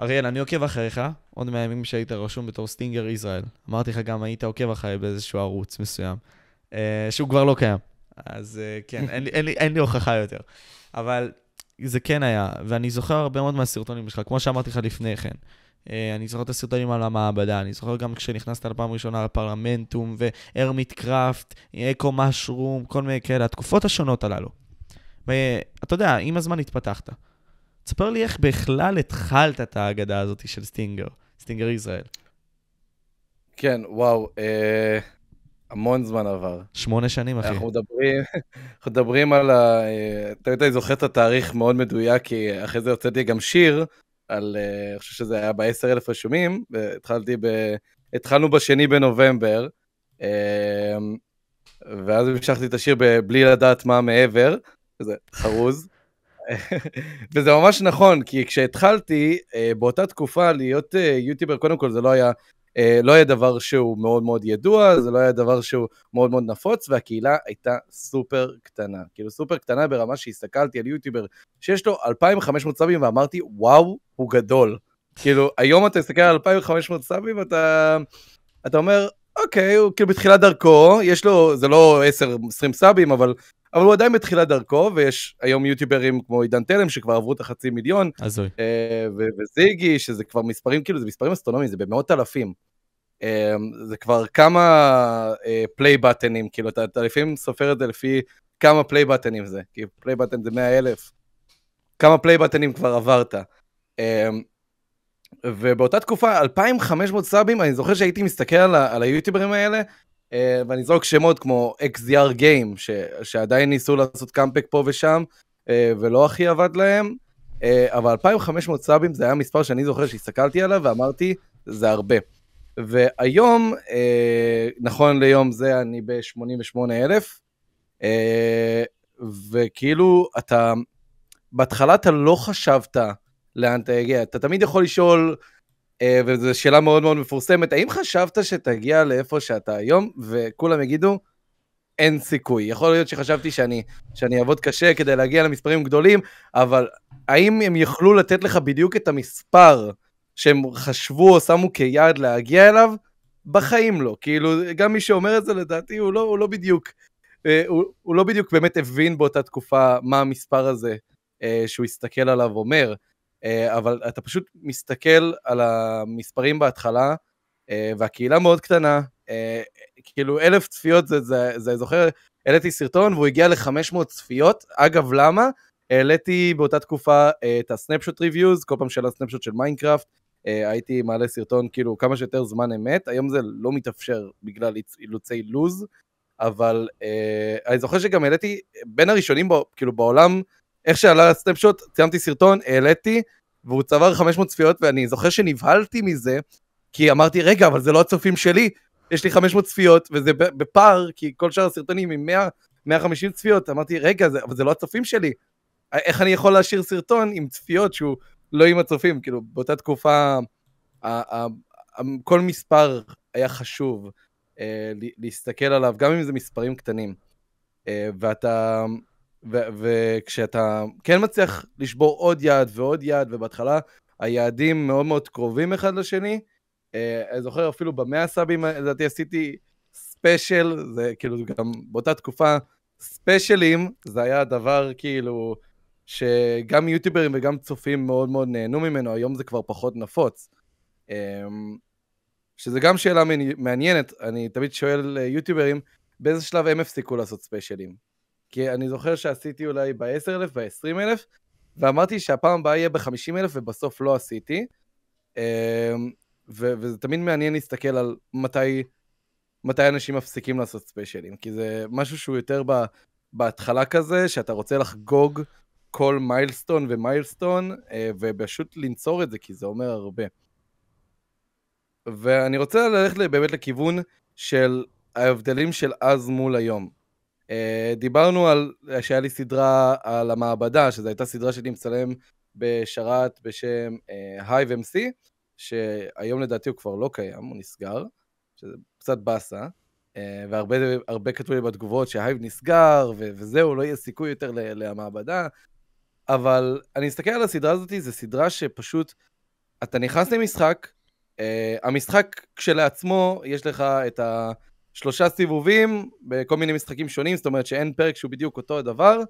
אריאל, אני עוקב אחריך, עוד מהימים שהיית רשום בתור סטינגר ישראל. אמרתי לך גם, היית עוקב אחריי באיזשהו ערוץ מסוים, אה, שהוא כבר לא קיים. אז אה, כן, אין לי, אין, לי, אין לי הוכחה יותר. אבל זה כן היה, ואני זוכר הרבה מאוד מהסרטונים שלך, כמו שאמרתי לך לפני כן. אה, אני זוכר את הסרטונים על המעבדה, אני זוכר גם כשנכנסת לפעם ראשונה לפרלמנטום, והרמיט קראפט, אקו משרום, כל מיני כאלה, התקופות השונות הללו. ואתה יודע, עם הזמן התפתחת. תספר לי איך בכלל התחלת את האגדה הזאת של סטינגר, סטינגר ישראל. כן, וואו, אה, המון זמן עבר. שמונה שנים, אחי. אנחנו מדברים, אנחנו מדברים על ה... אה, אתה יודע, אני זוכר את התאריך מאוד מדויק, כי אחרי זה הוצאתי גם שיר על, אה, אני חושב שזה היה ב-10,000 רשומים, והתחלתי ב... התחלנו בשני בנובמבר, אה, ואז המשכתי את השיר בלי לדעת מה מעבר, זה חרוז. וזה ממש נכון, כי כשהתחלתי, אה, באותה תקופה להיות יוטיובר, קודם כל זה לא היה, לא היה דבר שהוא מאוד מאוד ידוע, זה לא היה דבר שהוא מאוד מאוד נפוץ, והקהילה הייתה סופר קטנה. כאילו סופר קטנה ברמה שהסתכלתי על יוטיובר שיש לו 2,500 סאבים ואמרתי, וואו, הוא גדול. כאילו, היום אתה מסתכל על 2,500 סאבים, אתה, אתה אומר, אוקיי, הוא כאילו בתחילת דרכו, יש לו, זה לא 10-20 סאבים, אבל, אבל הוא עדיין בתחילת דרכו, ויש היום יוטיוברים כמו עידן תלם, שכבר עברו את החצי מיליון. הזוי. אה, וזיגי, שזה כבר מספרים, כאילו, זה מספרים אסטרונומיים, זה במאות אלפים. אה, זה כבר כמה play אה, button ים, כאילו, אתה, אתה לפעמים סופר את זה לפי כמה play button ים זה, כי play button זה 100 אלף. כמה play button ים כבר עברת. ובאותה תקופה, 2,500 סאבים, אני זוכר שהייתי מסתכל על, על היוטיוברים האלה, ואני זורק שמות כמו XDR Game, ש, שעדיין ניסו לעשות קאמפק פה ושם, אה, ולא הכי עבד להם, אה, אבל 2,500 סאבים זה היה מספר שאני זוכר שהסתכלתי עליו ואמרתי, זה הרבה. והיום, נכון ליום זה, אני ב-88,000, וכאילו, אתה, בהתחלה אתה לא חשבת לאן תגיע. אתה תמיד יכול לשאול, אה, וזו שאלה מאוד מאוד מפורסמת, האם חשבת שתגיע לאיפה שאתה היום, וכולם יגידו, אין סיכוי. יכול להיות שחשבתי שאני, שאני אעבוד קשה כדי להגיע למספרים גדולים, אבל האם הם יוכלו לתת לך בדיוק את המספר שהם חשבו או שמו כיעד להגיע אליו? בחיים לא. כאילו, גם מי שאומר את זה לדעתי הוא לא, הוא לא בדיוק, אה, הוא, הוא לא בדיוק באמת הבין באותה תקופה מה המספר הזה אה, שהוא הסתכל עליו אומר. אה, אבל אתה פשוט מסתכל על המספרים בהתחלה, אה, והקהילה מאוד קטנה, אה, כאילו אלף צפיות זה, זה, זה זוכר, העליתי סרטון והוא הגיע ל-500 צפיות, אגב למה? העליתי באותה תקופה את ה snapshot reviews, כל פעם שעלה snapshot של מיינקראפט, הייתי מעלה סרטון כאילו כמה שיותר זמן אמת, היום זה לא מתאפשר בגלל אילוצי לוז, אבל אני זוכר שגם העליתי בין הראשונים כאילו בעולם איך שעלה הסנפשוט, ציימתי סרטון, העליתי, והוא צבר 500 צפיות, ואני זוכר שנבהלתי מזה, כי אמרתי, רגע, אבל זה לא הצופים שלי, יש לי 500 צפיות, וזה בפער, כי כל שאר הסרטונים עם 100, 150 צפיות, אמרתי, רגע, זה, אבל זה לא הצופים שלי. איך אני יכול להשאיר סרטון עם צפיות שהוא לא עם הצופים? כאילו, באותה תקופה, כל מספר היה חשוב אה, להסתכל עליו, גם אם זה מספרים קטנים. אה, ואתה... וכשאתה כן מצליח לשבור עוד יעד ועוד יעד, ובהתחלה היעדים מאוד מאוד קרובים אחד לשני, אה, אני זוכר אפילו במאה סאבים, לדעתי עשיתי ספיישל, זה כאילו גם באותה תקופה, ספיישלים, זה היה דבר כאילו שגם יוטיוברים וגם צופים מאוד מאוד נהנו ממנו, היום זה כבר פחות נפוץ. אמ, שזה גם שאלה מעניינת, אני תמיד שואל יוטיוברים, באיזה שלב הם הפסיקו לעשות ספיישלים? כי אני זוכר שעשיתי אולי ב-10,000, ב-20,000, ואמרתי שהפעם הבאה יהיה ב-50,000 ובסוף לא עשיתי. אמ, ו- וזה תמיד מעניין להסתכל על מתי, מתי אנשים מפסיקים לעשות ספיישלים, כי זה משהו שהוא יותר ב- בהתחלה כזה, שאתה רוצה לחגוג כל מיילסטון ומיילסטון, אה, ופשוט לנצור את זה, כי זה אומר הרבה. ואני רוצה ללכת באמת לכיוון של ההבדלים של אז מול היום. Uh, דיברנו על, שהיה לי סדרה על המעבדה, שזו הייתה סדרה שאני מצלם בשרת בשם הייב uh, MC, שהיום לדעתי הוא כבר לא קיים, הוא נסגר, שזה קצת באסה, uh, והרבה כתבו לי בתגובות שהייב נסגר, ו- וזהו, לא יהיה סיכוי יותר למעבדה, אבל אני אסתכל על הסדרה הזאת, זו סדרה שפשוט אתה נכנס למשחק, uh, המשחק כשלעצמו, יש לך את השלושה סיבובים בכל מיני משחקים שונים, זאת אומרת שאין פרק שהוא בדיוק אותו הדבר,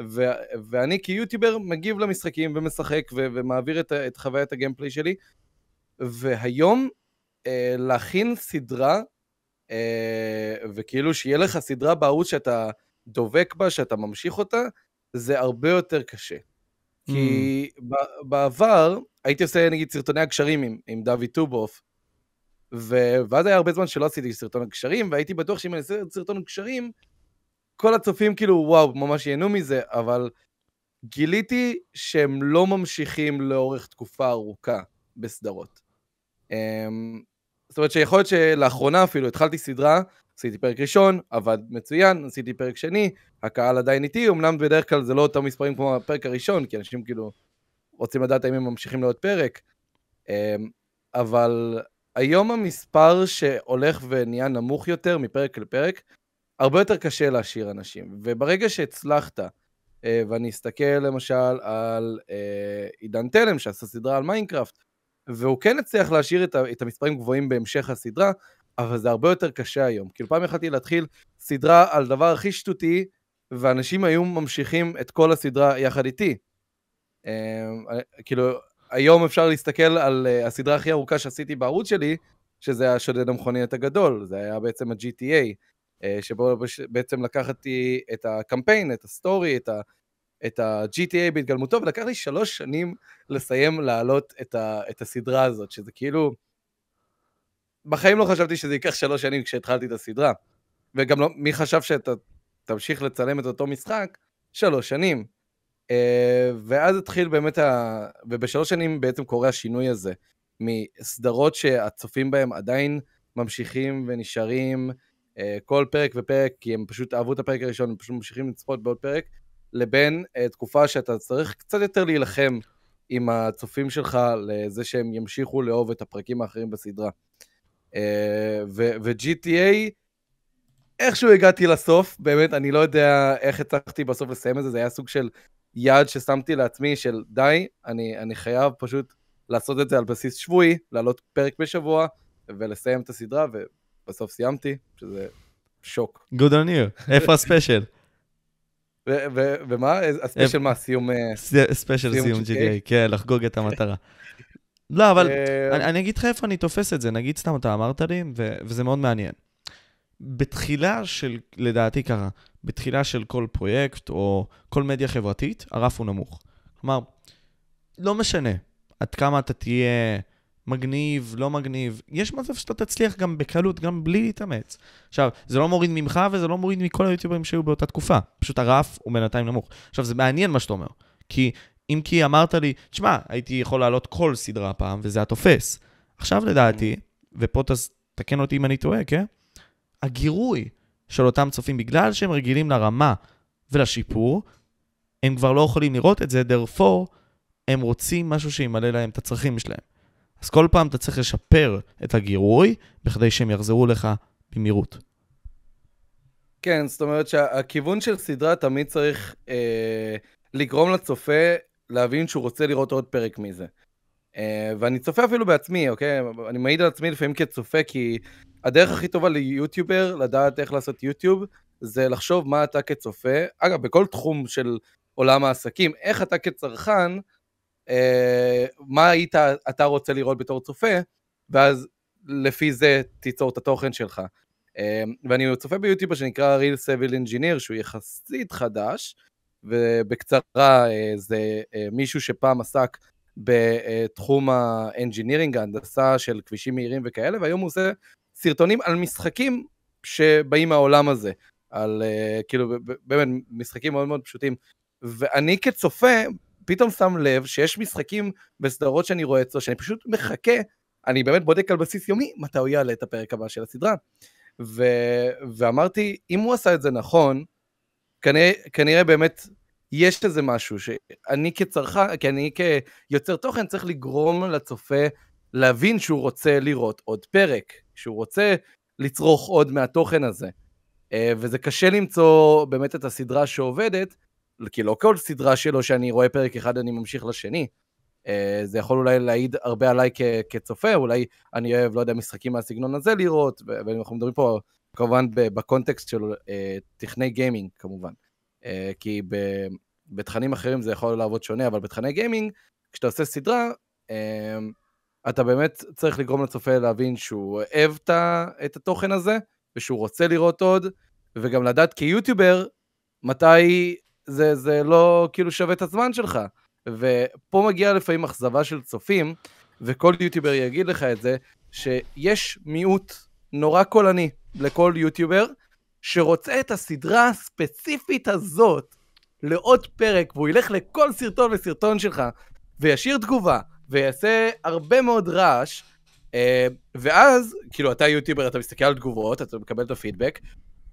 ו- ואני כיוטיובר מגיב למשחקים ומשחק ו- ומעביר את, את חוויית הגיימפליי שלי, והיום uh, להכין סדרה, uh, וכאילו שיהיה לך סדרה בערוץ שאתה דובק בה, שאתה ממשיך אותה, זה הרבה יותר קשה. כי Mm. ב- בעבר הייתי עושה נגיד סרטוני הגשרים עם, עם דוד טובוף, ו- ואז היה הרבה זמן שלא עשיתי סרטון הגשרים, והייתי בטוח שאם אני אעשה סרטון הגשרים, כל הצופים כאילו וואו, ממש ייהנו מזה, אבל גיליתי שהם לא ממשיכים לאורך תקופה ארוכה בסדרות. אמ, זאת אומרת שיכול להיות שלאחרונה אפילו התחלתי סדרה, עשיתי פרק ראשון, עבד מצוין, עשיתי פרק שני, הקהל עדיין איתי, אמנם בדרך כלל זה לא אותם מספרים כמו הפרק הראשון, כי אנשים כאילו רוצים לדעת האם הם ממשיכים לעוד פרק, אמ, אבל היום המספר שהולך ונהיה נמוך יותר מפרק לפרק, הרבה יותר קשה להשאיר אנשים, וברגע שהצלחת, אה, ואני אסתכל למשל על אה, עידן תלם שעשה סדרה על מיינקראפט, והוא כן הצליח להשאיר את, המספרים גבוהים בהמשך הסדרה, אבל זה הרבה יותר קשה היום. כאילו פעם יכלתי להתחיל סדרה על דבר הכי שטותי, ואנשים היו ממשיכים את כל הסדרה יחד איתי. אה, כאילו, היום אפשר להסתכל על אה, הסדרה הכי ארוכה שעשיתי בערוץ שלי, שזה השודד המכוניות הגדול, זה היה בעצם ה-GTA, אה, שבו בעצם לקחתי את הקמפיין, את הסטורי, את ה... את ה-GTA בהתגלמותו, ולקח לי שלוש שנים לסיים להעלות את, ה, את הסדרה הזאת, שזה כאילו... בחיים לא חשבתי שזה ייקח שלוש שנים כשהתחלתי את הסדרה. וגם לא, מי חשב שאתה תמשיך לצלם את אותו משחק? שלוש שנים. Uh, ואז התחיל באמת ה... ובשלוש שנים בעצם קורה השינוי הזה, מסדרות שהצופים בהם עדיין ממשיכים ונשארים uh, כל פרק ופרק, כי הם פשוט אהבו את הפרק הראשון, הם פשוט ממשיכים לצפות בעוד פרק, לבין uh, תקופה שאתה צריך קצת יותר להילחם עם הצופים שלך לזה שהם ימשיכו לאהוב את הפרקים האחרים בסדרה. ו-GTA, איכשהו הגעתי לסוף, באמת, אני לא יודע איך הצלחתי בסוף לסיים את זה, זה היה סוג של יעד ששמתי לעצמי של די, אני, אני חייב פשוט לעשות את זה על בסיס שבועי, לעלות פרק בשבוע ולסיים את הסדרה, ובסוף סיימתי, שזה שוק. Good on you. איפה הספיישל? ומה? ה special מה? סיום... אה, special סיום GTA? כן, לחגוג את המטרה. לא, אבל אה, אני, אני אגיד לך איפה אני תופס את זה, נגיד סתם אתה אמרת לי, ו, וזה מאוד מעניין. בתחילה של, לדעתי ככה, בתחילה של כל פרויקט או כל מדיה חברתית, הרף הוא נמוך. כלומר, לא משנה עד כמה אתה תהיה מגניב, לא מגניב, יש מצב שאתה תצליח גם בקלות, גם בלי להתאמץ. עכשיו, זה לא מוריד ממך וזה לא מוריד מכל היוטיוברים שהיו באותה תקופה. פשוט הרף הוא בינתיים נמוך. עכשיו, זה מעניין מה שאתה אומר, כי אם כי אמרת לי, תשמע, הייתי יכול לעלות כל סדרה פעם, וזה התופס. עכשיו לדעתי, ופה תס- תקן אותי אם אני טועה, כן? הגירוי של אותם צופים, בגלל שהם רגילים לרמה ולשיפור, הם כבר לא יכולים לראות את זה, therefore, הם רוצים משהו שימלא להם את הצרכים שלהם. אז כל פעם אתה צריך לשפר את הגירוי, בכדי שהם יחזרו לך במהירות. כן, זאת אומרת שהכיוון של סדרה תמיד צריך אה, לגרום לצופה להבין שהוא רוצה לראות עוד פרק מזה. אה, ואני צופה אפילו בעצמי, אוקיי? אני מעיד על עצמי לפעמים כצופה, כי הדרך הכי טובה ליוטיובר, לדעת איך לעשות יוטיוב, זה לחשוב מה אתה כצופה, אגב, בכל תחום של עולם העסקים, איך אתה כצרכן, אה, מה היית אתה רוצה לראות בתור צופה, ואז לפי זה תיצור את התוכן שלך. אה, ואני צופה ביוטיובר שנקרא Real Civil Engineer, שהוא יחסית חדש, ובקצרה אה, זה אה, מישהו שפעם עסק בתחום האנג'ינירינג, ההנדסה של כבישים מהירים וכאלה, והיום הוא עושה סרטונים על משחקים שבאים מהעולם הזה, על uh, כאילו באמת משחקים מאוד מאוד פשוטים. ואני כצופה פתאום שם לב שיש משחקים בסדרות שאני רואה אצלו, שאני פשוט מחכה, אני באמת בודק על בסיס יומי מתי הוא יעלה את הפרק הבא של הסדרה. ו... ואמרתי, אם הוא עשה את זה נכון, כנראה, כנראה באמת יש איזה משהו שאני כצרכן, כי אני כיוצר תוכן צריך לגרום לצופה להבין שהוא רוצה לראות עוד פרק, שהוא רוצה לצרוך עוד מהתוכן הזה. אה, וזה קשה למצוא באמת את הסדרה שעובדת, כי לא כל סדרה שלו שאני רואה פרק אחד אני ממשיך לשני. אה, זה יכול אולי להעיד הרבה עליי כ- כצופה, אולי אני אוהב, לא יודע, משחקים מהסגנון הזה לראות, ואנחנו מדברים פה כמובן בקונטקסט של אה, תכני גיימינג כמובן. אה, כי ב- בתכנים אחרים זה יכול לעבוד שונה, אבל בתכני גיימינג, כשאתה עושה סדרה, אה, אתה באמת צריך לגרום לצופה להבין שהוא אוהב את התוכן הזה, ושהוא רוצה לראות עוד, וגם לדעת כיוטיובר, מתי זה, זה לא כאילו שווה את הזמן שלך. ופה מגיעה לפעמים אכזבה של צופים, וכל יוטיובר יגיד לך את זה, שיש מיעוט נורא קולני לכל יוטיובר, שרוצה את הסדרה הספציפית הזאת לעוד פרק, והוא ילך לכל סרטון וסרטון שלך, וישאיר תגובה, ויעשה הרבה מאוד רעש, אה, ואז, כאילו, אתה יוטיובר, אתה מסתכל על תגובות, אתה מקבל את הפידבק,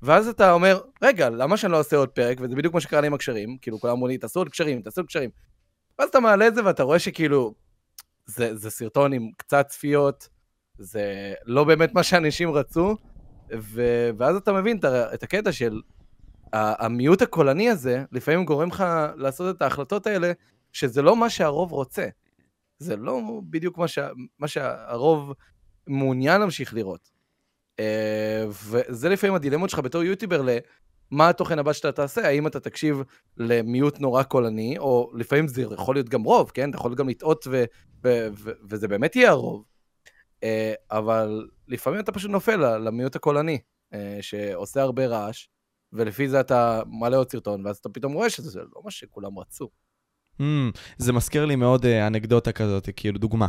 ואז אתה אומר, רגע, למה שאני לא אעשה עוד פרק? וזה בדיוק מה שקרה לי עם הקשרים, כאילו, כולם אמרו לי, תעשו עוד קשרים, תעשו עוד קשרים. ואז אתה מעלה את זה ואתה רואה שכאילו, זה, זה סרטון עם קצת צפיות, זה לא באמת מה שאנשים רצו, ו, ואז אתה מבין את, הקטע של המיעוט הקולני הזה, לפעמים גורם לך לעשות את ההחלטות האלה, שזה לא מה שהרוב רוצה. זה לא בדיוק מה, שה, מה שהרוב מעוניין להמשיך לראות. אה, וזה לפעמים הדילמות שלך בתור יוטיובר למה התוכן הבא שאתה תעשה, האם אתה תקשיב למיעוט נורא קולני, או לפעמים זה יכול להיות גם רוב, כן? אתה יכול גם לטעות ו- ו- ו- וזה באמת יהיה הרוב. אה, אבל לפעמים אתה פשוט נופל למיעוט הקולני, אה, שעושה הרבה רעש, ולפי זה אתה מעלה עוד סרטון, ואז אתה פתאום רואה שזה לא מה שכולם רצו. Mm, זה מזכיר לי מאוד uh, אנקדוטה כזאת, כאילו דוגמה.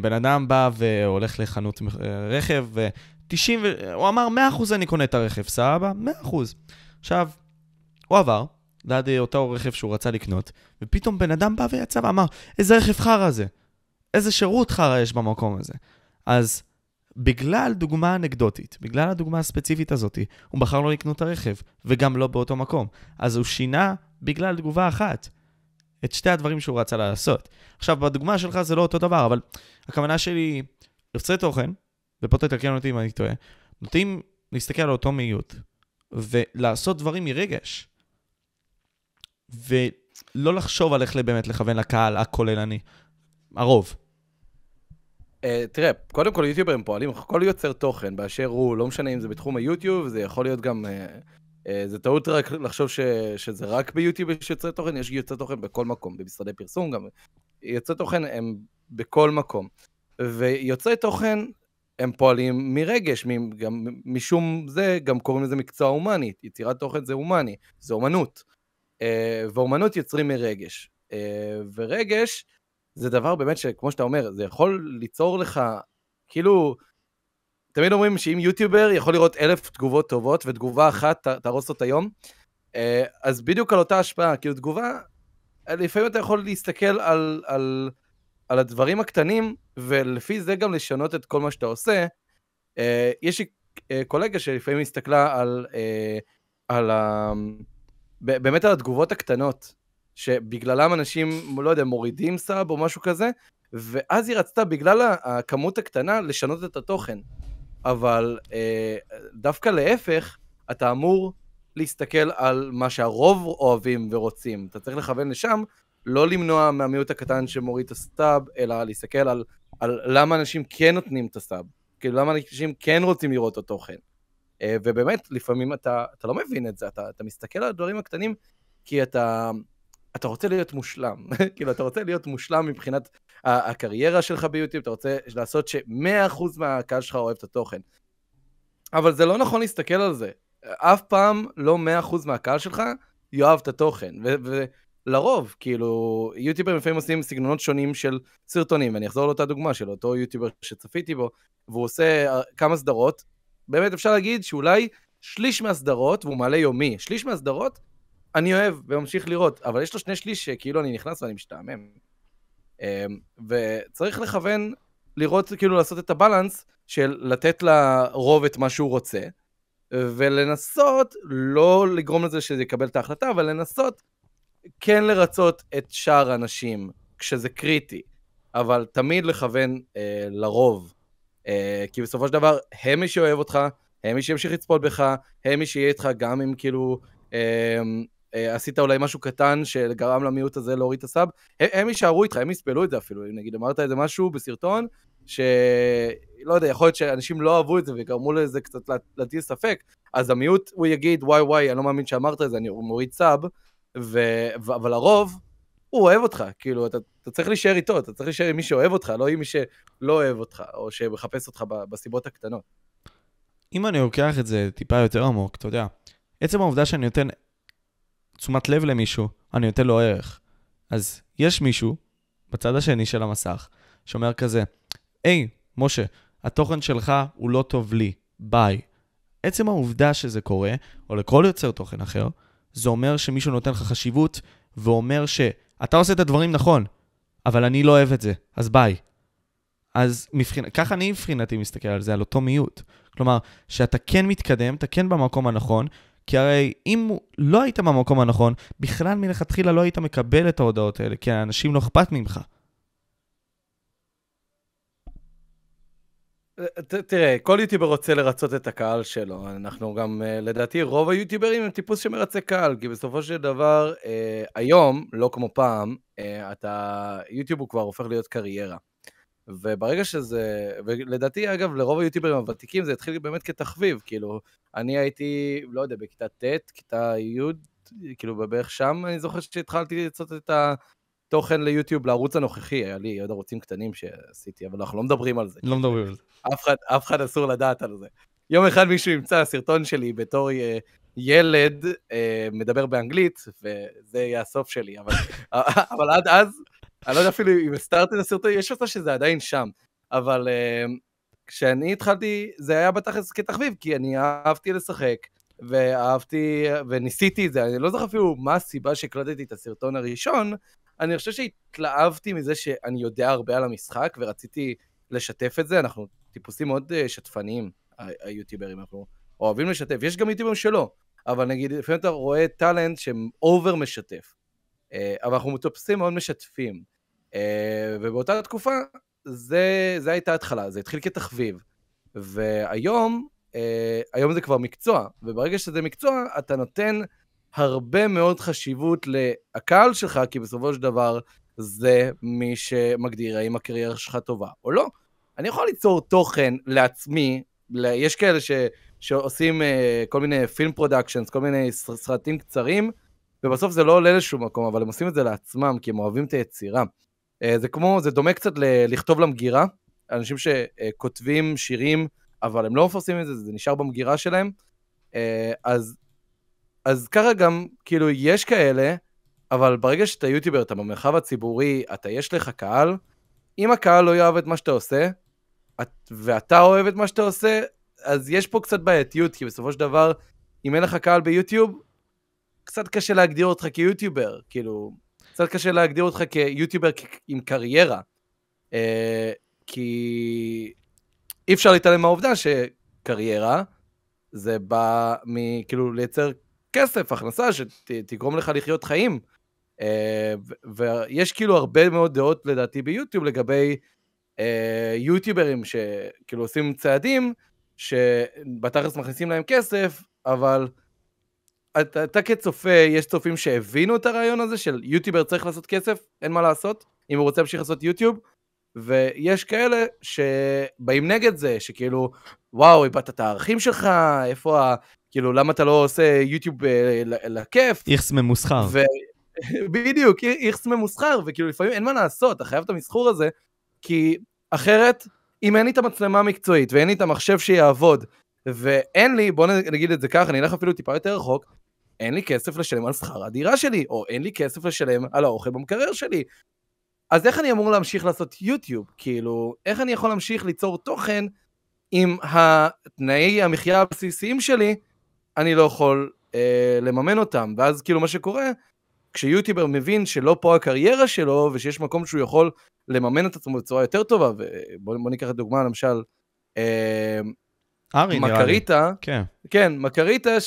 בן אדם בא והולך לחנות רכב, ו-90, ו... הוא אמר 100% אני קונה את הרכב, סבבה? 100%. עכשיו, הוא עבר ליד אה, אותו רכב שהוא רצה לקנות, ופתאום בן אדם בא ויצא ואמר, איזה רכב חרא זה? איזה שירות חרא יש במקום הזה? אז בגלל דוגמה אנקדוטית, בגלל הדוגמה הספציפית הזאת, הוא בחר לא לקנות את הרכב, וגם לא באותו מקום. אז הוא שינה בגלל תגובה אחת. את שתי הדברים שהוא רצה לעשות. עכשיו, בדוגמה שלך זה לא אותו דבר, אבל הכוונה שלי, יוצרי תוכן, ופה תתקן אותי אם אני טועה, נוטים להסתכל על אותו מיעוט, ולעשות דברים מרגש, ולא לחשוב על איך באמת לכוון לקהל הכוללני. הרוב. Uh, תראה, קודם כל יוטיוברים פועלים, כל יוצר תוכן באשר הוא, לא משנה אם זה בתחום היוטיוב, זה יכול להיות גם... Uh, uh, זה טעות רק לחשוב ש, שזה רק ביוטיוב יש יוצרי תוכן, יש יוצרי תוכן בכל מקום, במשרדי פרסום גם. יוצרי תוכן הם בכל מקום. ויוצרי תוכן הם פועלים מרגש, מ- גם משום זה, גם קוראים לזה מקצוע הומני. יצירת תוכן זה הומני, זה אומנות. Uh, ואומנות יוצרים מרגש. Uh, ורגש, זה דבר באמת שכמו שאתה אומר, זה יכול ליצור לך, כאילו, תמיד אומרים שאם יוטיובר יכול לראות אלף תגובות טובות ותגובה אחת תהרוס אותה יום, אה, אז בדיוק על אותה השפעה, כאילו תגובה, לפעמים אתה יכול להסתכל על, על, על הדברים הקטנים, ולפי זה גם לשנות את כל מה שאתה עושה. אה, יש לי אה, קולגה שלפעמים הסתכלה על, אה, על ה... באמת על התגובות הקטנות, שבגללם אנשים, לא יודע, מורידים סאב או משהו כזה, ואז היא רצתה, בגלל הכמות הקטנה, לשנות את התוכן. אבל אה, דווקא להפך, אתה אמור להסתכל על מה שהרוב אוהבים ורוצים. אתה צריך לכוון לשם, לא למנוע מהמיעוט הקטן שמוריד את הסאב, אלא להסתכל על, על למה אנשים כן נותנים את הסאב. כאילו, למה אנשים כן רוצים לראות את התוכן. אה, ובאמת, לפעמים אתה, אתה לא מבין את זה, אתה, אתה מסתכל על הדברים הקטנים, כי אתה, אתה רוצה להיות מושלם. כאילו, אתה רוצה להיות מושלם מבחינת הקריירה שלך ביוטיוב, אתה רוצה לעשות ש-100% מהקהל שלך אוהב את התוכן. אבל זה לא נכון להסתכל על זה. אף פעם לא 100% מהקהל שלך יאהב את התוכן. ולרוב, כאילו, יוטיוברים לפעמים עושים סגנונות שונים של סרטונים, ואני אחזור לאותה דוגמה של אותו יוטיובר שצפיתי בו, והוא עושה אה, כמה סדרות. באמת אפשר להגיד שאולי שליש מהסדרות, והוא מעלה יומי, שליש מהסדרות, אני אוהב וממשיך לראות, אבל יש לו שני שליש שכאילו אני נכנס ואני משתעמם. אמ, וצריך לכוון, לראות, כאילו לעשות את הבלנס של לתת לרוב את מה שהוא רוצה, ולנסות, לא לגרום לזה שזה יקבל את ההחלטה, אבל לנסות כן לרצות את שאר האנשים, כשזה קריטי, אבל תמיד לכוון אה, לרוב. אה, כי בסופו של דבר, הם מי שאוהב אותך, הם מי שימשיך לצפות בך, הם מי שיהיה איתך גם אם כאילו... אה, עשית אולי משהו קטן שגרם למיעוט הזה להוריד את הסאב, הם, הם יישארו איתך, הם יסבלו את זה אפילו. אם נגיד אמרת איזה משהו בסרטון, שלא יודע, יכול להיות שאנשים לא אהבו את זה וגרמו לזה קצת להטיל ספק, אז המיעוט, הוא יגיד, וואי וואי, אני לא מאמין שאמרת את זה, אני מוריד סאב, ו... אבל הרוב, הוא אוהב אותך, כאילו, אתה, אתה צריך להישאר איתו, אתה צריך להישאר עם מי שאוהב אותך, לא עם מי שלא אוהב אותך, או שמחפש אותך בסיבות הקטנות. אם אני לוקח את זה טיפה יותר עמוק, אתה יודע, עצם העובדה שאני נותן תשומת לב למישהו, אני נותן לו ערך. אז יש מישהו בצד השני של המסך שאומר כזה, היי, משה, התוכן שלך הוא לא טוב לי, ביי. עצם העובדה שזה קורה, או לכל יוצר תוכן אחר, זה אומר שמישהו נותן לך חשיבות ואומר שאתה עושה את הדברים נכון, אבל אני לא אוהב את זה, אז ביי. אז מבחינת, ככה אני מבחינתי מסתכל על זה, על אותו מיעוט. כלומר, שאתה כן מתקדם, אתה כן במקום הנכון, כי הרי אם לא היית במקום הנכון, בכלל מלכתחילה לא היית מקבל את ההודעות האלה, כי האנשים לא אכפת ממך. תראה, כל יוטיובר רוצה לרצות את הקהל שלו. אנחנו גם, אה, לדעתי, רוב היוטיוברים הם טיפוס שמרצה קהל, כי בסופו של דבר, אה, היום, לא כמו פעם, אה, אתה, יוטיוב הוא כבר הופך להיות קריירה. וברגע שזה, ולדעתי, אגב, לרוב היוטיוברים הוותיקים זה התחיל באמת כתחביב, כאילו, אני הייתי, לא יודע, בכיתה ט', כיתה י', כאילו, בערך שם, אני זוכר שהתחלתי לצאת את ה... תוכן ליוטיוב לערוץ הנוכחי, היה לי עוד ערוצים קטנים שעשיתי, אבל אנחנו לא מדברים על זה. לא מדברים על זה. אף אחד, אף אחד אסור לדעת על זה. יום אחד מישהו ימצא סרטון שלי בתור uh, ילד uh, מדבר באנגלית, וזה יהיה הסוף שלי, אבל, אבל עד אז, אני לא יודע אפילו אם הסתרתי את הסרטון, יש מצב שזה עדיין שם, אבל uh, כשאני התחלתי, זה היה בתכלס כתחביב, כי אני אהבתי לשחק, ואהבתי, וניסיתי את זה, אני לא זוכר אפילו מה הסיבה שהקלטתי את הסרטון הראשון, אני חושב שהתלהבתי מזה שאני יודע הרבה על המשחק, ורציתי לשתף את זה. אנחנו טיפוסים מאוד אה, שתפניים, היוטיוברים, אנחנו אוהבים לשתף. יש גם יוטיוברים שלא, אבל נגיד, לפעמים אתה רואה טאלנט שהם over משתף. אה, אבל אנחנו טיפוסים מאוד משתפים. Uh, ובאותה תקופה, זה, זה הייתה התחלה, זה התחיל כתחביב. והיום, אה, היום זה כבר מקצוע, וברגע שזה מקצוע, אתה נותן... הרבה מאוד חשיבות לקהל שלך, כי בסופו של דבר זה מי שמגדיר האם הקריירה שלך טובה או לא. אני יכול ליצור תוכן לעצמי, יש כאלה ש, שעושים אה, כל מיני film productions, כל מיני סרטים קצרים, ובסוף זה לא עולה לשום מקום, אבל הם עושים את זה לעצמם, כי הם אוהבים את היצירה. אה, זה כמו, זה דומה קצת ל- לכתוב למגירה, אנשים שכותבים שירים, אבל הם לא מפרסמים את זה, זה נשאר במגירה שלהם. אה, אז אז ככה גם, כאילו, יש כאלה, אבל ברגע שאתה יוטיובר, אתה במרחב הציבורי, אתה, יש לך קהל, אם הקהל לא יאהב את מה שאתה עושה, את, ואתה אוהב את מה שאתה עושה, אז יש פה קצת בעייתיות, כי בסופו של דבר, אם אין לך קהל ביוטיוב, קצת קשה להגדיר אותך כיוטיובר, כאילו, קצת קשה להגדיר אותך כיוטיובר עם קריירה. אה, כי אי אפשר להתעלם מהעובדה שקריירה, זה בא מכאילו לייצר כסף, הכנסה שתגרום לך לחיות חיים. אה, ויש כאילו הרבה מאוד דעות לדעתי ביוטיוב לגבי אה, יוטיוברים שכאילו עושים צעדים שבתכלס מכניסים להם כסף, אבל אתה, אתה כצופה, יש צופים שהבינו את הרעיון הזה של יוטיובר צריך לעשות כסף, אין מה לעשות, אם הוא רוצה להמשיך לעשות יוטיוב, ויש כאלה שבאים נגד זה, שכאילו, וואו, איבדת את הערכים שלך, איפה ה... כאילו, למה אתה לא עושה יוטיוב אה, לכיף? איכס ממוסחר. ו... בדיוק, איכס ממוסחר, וכאילו לפעמים אין מה לעשות, אתה חייב את המסחור הזה, כי אחרת, אם אין לי את המצלמה המקצועית ואין לי את המחשב שיעבוד, ואין לי, בוא נגיד את זה ככה, אני אלך אפילו טיפה יותר רחוק, אין לי כסף לשלם על שכר הדירה שלי, או אין לי כסף לשלם על האוכל במקרר שלי. אז איך אני אמור להמשיך לעשות יוטיוב? כאילו, איך אני יכול להמשיך ליצור תוכן אם התנאי המחיה הבסיסיים שלי אני לא יכול אה, לממן אותם. ואז כאילו מה שקורה, כשיוטיובר מבין שלא פה הקריירה שלו, ושיש מקום שהוא יכול לממן את עצמו בצורה יותר טובה, ובוא ניקח את דוגמה למשל, אה, ארי נראה לי. כן. כן, מקריטה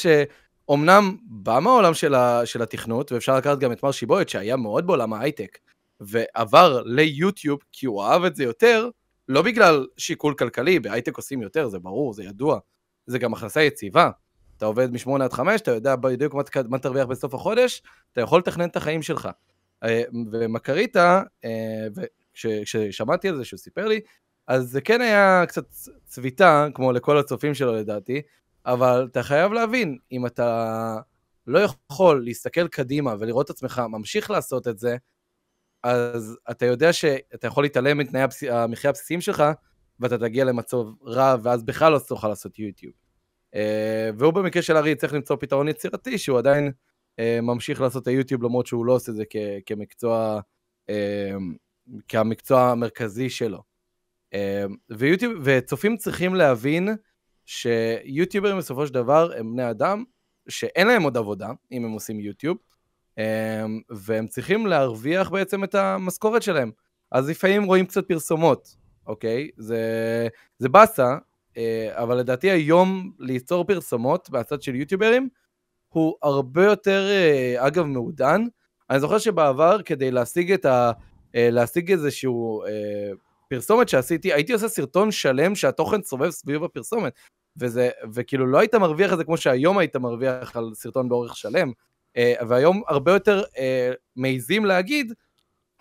שאומנם בא מהעולם של, ה, של התכנות, ואפשר לקחת גם את מר שיבוית, שהיה מאוד בעולם ההייטק, ועבר ליוטיוב כי הוא אהב את זה יותר, לא בגלל שיקול כלכלי, בהייטק עושים יותר, זה ברור, זה ידוע, זה גם הכנסה יציבה. אתה עובד מ-8 עד 5, אתה יודע בדיוק מה, מה תרוויח בסוף החודש, אתה יכול לתכנן את החיים שלך. אה, ומקריטה, אה, כששמעתי על זה שהוא סיפר לי, אז זה כן היה קצת צביטה, כמו לכל הצופים שלו לדעתי, אבל אתה חייב להבין, אם אתה לא יכול להסתכל קדימה ולראות את עצמך ממשיך לעשות את זה, אז אתה יודע שאתה יכול להתעלם מתנאי המחיה הבסיסיים שלך, ואתה תגיע למצב רע, ואז בכלל לא תוכל לעשות יוטיוב. אה, והוא במקרה של ארי צריך למצוא פתרון יצירתי, שהוא עדיין אה, ממשיך לעשות את היוטיוב, למרות שהוא לא עושה את זה כמקצוע, אה, כמקצוע המרכזי שלו. ויוטיוב, וצופים צריכים להבין שיוטיוברים בסופו של דבר הם בני אדם שאין להם עוד עבודה, אם הם עושים יוטיוב, והם צריכים להרוויח בעצם את המשכורת שלהם. אז לפעמים רואים קצת פרסומות, אוקיי? זה, זה באסה, אה, אבל לדעתי היום ליצור פרסומות מהצד של יוטיוברים הוא הרבה יותר, אה, אגב, מעודן. אני זוכר שבעבר, כדי להשיג את ה... אה, להשיג איזשהו פרסומת שעשיתי, הייתי עושה סרטון שלם שהתוכן סובב סביב הפרסומת. וזה, וכאילו לא היית מרוויח את זה כמו שהיום היית מרוויח על סרטון באורך שלם, והיום הרבה יותר מעיזים להגיד,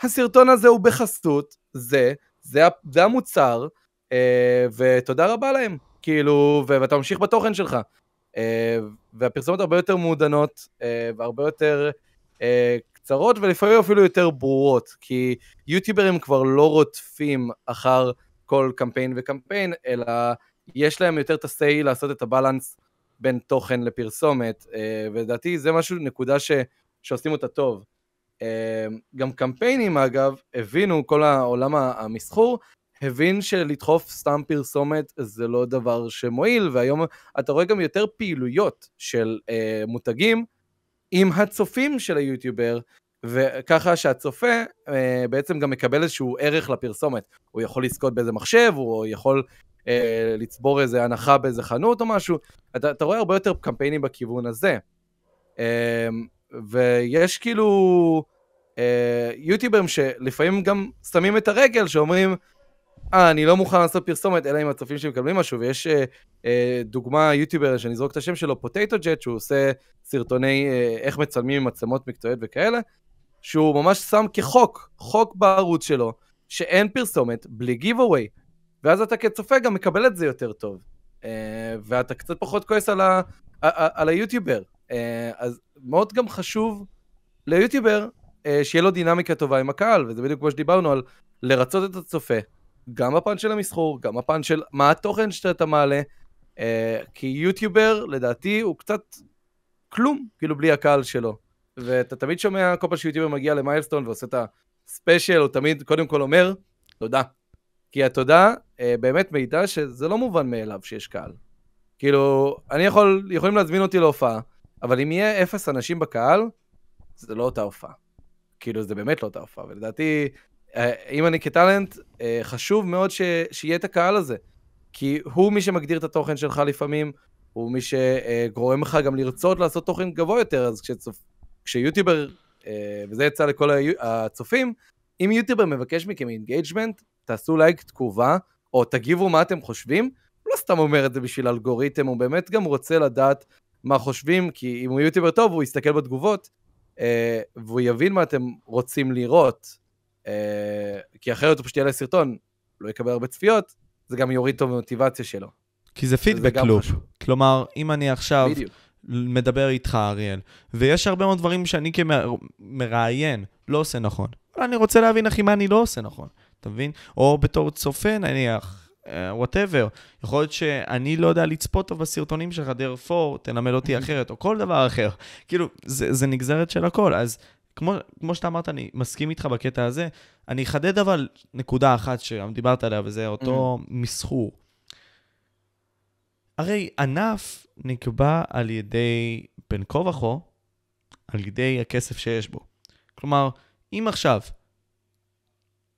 הסרטון הזה הוא בחסות, זה, זה, זה המוצר, אה, ותודה רבה להם, כאילו, ואתה ממשיך בתוכן שלך. אה, והפרסומות הרבה יותר מעודנות, אה, והרבה יותר קצרות, ולפעמים אפילו יותר ברורות, כי יוטיוברים כבר לא רודפים אחר כל קמפיין וקמפיין, אלא יש להם יותר את ה-say לעשות את הבלנס בין תוכן לפרסומת, ולדעתי זה משהו, נקודה ש, שעושים אותה טוב. גם קמפיינים אגב, הבינו, כל העולם המסחור, הבין שלדחוף סתם פרסומת זה לא דבר שמועיל, והיום אתה רואה גם יותר פעילויות של אה, מותגים עם הצופים של היוטיובר, וככה שהצופה אה, בעצם גם מקבל איזשהו ערך לפרסומת. הוא יכול לזכות באיזה מחשב, הוא יכול אה, לצבור איזה הנחה באיזה חנות או משהו. אתה, אתה רואה הרבה יותר קמפיינים בכיוון הזה. אה, ויש כאילו אה, יוטיוברים שלפעמים גם שמים את הרגל, שאומרים, אה, אני לא מוכן לעשות פרסומת, אלא אם הצופים שלי מקבלים משהו, ויש אה, אה, דוגמה יוטיובר שאני אזרוק את השם שלו, פוטטו ג'ט, שהוא עושה סרטוני אה, איך מצלמים עם מצלמות מקצועיות וכאלה, שהוא ממש שם כחוק, חוק בערוץ שלו, שאין פרסומת בלי גיב-אווי. ואז אתה כצופה גם מקבל את זה יותר טוב. אה, ואתה קצת פחות כועס על, ה, על היוטיובר. אה, אז מאוד גם חשוב ליוטיובר אה, שיהיה לו דינמיקה טובה עם הקהל, וזה בדיוק כמו שדיברנו על לרצות את הצופה. גם בפן של המסחור, גם בפן של מה התוכן שאתה מעלה, אה, כי יוטיובר, לדעתי, הוא קצת כלום, כאילו, בלי הקהל שלו. ואתה תמיד שומע, כל פעם שיוטיובר מגיע למיילסטון ועושה את הספיישל, הוא תמיד קודם כל אומר, תודה. כי התודה אה, באמת מעידה שזה לא מובן מאליו שיש קהל. כאילו, אני יכול, יכולים להזמין אותי להופעה, אבל אם יהיה אפס אנשים בקהל, זה לא אותה הופעה. כאילו, זה באמת לא אותה הופעה, ולדעתי, אם אני כטאלנט, אה, חשוב מאוד ש... שיהיה את הקהל הזה. כי הוא מי שמגדיר את התוכן שלך לפעמים, הוא מי שגורם לך גם לרצות לעשות תוכן גבוה יותר, אז כשצופ... כשיוטיובר, אה, וזה יצא לכל הצופים, אם יוטיובר מבקש מכם engagement, תעשו לייק תגובה, או תגיבו מה אתם חושבים, הוא לא סתם אומר את זה בשביל אלגוריתם, הוא באמת גם רוצה לדעת מה חושבים, כי אם הוא יוטיובר טוב, הוא יסתכל בתגובות, והוא יבין מה אתם רוצים לראות. אה, כי אחרת הוא פשוט יעלה סרטון, לא יקבל הרבה צפיות, זה גם יוריד טוב במוטיבציה שלו. כי זה feedback loop. כלומר, אם אני עכשיו בדיוק. מדבר איתך, אריאל, ויש הרבה מאוד דברים שאני כמראיין לא עושה נכון, אבל אני רוצה להבין, אחי, מה אני לא עושה נכון, אתה מבין? או בתור צופה, נניח, whatever, אה, יכול להיות שאני לא יודע לצפות טוב בסרטונים שלך, therefore, תלמד אותי אחרת, או כל דבר אחר. כאילו, זה, זה נגזרת של הכל, אז כמו, כמו שאתה אמרת, אני מסכים איתך בקטע הזה. אני אחדד אבל נקודה אחת שגם דיברת עליה, וזה אותו mm. מסחור. הרי ענף נקבע על ידי, בין כה וכה, על ידי הכסף שיש בו. כלומר, אם עכשיו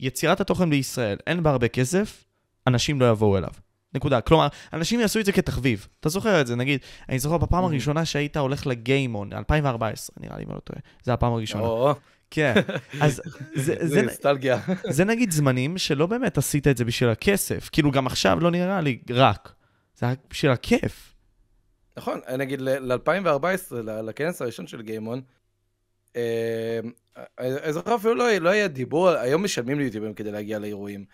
יצירת התוכן בישראל אין בה הרבה כסף, אנשים לא יבואו אליו. נקודה. כלומר, אנשים יעשו את זה כתחביב. אתה זוכר את זה, נגיד, אני זוכר בפעם הראשונה שהיית הולך לגיימון, 2014, נראה לי, אם אני לא טועה. זה הפעם הראשונה. כן, אז זה... זה נוסטלגיה. זה נגיד זמנים שלא באמת עשית את זה בשביל הכסף. כאילו, גם עכשיו לא נראה לי רק. זה היה בשביל הכיף. נכון, נגיד ל-2014, לכנס הראשון של גיימון, אה, זוכר אפילו לא, לא היה דיבור, היום משלמים ליוטיוברים כדי להגיע לאירועים.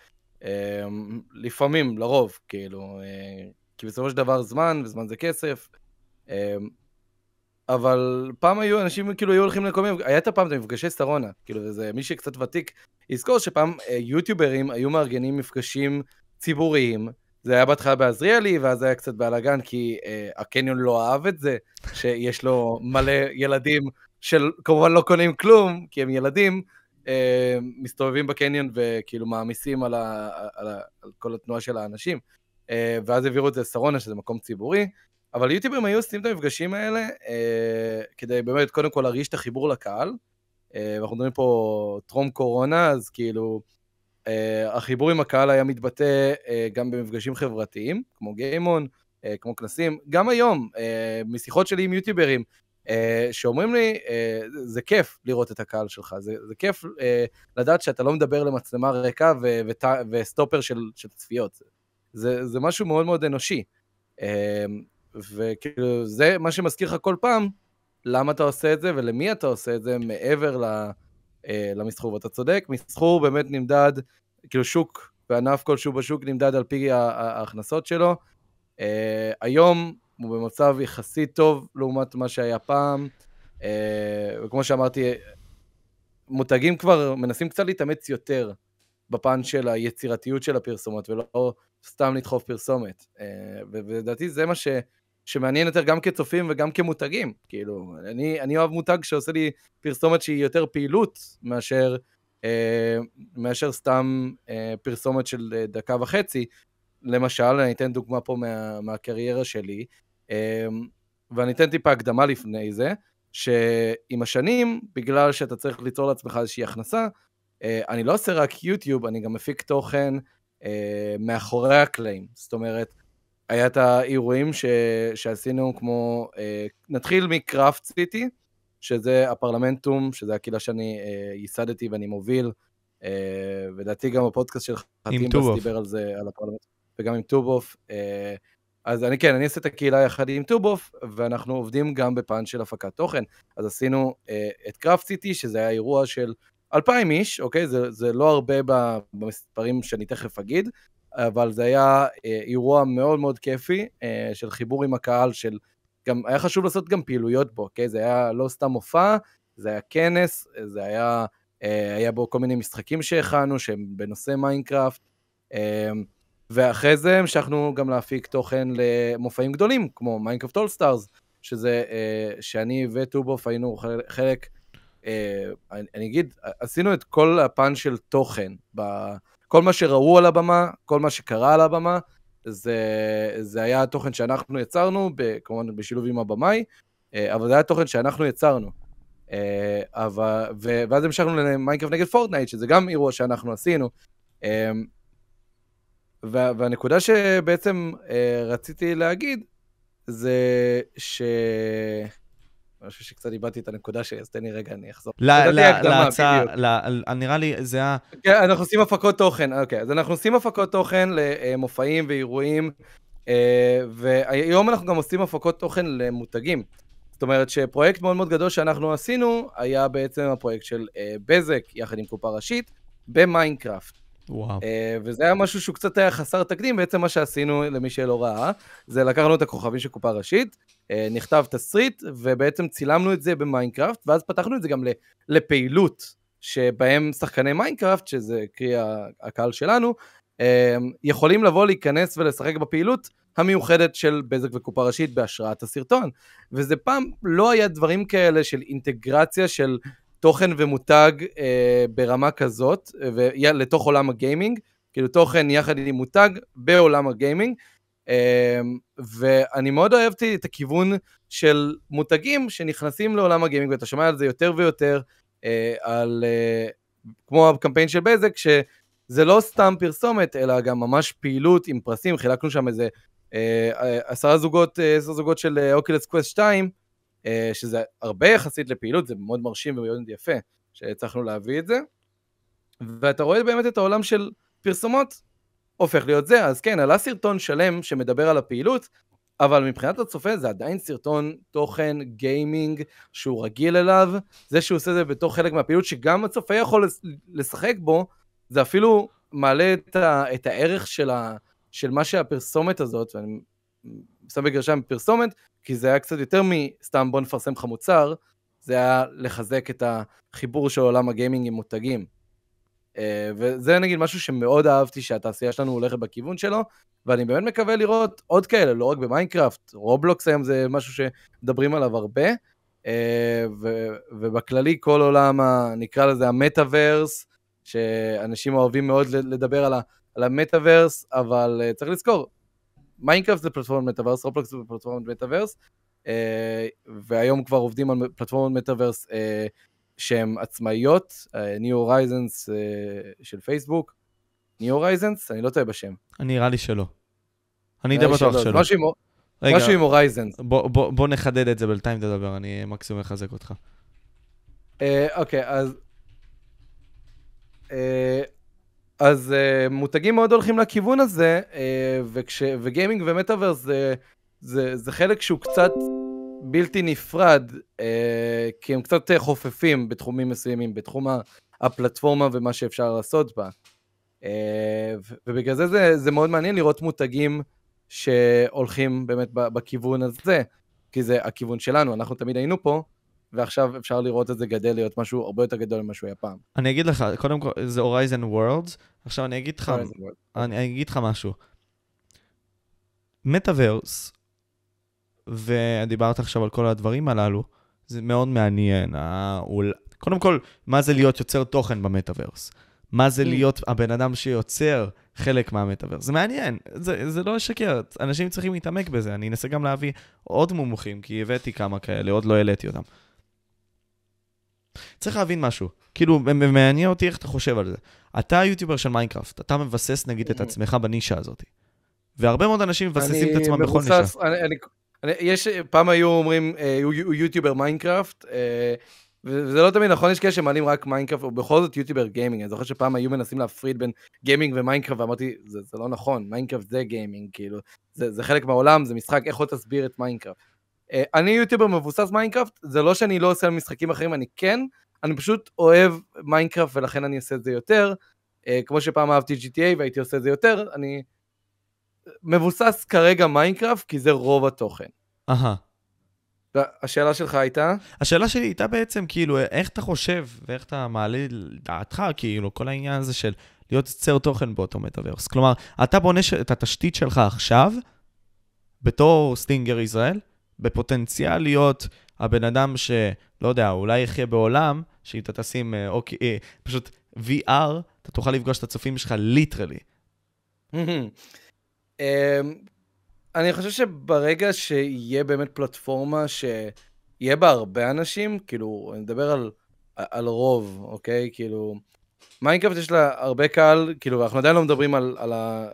אה, לפעמים, לרוב, כאילו, אה, כי בסופו של דבר זמן, וזמן זה כסף. אבל פעם היו אנשים כאילו היו הולכים לכל מיני, היה את הפעם את המפגשי שרונה, כאילו זה מי שקצת ותיק יזכור שפעם יוטיוברים היו מארגנים מפגשים ציבוריים, זה היה בהתחלה בעזריאלי ואז היה קצת בלאגן כי אה, הקניון לא אהב את זה, שיש לו מלא ילדים שכמובן לא קונים כלום, כי הם ילדים, אה, מסתובבים בקניון וכאילו מעמיסים על, ה, על, ה, על כל התנועה של האנשים. אה, ואז העבירו את זה לשרונה, שזה מקום ציבורי. אבל יוטיוברים היו עושים את המפגשים האלה אה, כדי באמת קודם כל להרגיש את החיבור לקהל. אה, ואנחנו מדברים פה טרום קורונה, אז כאילו אה, החיבור עם הקהל היה מתבטא אה, גם במפגשים חברתיים, כמו גיימון, אה, כמו כנסים. גם היום, אה, משיחות שלי עם יוטיוברים, שאומרים לי, אה, זה כיף לראות את הקהל שלך, זה, זה כיף אה, לדעת שאתה לא מדבר למצלמה ריקה ו, ו, וסטופר של, של צפיות. זה, זה משהו מאוד מאוד אנושי. וכאילו, זה מה שמזכיר לך כל פעם, למה אתה עושה את זה ולמי אתה עושה את זה מעבר למסחור. ואתה צודק, מסחור באמת נמדד, כאילו שוק וענף כלשהו בשוק נמדד על פי ההכנסות שלו. היום הוא במצב יחסית טוב לעומת מה שהיה פעם. אה, וכמו שאמרתי, מותגים כבר מנסים קצת להתאמץ יותר בפן של היצירתיות של הפרסומות, ולא סתם לדחוף פרסומת. אה, ולדעתי זה מה ש... שמעניין יותר גם כצופים וגם כמותגים. כאילו, אני, אני אוהב מותג שעושה לי פרסומת שהיא יותר פעילות מאשר, אה, מאשר סתם אה, פרסומת של אה, דקה וחצי. למשל, אני אתן דוגמה פה מה, מהקריירה שלי. אמ, ואני אתן טיפה הקדמה לפני זה, שעם השנים, בגלל שאתה צריך ליצור לעצמך איזושהי הכנסה, אה, אני לא עושה רק יוטיוב, אני גם מפיק תוכן אה, מאחורי הקלעים. זאת אומרת, היה את האירועים ש... שעשינו כמו, אה, נתחיל מקראפט סיטי, שזה הפרלמנטום, שזה הקהילה שאני ייסדתי ואני מוביל, ודעתי גם הפודקאסט של חתים דיבר על זה, על הפרלמנט, וגם עם טובוף. אז אני כן, אני אעשה את הקהילה יחד עם טובוף, ואנחנו עובדים גם בפן של הפקת תוכן. אז עשינו אה, את קראפט סיטי, שזה היה אירוע של 2,000 איש, אוקיי? זה, זה לא הרבה במספרים שאני תכף אגיד, אבל זה היה אה, אירוע מאוד מאוד כיפי, אה, של חיבור עם הקהל, של... גם היה חשוב לעשות גם פעילויות בו, אוקיי? זה היה לא סתם מופע, זה היה כנס, זה היה... אה, היה בו כל מיני משחקים שהכנו, שהם בנושא מיינקראפט. אה, ואחרי זה המשכנו גם להפיק תוכן למופעים גדולים, כמו מיינקראפט אול סטארס, שזה, אה, שאני וטובוף היינו חלק, אה, אני, אני אגיד, עשינו את כל הפן של תוכן, ב, כל מה שראו על הבמה, כל מה שקרה על הבמה, זה, זה היה התוכן שאנחנו יצרנו, כמובן בשילוב עם הבמאי, אה, אבל זה היה תוכן שאנחנו יצרנו. אה, אבל, ו, ואז המשכנו למיינקראפט נגד פורטנייט, שזה גם אירוע שאנחנו עשינו. אה, והנקודה שבעצם אה, רציתי להגיד, זה ש... אני חושב שקצת איבדתי את הנקודה שלי, אז תן לי רגע, אני אחזור. להצעה, נראה לי, זה ה... כן, אנחנו עושים הפקות תוכן, אוקיי, אז אנחנו עושים הפקות תוכן למופעים ואירועים, אה, והיום אנחנו גם עושים הפקות תוכן למותגים. זאת אומרת שפרויקט מאוד מאוד גדול שאנחנו עשינו, היה בעצם הפרויקט של אה, בזק, יחד עם קופה ראשית, במיינקראפט. וואו. Uh, וזה היה משהו שהוא קצת היה חסר תקדים, בעצם מה שעשינו, למי שלא ראה, זה לקחנו את הכוכבים של קופה ראשית, אה, נכתב תסריט, ובעצם צילמנו את זה במיינקראפט, ואז פתחנו את זה גם לפעילות, שבהם שחקני מיינקראפט, שזה קרי הקהל שלנו, אה, יכולים לבוא, להיכנס ולשחק בפעילות המיוחדת של בזק וקופה ראשית בהשראת הסרטון. וזה פעם לא היה דברים כאלה של אינטגרציה של תוכן ומותג אה, ברמה כזאת, לתוך עולם הגיימינג, כאילו תוכן יחד עם מותג בעולם הגיימינג, אה, ואני מאוד אהבתי את הכיוון של מותגים שנכנסים לעולם הגיימינג, ואתה שומע על זה יותר ויותר, אה, על, אה, כמו הקמפיין של בזק, שזה לא סתם פרסומת, אלא גם ממש פעילות עם פרסים, חילקנו שם איזה אה, עשרה זוגות, אה, עשר זוגות של Oculus Quest 2, אה, שזה הרבה יחסית לפעילות, זה מאוד מרשים ומאוד יפה שהצלחנו להביא את זה. ואתה רואה באמת את העולם של פרסומות הופך להיות זה, אז כן, עלה סרטון שלם שמדבר על הפעילות, אבל מבחינת הצופה זה עדיין סרטון תוכן גיימינג שהוא רגיל אליו, זה שהוא עושה זה בתור חלק מהפעילות שגם הצופה יכול לשחק בו, זה אפילו מעלה את, ה, את הערך של, ה, של מה שהפרסומת הזאת, ואני שם בגרשיים פרסומת, כי זה היה קצת יותר מסתם בוא נפרסם לך מוצר, זה היה לחזק את החיבור של עולם הגיימינג עם מותגים. אה, וזה נגיד משהו שמאוד אהבתי שהתעשייה שלנו הולכת בכיוון שלו, ואני באמת מקווה לראות עוד כאלה, לא רק במיינקראפט, רובלוקס היום זה משהו שמדברים עליו הרבה, אה, ובכללי כל עולם, נקרא לזה המטאוורס, שאנשים אוהבים מאוד לדבר על המטאוורס, אבל אה, צריך לזכור, מיינקראפט זה פלטפורמת מטאוורס, רובלוקס זה פלטפורמת מטאוורס, והיום כבר עובדים על פלטפורמת מטאוורס שהן עצמאיות, New Horizons של פייסבוק, New Horizons? אני לא טועה בשם. נראה לי שלא. אני די בטוח שלא. משהו עם Horizons. בוא נחדד את זה בינתיים תדבר, אני מקסימום מחזק אותך. אה, אוקיי, אז... אה, אז אה, מותגים מאוד הולכים לכיוון הזה, אה, וכש, וגיימינג ומטאוורס זה, זה, זה חלק שהוא קצת בלתי נפרד, uh, כי הם קצת חופפים בתחומים מסוימים, בתחום הפלטפורמה ומה שאפשר לעשות בה. Uh, ובגלל זה, זה זה מאוד מעניין לראות מותגים שהולכים באמת בכיוון הזה, כי זה הכיוון שלנו, אנחנו תמיד היינו פה, ועכשיו אפשר לראות את זה גדל להיות משהו הרבה יותר גדול ממה שהוא היה פעם. אני אגיד לך, קודם כל, זה הורייזן וורלדס, עכשיו אני אגיד לך, אני אגיד לך משהו. מטאוורס, ודיברת עכשיו על כל הדברים הללו, זה מאוד מעניין. קודם כל, מה זה להיות יוצר תוכן במטאוורס? מה זה mm. להיות הבן אדם שיוצר חלק מהמטאוורס? זה מעניין, זה, זה לא לשקר, אנשים צריכים להתעמק בזה. אני אנסה גם להביא עוד מומחים, כי הבאתי כמה כאלה, עוד לא העליתי אותם. צריך להבין משהו. כאילו, מעניין אותי איך אתה חושב על זה. אתה יוטיובר של מיינקראפט, אתה מבסס נגיד את אממ. עצמך בנישה הזאת. והרבה מאוד אנשים מבססים את עצמם בכל נישה. אני, אני, אני, יש, פעם היו אומרים, אה, הוא יוטיובר מיינקראפט, אה, וזה לא תמיד נכון, יש כאלה שמעלים רק מיינקראפט, ובכל זאת יוטיובר גיימינג. אני זוכר שפעם היו מנסים להפריד בין גיימינג ומיינקראפט, ואמרתי, זה, זה לא נכון, מיינקראפט זה גיימינג, כאילו, זה, זה חלק מהעולם, זה משחק, איך עוד תסביר את מיינקראפט. אה, אני יוטיובר מבוסס מיינקראפט, זה לא שאני לא עושה משחקים אחרים, אני כן, אני פשוט אוהב מיינקראפט ולכן אני אעשה את זה יותר. אה, כמו שפעם אהבתי GTA והייתי עושה את זה יותר, אני מבוסס כרגע מיינקראפט כי זה רוב התוכן. אהה. השאלה שלך הייתה? השאלה שלי הייתה בעצם, כאילו, איך אתה חושב ואיך אתה מעלה לדעתך, כאילו, כל העניין הזה של להיות יוצר תוכן באותו מטאוורס. כלומר, אתה בונה את התשתית שלך עכשיו, בתור סטינגר ישראל, בפוטנציאל להיות הבן אדם שלא יודע, אולי יחיה בעולם, שאם אתה תשים, אה, אוקיי, אה, פשוט VR, אתה תוכל לפגוש את הצופים שלך literally. אמ, אני חושב שברגע שיהיה באמת פלטפורמה שיהיה בה הרבה אנשים, כאילו, אני מדבר על, על רוב, אוקיי? כאילו, מיינקראפט יש לה הרבה קהל, כאילו, אנחנו עדיין לא מדברים על, על, ה,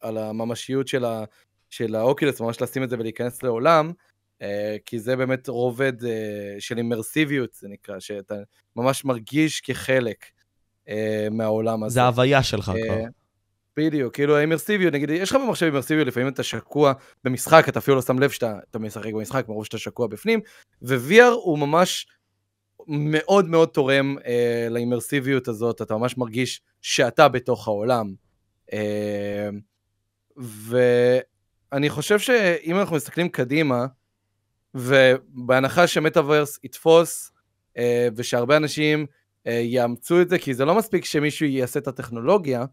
על הממשיות של, ה, של האוקילוס, ממש לשים את זה ולהיכנס לעולם, כי זה באמת רובד אה, של אימרסיביות, זה נקרא, שאתה ממש מרגיש כחלק אה, מהעולם הזה. זה ההוויה שלך כבר. בדיוק, כאילו האימרסיביות, נגיד, יש לך במחשב אימרסיביות, לפעמים אתה שקוע במשחק, אתה אפילו לא שם לב שאתה משחק במשחק, מרוב שאתה שקוע בפנים, ו-VR הוא ממש מאוד מאוד תורם אה, לאימרסיביות הזאת, אתה ממש מרגיש שאתה בתוך העולם. אה, ואני חושב שאם אנחנו מסתכלים קדימה, ובהנחה שמטאוורס יתפוס, אה, ושהרבה אנשים אה, יאמצו את זה, כי זה לא מספיק שמישהו יעשה את הטכנולוגיה,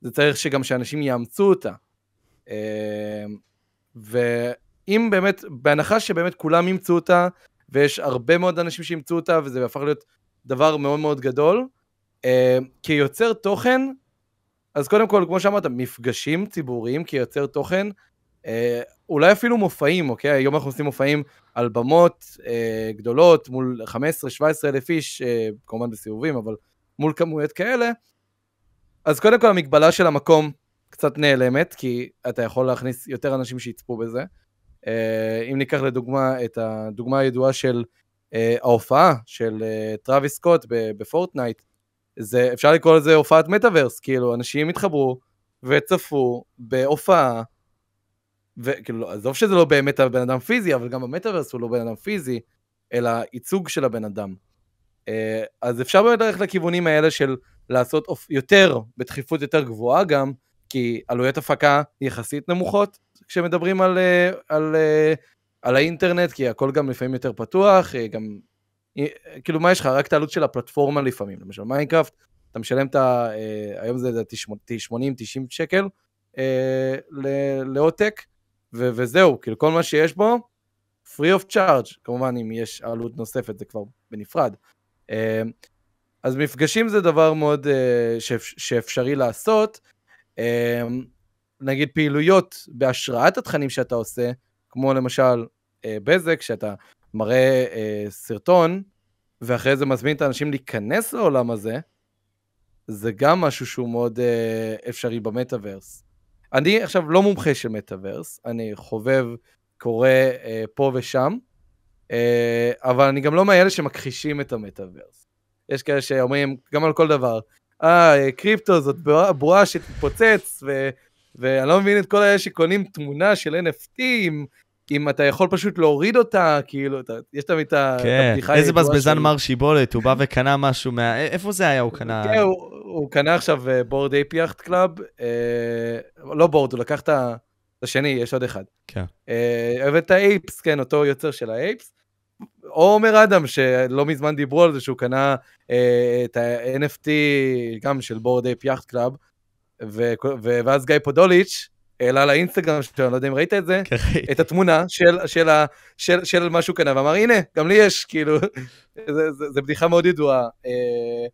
זה צריך שגם שאנשים יאמצו אותה. אה, ואם באמת, בהנחה שבאמת כולם ימצאו אותה, ויש הרבה מאוד אנשים שימצאו אותה, וזה הפך להיות דבר מאוד מאוד גדול, כיוצר תוכן, אז קודם כל, כמו שאמרת, מפגשים ציבוריים כיוצר תוכן, אה, אולי אפילו מופעים, אוקיי? היום אנחנו עושים מופעים על במות אה, גדולות מול 15-17 אלף איש, אה, כמובן בסיבובים, אבל מול כמויות כאלה. אז קודם כל המגבלה של המקום קצת נעלמת, כי אתה יכול להכניס יותר אנשים שיצפו בזה. אה, אם ניקח לדוגמה את הדוגמה הידועה של אה, ההופעה של אה, טראביס סקוט בפורטנייט, זה, אפשר לקרוא לזה הופעת מטאוורס, כאילו אנשים התחברו וצפו בהופעה וכאילו, עזוב שזה לא באמת הבן אדם פיזי, אבל גם המטאוורס הוא לא בן אדם פיזי, אלא ייצוג של הבן אדם. אה, אז אפשר באמת ללכת לכיוונים האלה של לעשות יותר, בדחיפות יותר גבוהה גם, כי עלויות הפקה יחסית נמוכות כשמדברים על, אה, על, על, על האינטרנט, כי הכל גם לפעמים יותר פתוח, גם, כאילו מה יש לך? רק את העלות של הפלטפורמה לפעמים, למשל מיינקראפט, אתה משלם את ה... היום זה לדעתי 80-90 שקל לעותק, וזהו, כאילו כל מה שיש בו, free of charge, כמובן אם יש עלות נוספת זה כבר בנפרד. אה, אז מפגשים זה דבר מאוד אה, שאפשרי לעשות. אה, נגיד פעילויות בהשראת התכנים שאתה עושה, כמו למשל בזק, שאתה מראה סרטון, ואחרי זה מזמין את האנשים להיכנס לעולם הזה, זה גם משהו שהוא מאוד אפשרי במטאוורס. אני עכשיו לא מומחה של מטאוורס, אני חובב, קורא אה, פה ושם, אה, אבל אני גם לא מאלה שמכחישים את המטאוורס. יש כאלה שאומרים, גם על כל דבר, אה, קריפטו זאת בועה שתתפוצץ, ו- ואני לא מבין את כל האלה שקונים תמונה של NFT עם אם אתה יכול פשוט להוריד אותה, כאילו, אתה, יש תמיד את הבדיחה כן, איזה בזבזן מר שיבולת, הוא בא וקנה משהו מה... איפה זה היה? הוא קנה... כן, הוא, הוא קנה עכשיו Bored Ape Yacht Club, לא Bored, הוא לקח את השני, יש עוד אחד. כן. אה, אוהב את ה Apes, כן, אותו יוצר של ה Apes. או עומר אדם, שלא מזמן דיברו על זה שהוא קנה אה, את ה-NFT גם של Bored Ape Yacht Club, ואז גיא פודוליץ', העלה לאינסטגרם שלו, אני לא יודע אם ראית את זה, כן, את התמונה של, של, של, של מה שהוא קנה, ואמר, הנה, גם לי יש, כאילו, זו בדיחה מאוד ידועה. אה,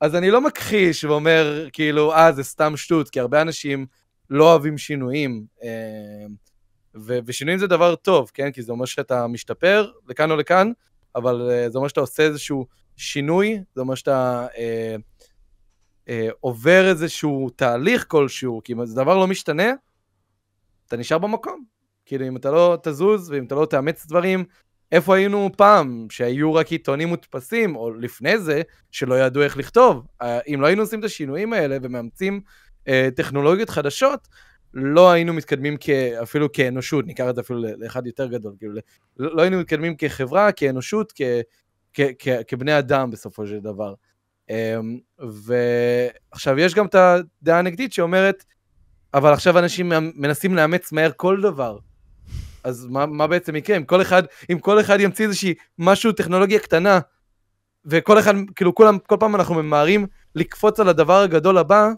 אז אני לא מכחיש ואומר, כאילו, אה, זה סתם שטות, כי הרבה אנשים לא אוהבים שינויים, אה, ו- ושינויים זה דבר טוב, כן? כי זה אומר שאתה משתפר לכאן או לכאן, אבל אה, זה אומר שאתה עושה איזשהו שינוי, זה אומר שאתה... אה, אה, עובר איזשהו תהליך כלשהו, כי אם זה דבר לא משתנה, אתה נשאר במקום. כאילו, אם אתה לא תזוז ואם אתה לא תאמץ דברים, איפה היינו פעם, שהיו רק עיתונים מודפסים, או לפני זה, שלא ידעו איך לכתוב. אה, אם לא היינו עושים את השינויים האלה ומאמצים אה, טכנולוגיות חדשות, לא היינו מתקדמים כ, אפילו כאנושות, ניקח את זה אפילו לאחד יותר גדול, כאילו, לא היינו מתקדמים כחברה, כאנושות, כ, כבני אדם בסופו של דבר. אה, ועכשיו, יש גם את הדעה הנגדית שאומרת, אבל עכשיו אנשים מנסים לאמץ מהר כל דבר. אז מה, מה בעצם יקרה? אם כל אחד, אם כל אחד ימציא איזושהי משהו, טכנולוגיה קטנה, וכל אחד, כאילו כולם, כל פעם אנחנו ממהרים לקפוץ על הדבר הגדול הבא,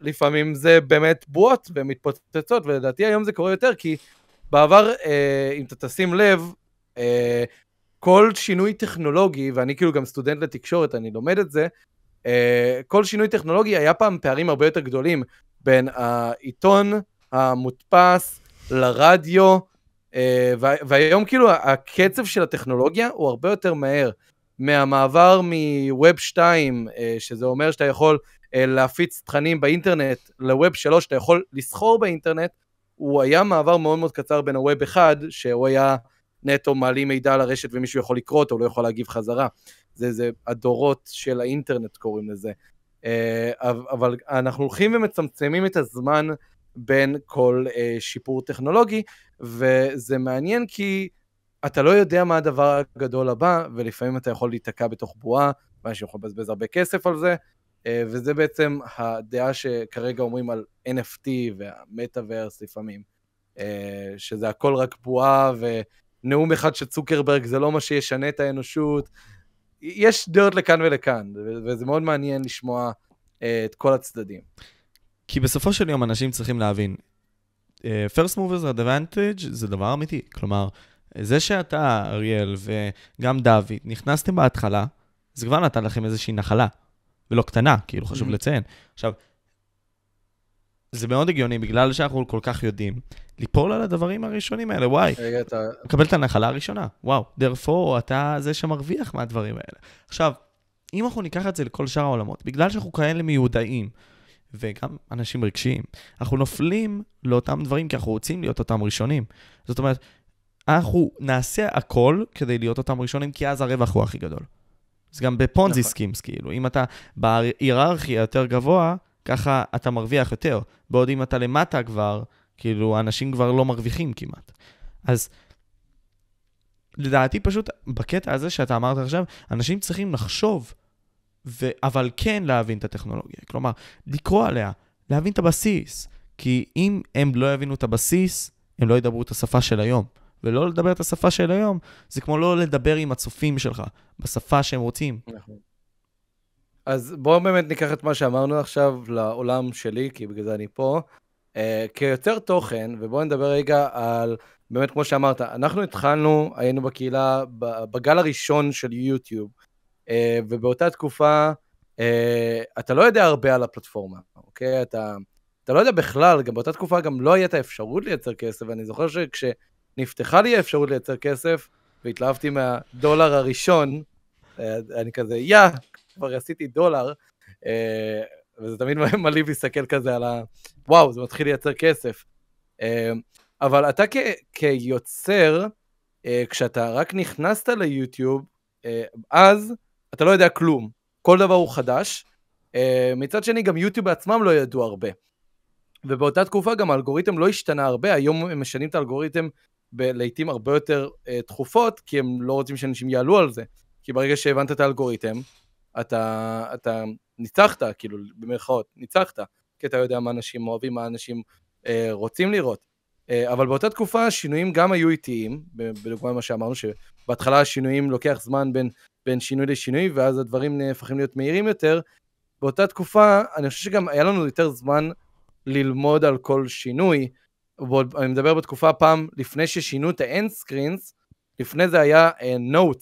לפעמים זה באמת בועות ומתפוצצות, ולדעתי היום זה קורה יותר, כי בעבר, אה, אם אתה תשים לב, אה, כל שינוי טכנולוגי, ואני כאילו גם סטודנט לתקשורת, אני לומד את זה, אה, כל שינוי טכנולוגי היה פעם פערים הרבה יותר גדולים. בין העיתון המודפס לרדיו, אה, והיום כאילו הקצב של הטכנולוגיה הוא הרבה יותר מהר. מהמעבר מווב 2, אה, שזה אומר שאתה יכול אה, להפיץ תכנים באינטרנט, לווב 3, שאתה יכול לסחור באינטרנט, הוא היה מעבר מאוד מאוד קצר בין הווב 1, שהוא היה נטו מעלים מידע לרשת ומישהו יכול לקרוא אותו, לא יכול להגיב חזרה. זה, זה הדורות של האינטרנט קוראים לזה. אה, אבל אנחנו הולכים ומצמצמים את הזמן בין כל אה, שיפור טכנולוגי, וזה מעניין כי אתה לא יודע מה הדבר הגדול הבא, ולפעמים אתה יכול להיתקע בתוך בועה, ואנשים יכולים לבזבז הרבה כסף על זה, אה, וזה בעצם הדעה שכרגע אומרים על NFT והמטאוורס לפעמים, שזה הכל רק בועה, ונאום אחד של צוקרברג זה לא מה שישנה את האנושות, יש דעות לכאן ולכאן, וזה מאוד מעניין לשמוע uh, את כל הצדדים. כי בסופו של יום אנשים צריכים להבין, uh, first movers advantage זה דבר אמיתי. כלומר, זה שאתה, אריאל, וגם דוד, נכנסתם בהתחלה, זה כבר נתן לכם איזושהי נחלה, ולא קטנה, כאילו חשוב mm-hmm. לציין. עכשיו, זה מאוד הגיוני, בגלל שאנחנו כל כך יודעים, ליפול על הדברים הראשונים האלה, וואי. רגע, אתה... מקבל את הנחלה הראשונה, וואו. therefore, אתה זה שמרוויח מהדברים האלה. עכשיו, אם אנחנו ניקח את זה לכל שאר העולמות, בגלל שאנחנו כאלה מיודעים, וגם אנשים רגשיים, אנחנו נופלים לאותם דברים כי אנחנו רוצים להיות אותם ראשונים. זאת אומרת, אנחנו נעשה הכל כדי להיות אותם ראשונים, כי אז הרווח הוא הכי גדול. זה גם בפונזי נכון. schemes, כאילו. אם אתה בהיררכיה יותר גבוה, ככה אתה מרוויח יותר. בעוד אם אתה למטה כבר, כאילו, אנשים כבר לא מרוויחים כמעט. אז לדעתי פשוט, בקטע הזה שאתה אמרת עכשיו, אנשים צריכים לחשוב, ו... אבל כן להבין את הטכנולוגיה. כלומר, לקרוא עליה, להבין את הבסיס. כי אם הם לא יבינו את הבסיס, הם לא ידברו את השפה של היום. ולא לדבר את השפה של היום, זה כמו לא לדבר עם הצופים שלך, בשפה שהם רוצים. נכון. אז בואו באמת ניקח את מה שאמרנו עכשיו לעולם שלי, כי בגלל זה אני פה. Uh, כיוצר תוכן, ובואו נדבר רגע על, באמת כמו שאמרת, אנחנו התחלנו, היינו בקהילה בגל הראשון של יוטיוב, uh, ובאותה תקופה uh, אתה לא יודע הרבה על הפלטפורמה, אוקיי? אתה, אתה לא יודע בכלל, גם באותה תקופה גם לא הייתה אפשרות לייצר כסף, ואני זוכר שכשנפתחה לי האפשרות לייצר כסף, והתלהבתי מהדולר הראשון, אני כזה, יא, כבר עשיתי דולר, אה, וזה תמיד מלהיב להסתכל כזה על ה... וואו, זה מתחיל לייצר כסף. אה, אבל אתה כ- כיוצר, אה, כשאתה רק נכנסת ליוטיוב, אז אתה לא יודע כלום. כל דבר הוא חדש. מצד שני, גם יוטיוב בעצמם לא ידעו הרבה. ובאותה תקופה גם האלגוריתם לא השתנה הרבה, היום הם משנים את האלגוריתם לעיתים הרבה יותר תכופות, כי הם לא רוצים שאנשים יעלו על זה. כי ברגע שהבנת את האלגוריתם, אתה, אתה ניצחת, כאילו, במרכאות, ניצחת, כי אתה יודע מה אנשים אוהבים, מה אנשים אה, רוצים לראות. אה, אבל באותה תקופה השינויים גם היו איטיים, בדוגמה מה שאמרנו, שבהתחלה השינויים לוקח זמן בין, בין שינוי לשינוי, ואז הדברים נהפכים להיות מהירים יותר. באותה תקופה, אני חושב שגם היה לנו יותר זמן ללמוד על כל שינוי. אני מדבר בתקופה פעם לפני ששינו את האנד סקרינס, לפני זה היה uh,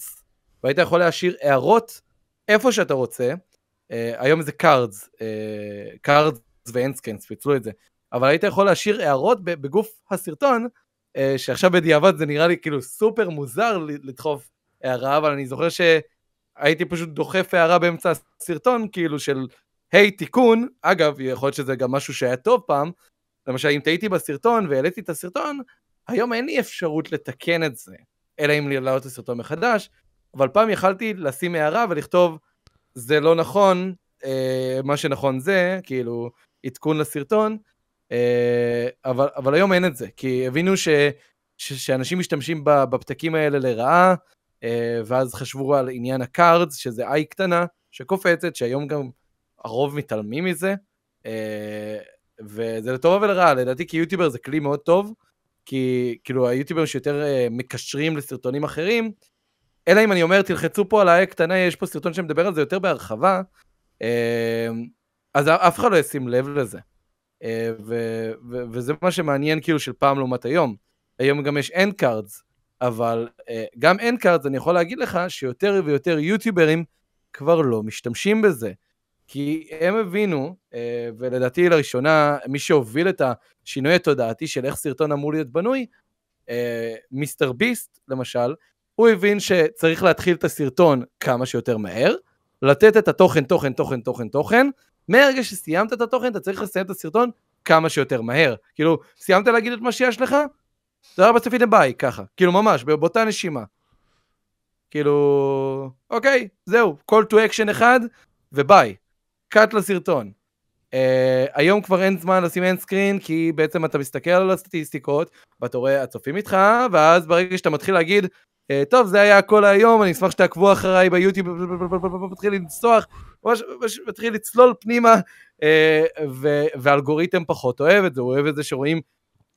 והיית יכול להשאיר הערות איפה שאתה רוצה, uh, היום זה uh, cards ואנסקנס, פיצלו את זה, אבל היית יכול להשאיר הערות בגוף הסרטון, uh, שעכשיו בדיעבד זה נראה לי כאילו סופר מוזר לדחוף הערה, אבל אני זוכר שהייתי פשוט דוחף הערה באמצע הסרטון, כאילו של, היי, hey, תיקון, אגב, יכול להיות שזה גם משהו שהיה טוב פעם, למשל, אם טעיתי בסרטון והעליתי את הסרטון, היום אין לי אפשרות לתקן את זה, אלא אם להעלות את הסרטון מחדש, אבל פעם יכלתי לשים הערה ולכתוב, זה לא נכון, אה, מה שנכון זה, כאילו, עדכון לסרטון, אה, אבל, אבל היום אין את זה, כי הבינו ש, ש, שאנשים משתמשים בפתקים האלה לרעה, אה, ואז חשבו על עניין ה cards, שזה i קטנה שקופצת, שהיום גם הרוב מתעלמים מזה, אה, וזה לטובה ולרעה, לדעתי כיוטיובר זה כלי מאוד טוב, כי כאילו היוטיוברים שיותר אה, מקשרים לסרטונים אחרים, אלא אם אני אומר, תלחצו פה על האי קטנה, יש פה סרטון שמדבר על זה יותר בהרחבה, אה, אז אף אחד לא ישים לב לזה. אה, ו- ו- וזה מה שמעניין כאילו של פעם לעומת היום. היום גם יש end cards, אבל אה, גם end cards, אני יכול להגיד לך שיותר ויותר יוטיוברים כבר לא משתמשים בזה. כי הם הבינו, ולדעתי לראשונה, מי שהוביל את השינוי התודעתי של איך סרטון אמור להיות בנוי, מיסטר ביסט למשל, הוא הבין שצריך להתחיל את הסרטון כמה שיותר מהר, לתת את התוכן, תוכן, תוכן, תוכן, תוכן, מהרגע שסיימת את התוכן, אתה צריך לסיים את הסרטון כמה שיותר מהר. כאילו, סיימת להגיד את מה שיש לך? תודה רבה צפיתם ביי, ככה. כאילו, ממש, באותה נשימה. כאילו, אוקיי, זהו, call to action אחד, וביי. קאט לסרטון. Uh, היום כבר אין זמן לשים אין סקרין, כי בעצם אתה מסתכל על הסטטיסטיקות, ואתה רואה, הצופים איתך, ואז ברגע שאתה מתחיל להגיד, טוב, זה היה הכל היום, אני אשמח שתעקבו אחריי ביוטיוב, מתחיל לנסוח, ממש מתחיל לצלול פנימה, אה, ואלגוריתם פחות אוהב את זה, הוא אוהב את זה שרואים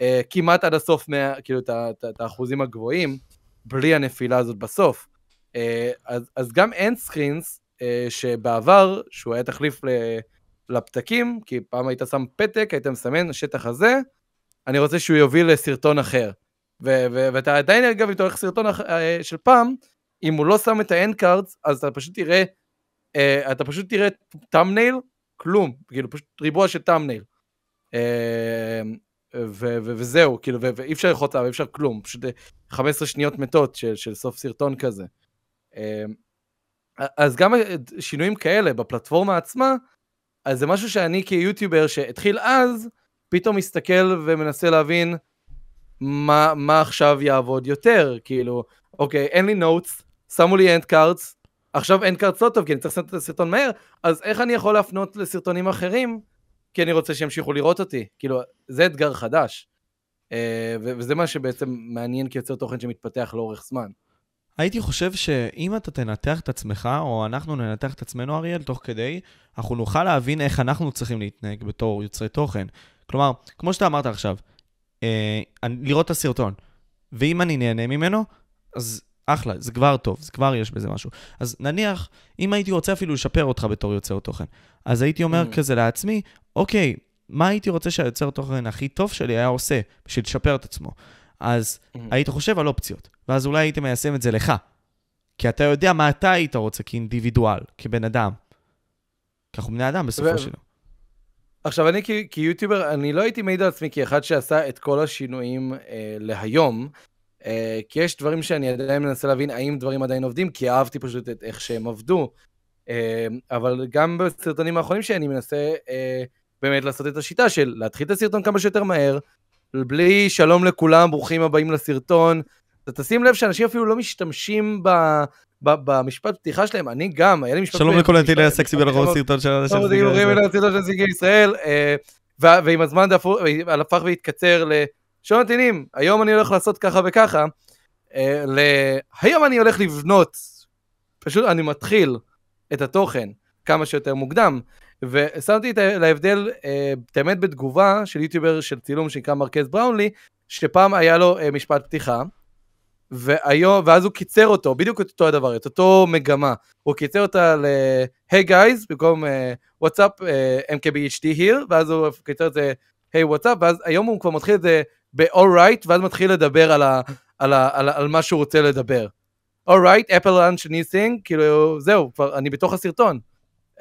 אה, כמעט עד הסוף, כאילו, את האחוזים הגבוהים, בלי הנפילה הזאת בסוף. אז גם end screens, שבעבר, שהוא היה תחליף לפתקים, כי פעם היית שם פתק, היית מסמן, השטח הזה, אני רוצה שהוא יוביל לסרטון אחר. ואתה עדיין, אגב, אם אתה הולך סרטון אה, של פעם, אם הוא לא שם את ה end cards, אז אתה פשוט תראה, uh, אתה פשוט תראה thumbnail, כלום, כאילו פשוט ריבוע של thumbnail. Uh, וזהו, כאילו, ואי אפשר ללחוץ עליו, אי אפשר כלום, פשוט 15 שניות מתות של, של סוף סרטון כזה. אז גם שינויים כאלה בפלטפורמה עצמה, אז זה משהו שאני כיוטיובר שהתחיל אז, פתאום מסתכל ומנסה להבין, מה, מה עכשיו יעבוד יותר, כאילו, אוקיי, אין לי notes, שמו לי end cards, עכשיו end cards לא טוב, כי אני צריך לעשות את הסרטון מהר, אז איך אני יכול להפנות לסרטונים אחרים, כי אני רוצה שימשיכו לראות אותי? כאילו, זה אתגר חדש. אה, וזה מה שבעצם מעניין כיוצר תוכן שמתפתח לאורך זמן. הייתי חושב שאם אתה תנתח את עצמך, או אנחנו ננתח את עצמנו, אריאל, תוך כדי, אנחנו נוכל להבין איך אנחנו צריכים להתנהג בתור יוצרי תוכן. כלומר, כמו שאתה אמרת עכשיו, אה, לראות את הסרטון, ואם אני נהנה ממנו, אז אחלה, זה כבר טוב, זה כבר יש בזה משהו. אז נניח, אם הייתי רוצה אפילו לשפר אותך בתור יוצר תוכן, אז הייתי אומר mm. כזה לעצמי, אוקיי, מה הייתי רוצה שהיוצר תוכן הכי טוב שלי היה עושה בשביל לשפר את עצמו? אז mm. היית חושב על אופציות, ואז אולי היית מיישם את זה לך. כי אתה יודע מה אתה היית רוצה כאינדיבידואל, כבן אדם. כי אנחנו בני אדם בסופו של דבר. עכשיו, אני כיוטיובר, אני לא הייתי מעיד על עצמי כאחד שעשה את כל השינויים אה, להיום, אה, כי יש דברים שאני עדיין מנסה להבין האם דברים עדיין עובדים, כי אהבתי פשוט את איך שהם עבדו. אה, אבל גם בסרטונים האחרונים שאני מנסה אה, באמת לעשות את השיטה של להתחיל את הסרטון כמה שיותר מהר, בלי שלום לכולם, ברוכים הבאים לסרטון. אתה תשים לב שאנשים אפילו לא משתמשים ב... במשפט פתיחה שלהם, אני גם, היה לי משפט... שלום לכל נטילי הסקסי ולראות סרטון של של ישראל. ועם הזמן זה הפך והתקצר לשון נתינים, היום אני הולך לעשות ככה וככה, אה, היום אני הולך לבנות, פשוט אני מתחיל את התוכן כמה שיותר מוקדם. ושמתי את ההבדל, אה, את האמת בתגובה של יוטיובר של צילום שנקרא מרכז בראונלי, שפעם היה לו אה, משפט פתיחה, והיום, ואז הוא קיצר אותו, בדיוק את אותו הדבר, את אותו מגמה. הוא קיצר אותה ל- היי גייז, במקום וואטסאפ, MKBHD here, ואז הוא קיצר את זה היי וואטסאפ, ואז היום הוא כבר מתחיל את זה ב-alright, ואז מתחיל לדבר על, ה- על, ה- על, ה- על מה שהוא רוצה לדבר. alright, אפל לאנץ' ניסינג, כאילו זהו, כבר אני בתוך הסרטון.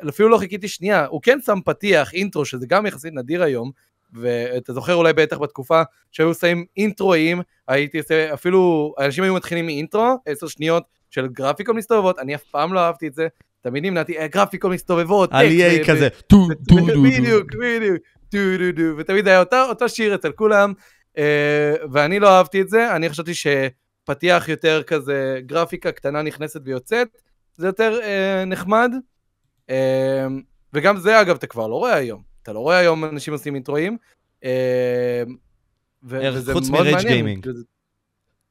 אפילו לא חיכיתי שנייה, הוא כן שם פתיח, אינטרו, שזה גם יחסית נדיר היום, ואתה זוכר אולי בטח בתקופה שהיו שמים אינטרואים, הייתי עושה, אפילו, אנשים היו מתחילים מאינטרו, עשר שניות של גרפיקות מסתובבות, אני אף פעם לא אהבתי את זה, תמיד נמנעתי, אה, גרפיקות מסתובבות, על EA כזה, טו טו דו דו, בדיוק, בדיוק, טו דו דו, ותמיד היה אותו שיר אצל כולם, אה, ואני לא אהבתי את זה, אני חשבתי שפתיח יותר כזה, גרפיקה קטנה נכנסת ויוצאת, זה יותר אה, נחמד, וגם זה אגב אתה כבר לא רואה היום. אתה לא רואה היום אנשים עושים אינטרואים. אה, חוץ מרייג' גיימינג.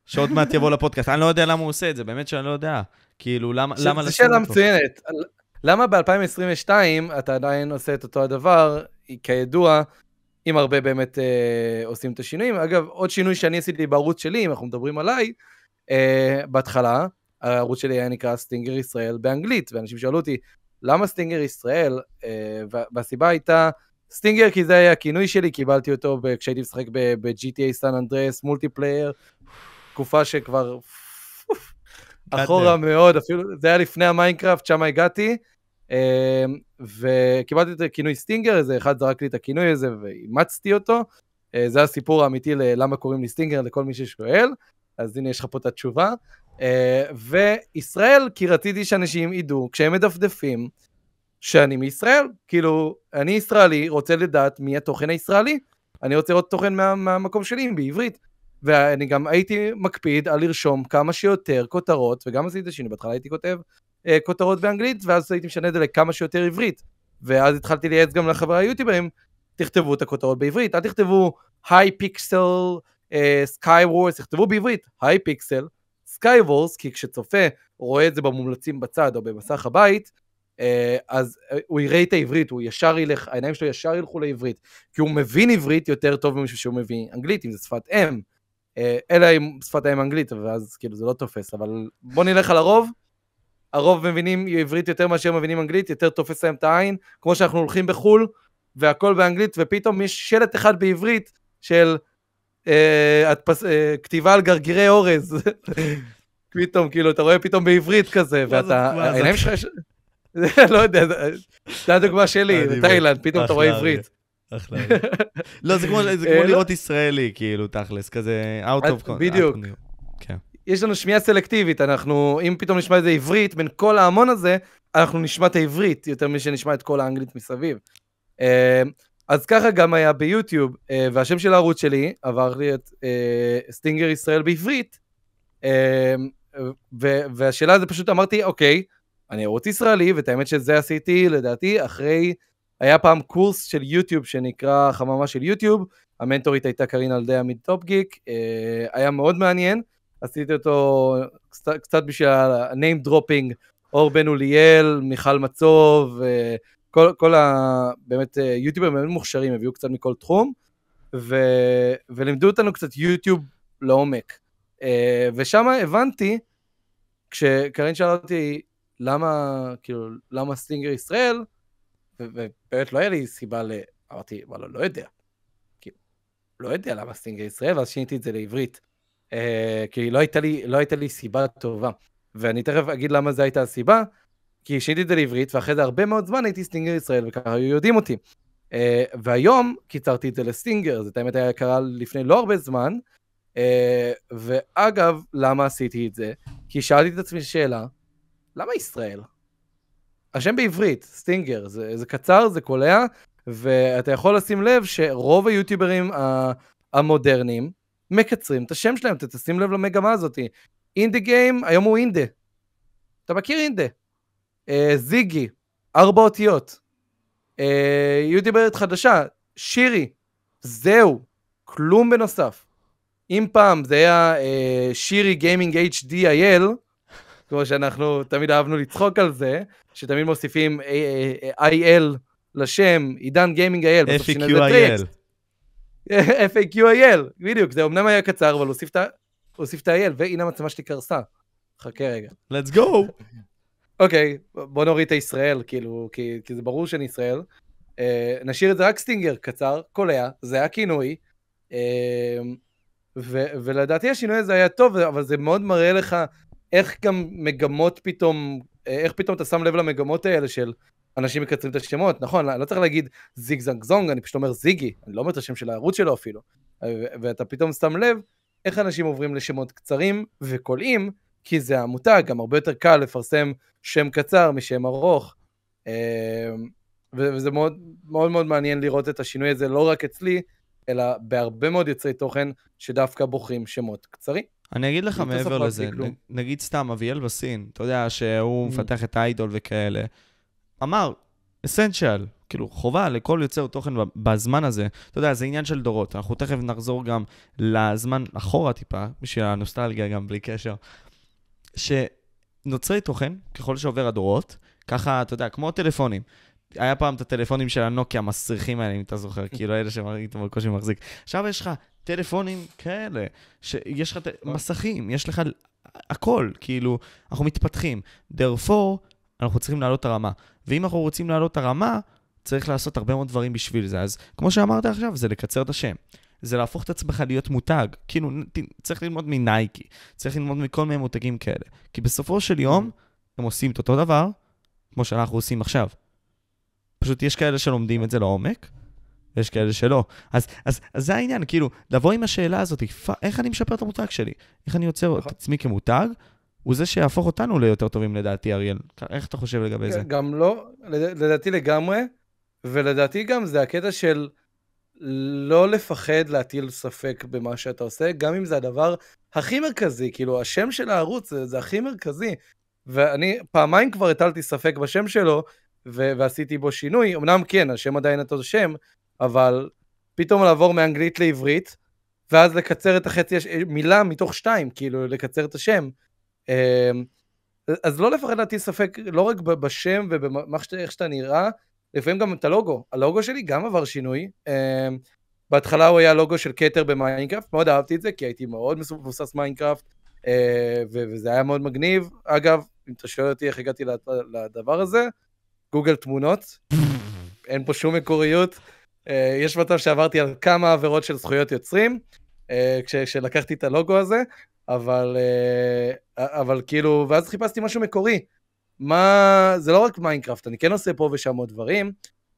שעוד מעט יבוא לפודקאסט, אני לא יודע למה הוא עושה את זה, באמת שאני לא יודע. כאילו, למה אותו? זו שאלה מצוינת. למה ב-2022 אתה עדיין עושה את אותו הדבר, כידוע, אם הרבה באמת אה, עושים את השינויים. אגב, עוד שינוי שאני עשיתי בערוץ שלי, אם אנחנו מדברים עליי, אה, בהתחלה, הערוץ שלי היה נקרא סטינגר ישראל באנגלית, ואנשים שאלו אותי, למה סטינגר ישראל? אה, והסיבה הייתה, סטינגר כי זה היה הכינוי שלי, קיבלתי אותו כשהייתי משחק ב-GTA סן אנדרס מולטיפלייר, תקופה שכבר אחורה מאוד, אפילו זה היה לפני המיינקראפט, שם הגעתי, אה, וקיבלתי את הכינוי סטינגר, איזה אחד זרק לי את הכינוי הזה ואימצתי אותו. אה, זה הסיפור האמיתי ללמה קוראים לי סטינגר לכל מי ששואל, אז הנה יש לך פה את התשובה. Uh, וישראל, כי רציתי שאנשים ידעו, כשהם מדפדפים, שאני מישראל. כאילו, אני ישראלי, רוצה לדעת מי התוכן הישראלי. אני רוצה לראות תוכן מה, מהמקום שלי, בעברית. ואני גם הייתי מקפיד על לרשום כמה שיותר כותרות, וגם עשיתי שינוי, בהתחלה הייתי כותב uh, כותרות באנגלית, ואז הייתי משנה את זה לכמה שיותר עברית. ואז התחלתי לייעץ גם לחברי היוטיוברים, תכתבו את הכותרות בעברית, אל תכתבו Hypixel, SkyWars, תכתבו בעברית, הייפיקסל, סקייוורס, כי כשצופה רואה את זה במומלצים בצד או במסך הבית, אה, אז אה, הוא יראה את העברית, הוא ישר ילך, העיניים שלו ישר ילכו לעברית, כי הוא מבין עברית יותר טוב ממישהו שהוא מבין אנגלית, אם זה שפת אם, אה, אלא אם שפת האם אנגלית, ואז כאילו זה לא תופס, אבל בוא נלך על הרוב, הרוב מבינים עברית יותר מאשר מבינים אנגלית, יותר תופס להם את העין, כמו שאנחנו הולכים בחו"ל, והכל באנגלית, ופתאום יש שלט אחד בעברית של אה, הדפס, אה, כתיבה על גרגירי אורז. פתאום, כאילו, אתה רואה פתאום בעברית כזה, ואתה, העיניים שלך, לא יודע, זו הדוגמה שלי, בתאילנד, פתאום אתה רואה עברית. אחלה. לא, זה כמו אה, לא. לראות ישראלי, כאילו, תכלס, כזה out of... בדיוק. כן. יש לנו שמיעה סלקטיבית, אנחנו, אם פתאום נשמע איזה עברית, בין כל ההמון הזה, אנחנו נשמע את העברית יותר משנשמע את כל האנגלית מסביב. אז ככה גם היה ביוטיוב, אה, והשם של הערוץ שלי עבר לי את אה, סטינגר ישראל בעברית, אה, והשאלה זה פשוט אמרתי, אוקיי, אני ערוץ ישראלי, ואת האמת שזה עשיתי לדעתי אחרי, היה פעם קורס של יוטיוב שנקרא חממה של יוטיוב, המנטורית הייתה קרין אלדיה מטופ גיק, היה מאוד מעניין, עשיתי אותו קצת, קצת בשביל ה-name dropping, אור בן אוליאל, מיכל מצוב, כל, כל ה... באמת יוטיוברים באמת מוכשרים, הביאו קצת מכל תחום, ו, ולימדו אותנו קצת יוטיוב לעומק. ושם הבנתי, כשקרין שאלה אותי, למה, כאילו, למה סטינגר ישראל? ובאמת לא היה לי סיבה ל... אמרתי, וואלה, לא יודע. כאילו, לא יודע למה סטינגר ישראל, ואז שיניתי את זה לעברית. אה, כי לא הייתה, לי, לא הייתה לי סיבה טובה. ואני תכף אגיד למה זו הייתה הסיבה, כי שיניתי את זה לעברית, ואחרי זה הרבה מאוד זמן הייתי סטינגר ישראל, וככה היו יודעים אותי. אה, והיום קיצרתי את זה לסטינגר, זאת האמת היה קרה לפני לא הרבה זמן. אה, ואגב, למה עשיתי את זה? כי שאלתי את עצמי שאלה, למה ישראל? השם בעברית, סטינגר, זה, זה קצר, זה קולע, ואתה יכול לשים לב שרוב היוטיוברים המודרניים מקצרים את השם שלהם, אתה תשים לב למגמה הזאת. אינדה גיים, היום הוא אינדה. אתה מכיר אינדה? אה, זיגי, ארבע אותיות. אה, יוטיוברית חדשה, שירי, זהו, כלום בנוסף. אם פעם זה היה אה, שירי גיימינג HD IL, כמו שאנחנו תמיד אהבנו לצחוק על זה, שתמיד מוסיפים אה, אה, IL לשם, עידן גיימינג IL, זה FAQIL, בדיוק, זה אמנם היה קצר, אבל הוסיף את ה-IL, והנה המצלמה שלי קרסה. חכה רגע. let's go. אוקיי, בוא נוריד את הישראל, כאילו, כי, כי זה ברור שאני ישראל. Uh, נשאיר את זה רק סטינגר, קצר, קולע, זה הכינוי. Uh, ו- ולדעתי השינוי הזה היה טוב, אבל זה מאוד מראה לך איך גם מגמות פתאום, איך פתאום אתה שם לב למגמות האלה של אנשים מקצרים את השמות, נכון, אני לא צריך להגיד זיג זנג זונג, אני פשוט אומר זיגי, אני לא אומר את השם של הערוץ שלו אפילו. ו- ואתה פתאום שם לב איך אנשים עוברים לשמות קצרים וקולעים, כי זה המותג, גם הרבה יותר קל לפרסם שם קצר משם ארוך. אמ, וזה מאוד מאוד מאוד מעניין לראות את השינוי הזה, לא רק אצלי, אלא בהרבה מאוד יוצרי תוכן שדווקא בוחרים שמות קצרים. אני אגיד לך מעבר לזה, נגיד סתם אביאל בסין, אתה יודע שהוא mm. מפתח את האיידול וכאלה, אמר, אסנצ'ל, כאילו חובה לכל יוצר תוכן בזמן הזה. אתה יודע, זה עניין של דורות. אנחנו תכף נחזור גם לזמן אחורה טיפה, בשביל הנוסטלגיה גם בלי קשר. שנוצרי תוכן, ככל שעובר הדורות, ככה, אתה יודע, כמו טלפונים. היה פעם את הטלפונים של הנוקיה המסריחים האלה, אם אתה זוכר, כאילו אלה שאתה בקושי מחזיק. עכשיו יש לך טלפונים כאלה, שיש לך מסכים, יש לך הכל, כאילו, אנחנו מתפתחים. therefore, אנחנו צריכים להעלות את הרמה. ואם אנחנו רוצים להעלות את הרמה, צריך לעשות הרבה מאוד דברים בשביל זה. אז כמו שאמרת עכשיו, זה לקצר את השם. זה להפוך את עצמך להיות מותג. כאילו, צריך ללמוד מנייקי, צריך ללמוד מכל מיני מותגים כאלה. כי בסופו של יום, הם עושים את אותו דבר, כמו שאנחנו עושים עכשיו. פשוט יש כאלה שלומדים את זה לעומק, ויש כאלה שלא. אז, אז, אז זה העניין, כאילו, לבוא עם השאלה הזאת, איך אני משפר את המותג שלי? איך אני יוצר את נכון. עצמי כמותג? הוא זה שיהפוך אותנו ליותר טובים לדעתי, אריאל. איך אתה חושב לגבי זה? גם לא, לדעתי לגמרי, ולדעתי גם זה הקטע של לא לפחד להטיל ספק במה שאתה עושה, גם אם זה הדבר הכי מרכזי, כאילו השם של הערוץ זה, זה הכי מרכזי. ואני פעמיים כבר הטלתי ספק בשם שלו, ו- ועשיתי בו שינוי. אמנם כן, השם עדיין אותו שם, אבל פתאום לעבור מאנגלית לעברית, ואז לקצר את החצי, מילה מתוך שתיים, כאילו לקצר את השם. אמ, אז לא לפחד להטיל ספק, לא רק בשם ובאיך שאתה נראה, לפעמים גם את הלוגו. הלוגו שלי גם עבר שינוי. אמ, בהתחלה הוא היה לוגו של כתר במיינקראפט, מאוד אהבתי את זה, כי הייתי מאוד מבוסס מיינקראפט, אה, וזה היה מאוד מגניב. אגב, אם אתה שואל אותי איך הגעתי לדבר הזה, גוגל תמונות, אין פה שום מקוריות. אה, יש מצב שעברתי על כמה עבירות של זכויות יוצרים, אה, כשלקחתי את הלוגו הזה, אבל, אבל כאילו, ואז חיפשתי משהו מקורי. מה, זה לא רק מיינקראפט, אני כן עושה פה ושם עוד דברים,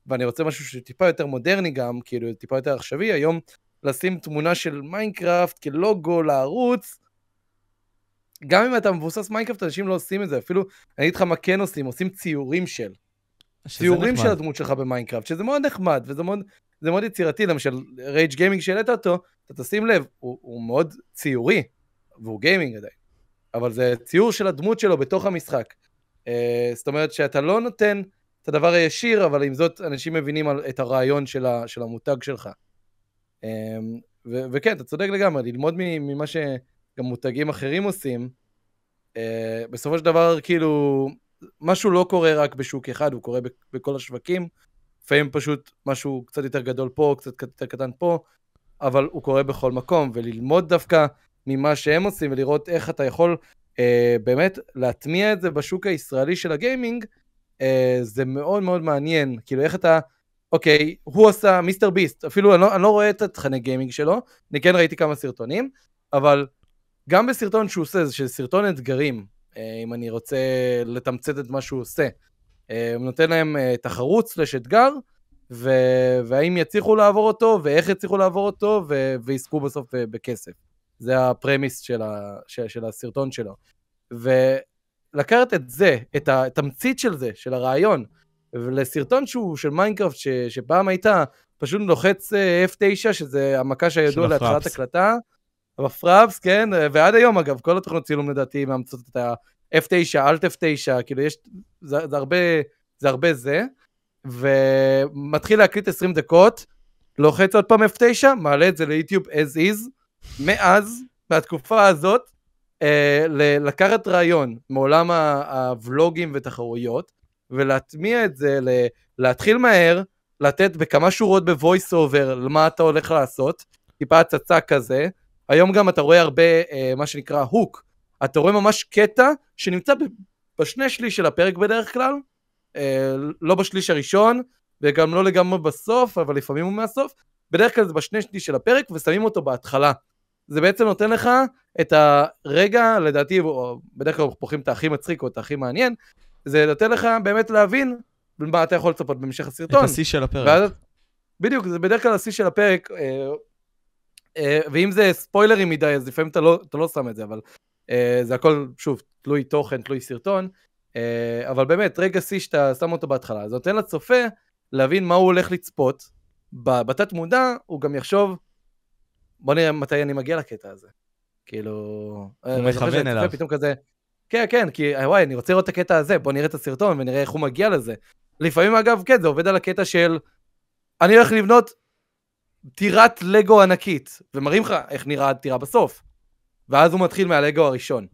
ואני רוצה משהו שטיפה יותר מודרני גם, כאילו טיפה יותר עכשווי, היום לשים תמונה של מיינקראפט כלוגו לערוץ, גם אם אתה מבוסס מיינקראפט, אנשים לא עושים את זה, אפילו, אני אגיד לך מה כן עושים, עושים ציורים של. ציורים. של הדמות שלך במיינקראפט, שזה מאוד נחמד, וזה מאוד, מאוד יצירתי, למשל רייג' גיימינג שהעלית אותו, אתה תשים לב, הוא, הוא מאוד ציורי, והוא גיימינג עדיין, אבל זה ציור של הדמות שלו בתוך המשחק. Uh, זאת אומרת שאתה לא נותן את הדבר הישיר, אבל עם זאת אנשים מבינים את הרעיון של, ה, של המותג שלך. ו- וכן, אתה צודק לגמרי, ללמוד ממה שגם מותגים אחרים עושים. בסופו של דבר, כאילו, משהו לא קורה רק בשוק אחד, הוא קורה בכל השווקים. לפעמים פשוט משהו קצת יותר גדול פה, קצת יותר קטן פה, אבל הוא קורה בכל מקום, וללמוד דווקא ממה שהם עושים ולראות איך אתה יכול אה, באמת להטמיע את זה בשוק הישראלי של הגיימינג, אה, זה מאוד מאוד מעניין. כאילו איך אתה, אוקיי, הוא עשה מיסטר ביסט, אפילו אני לא, אני לא רואה את התכני גיימינג שלו, אני כן ראיתי כמה סרטונים, אבל גם בסרטון שהוא עושה, זה סרטון אתגרים, אם אני רוצה לתמצת את מה שהוא עושה. אה, הוא נותן להם אה, תחרות סלש אתגר, ו- והאם יצליחו לעבור אותו, ואיך יצליחו לעבור אותו, ו- ויזכו בסוף בכסף. זה ה premise של, ה- של, של הסרטון שלו. ולקחת את זה, את התמצית של זה, של הרעיון, לסרטון שהוא של מיינקראפט, ש- שפעם הייתה פשוט לוחץ F9, שזה המקש הידוע להתחלת הקלטה, ב Fraps, כן, ועד היום אגב, כל התוכנות צילום לדעתי מאמצות את ה-F9, Alt F9, כאילו יש, זה, זה הרבה, זה הרבה זה, ומתחיל להקליט 20 דקות, לוחץ עוד פעם F9, מעלה את זה ליוטיוב as is, מאז, מהתקופה הזאת, אה, לקחת רעיון מעולם הוולוגים ותחרויות, ולהטמיע את זה, להתחיל מהר, לתת בכמה שורות ב voice over למה אתה הולך לעשות, טיפה הצצה כזה, היום גם אתה רואה הרבה, אה, מה שנקרא הוק. אתה רואה ממש קטע שנמצא בשני שליש של הפרק בדרך כלל, אה, לא בשליש הראשון, וגם לא לגמרי בסוף, אבל לפעמים הוא מהסוף. בדרך כלל זה בשני שליש של הפרק, ושמים אותו בהתחלה. זה בעצם נותן לך את הרגע, לדעתי, או בדרך כלל בוחרים את הכי מצחיק או את הכי מעניין, זה נותן לך באמת להבין מה אתה יכול לצפות בהמשך הסרטון. את השיא של הפרק. ואז, בדיוק, זה בדרך כלל השיא של הפרק, אה, ואם זה ספוילרים מדי, אז לפעמים אתה לא, אתה לא שם את זה, אבל uh, זה הכל, שוב, תלוי תוכן, תלוי סרטון, uh, אבל באמת, רגע שיא שאתה שם אותו בהתחלה, זה נותן לצופה להבין מה הוא הולך לצפות, בתת מודע הוא גם יחשוב, בוא נראה מתי אני מגיע לקטע הזה. כאילו... הוא מכוון אליו. פתאום כזה, כן, כן, כי וואי, אני רוצה לראות את הקטע הזה, בוא נראה את הסרטון ונראה איך הוא מגיע לזה. לפעמים, אגב, כן, זה עובד על הקטע של, אני הולך לבנות טירת לגו ענקית, ומראים לך איך נראה הטירה בסוף. ואז הוא מתחיל מהלגו הראשון.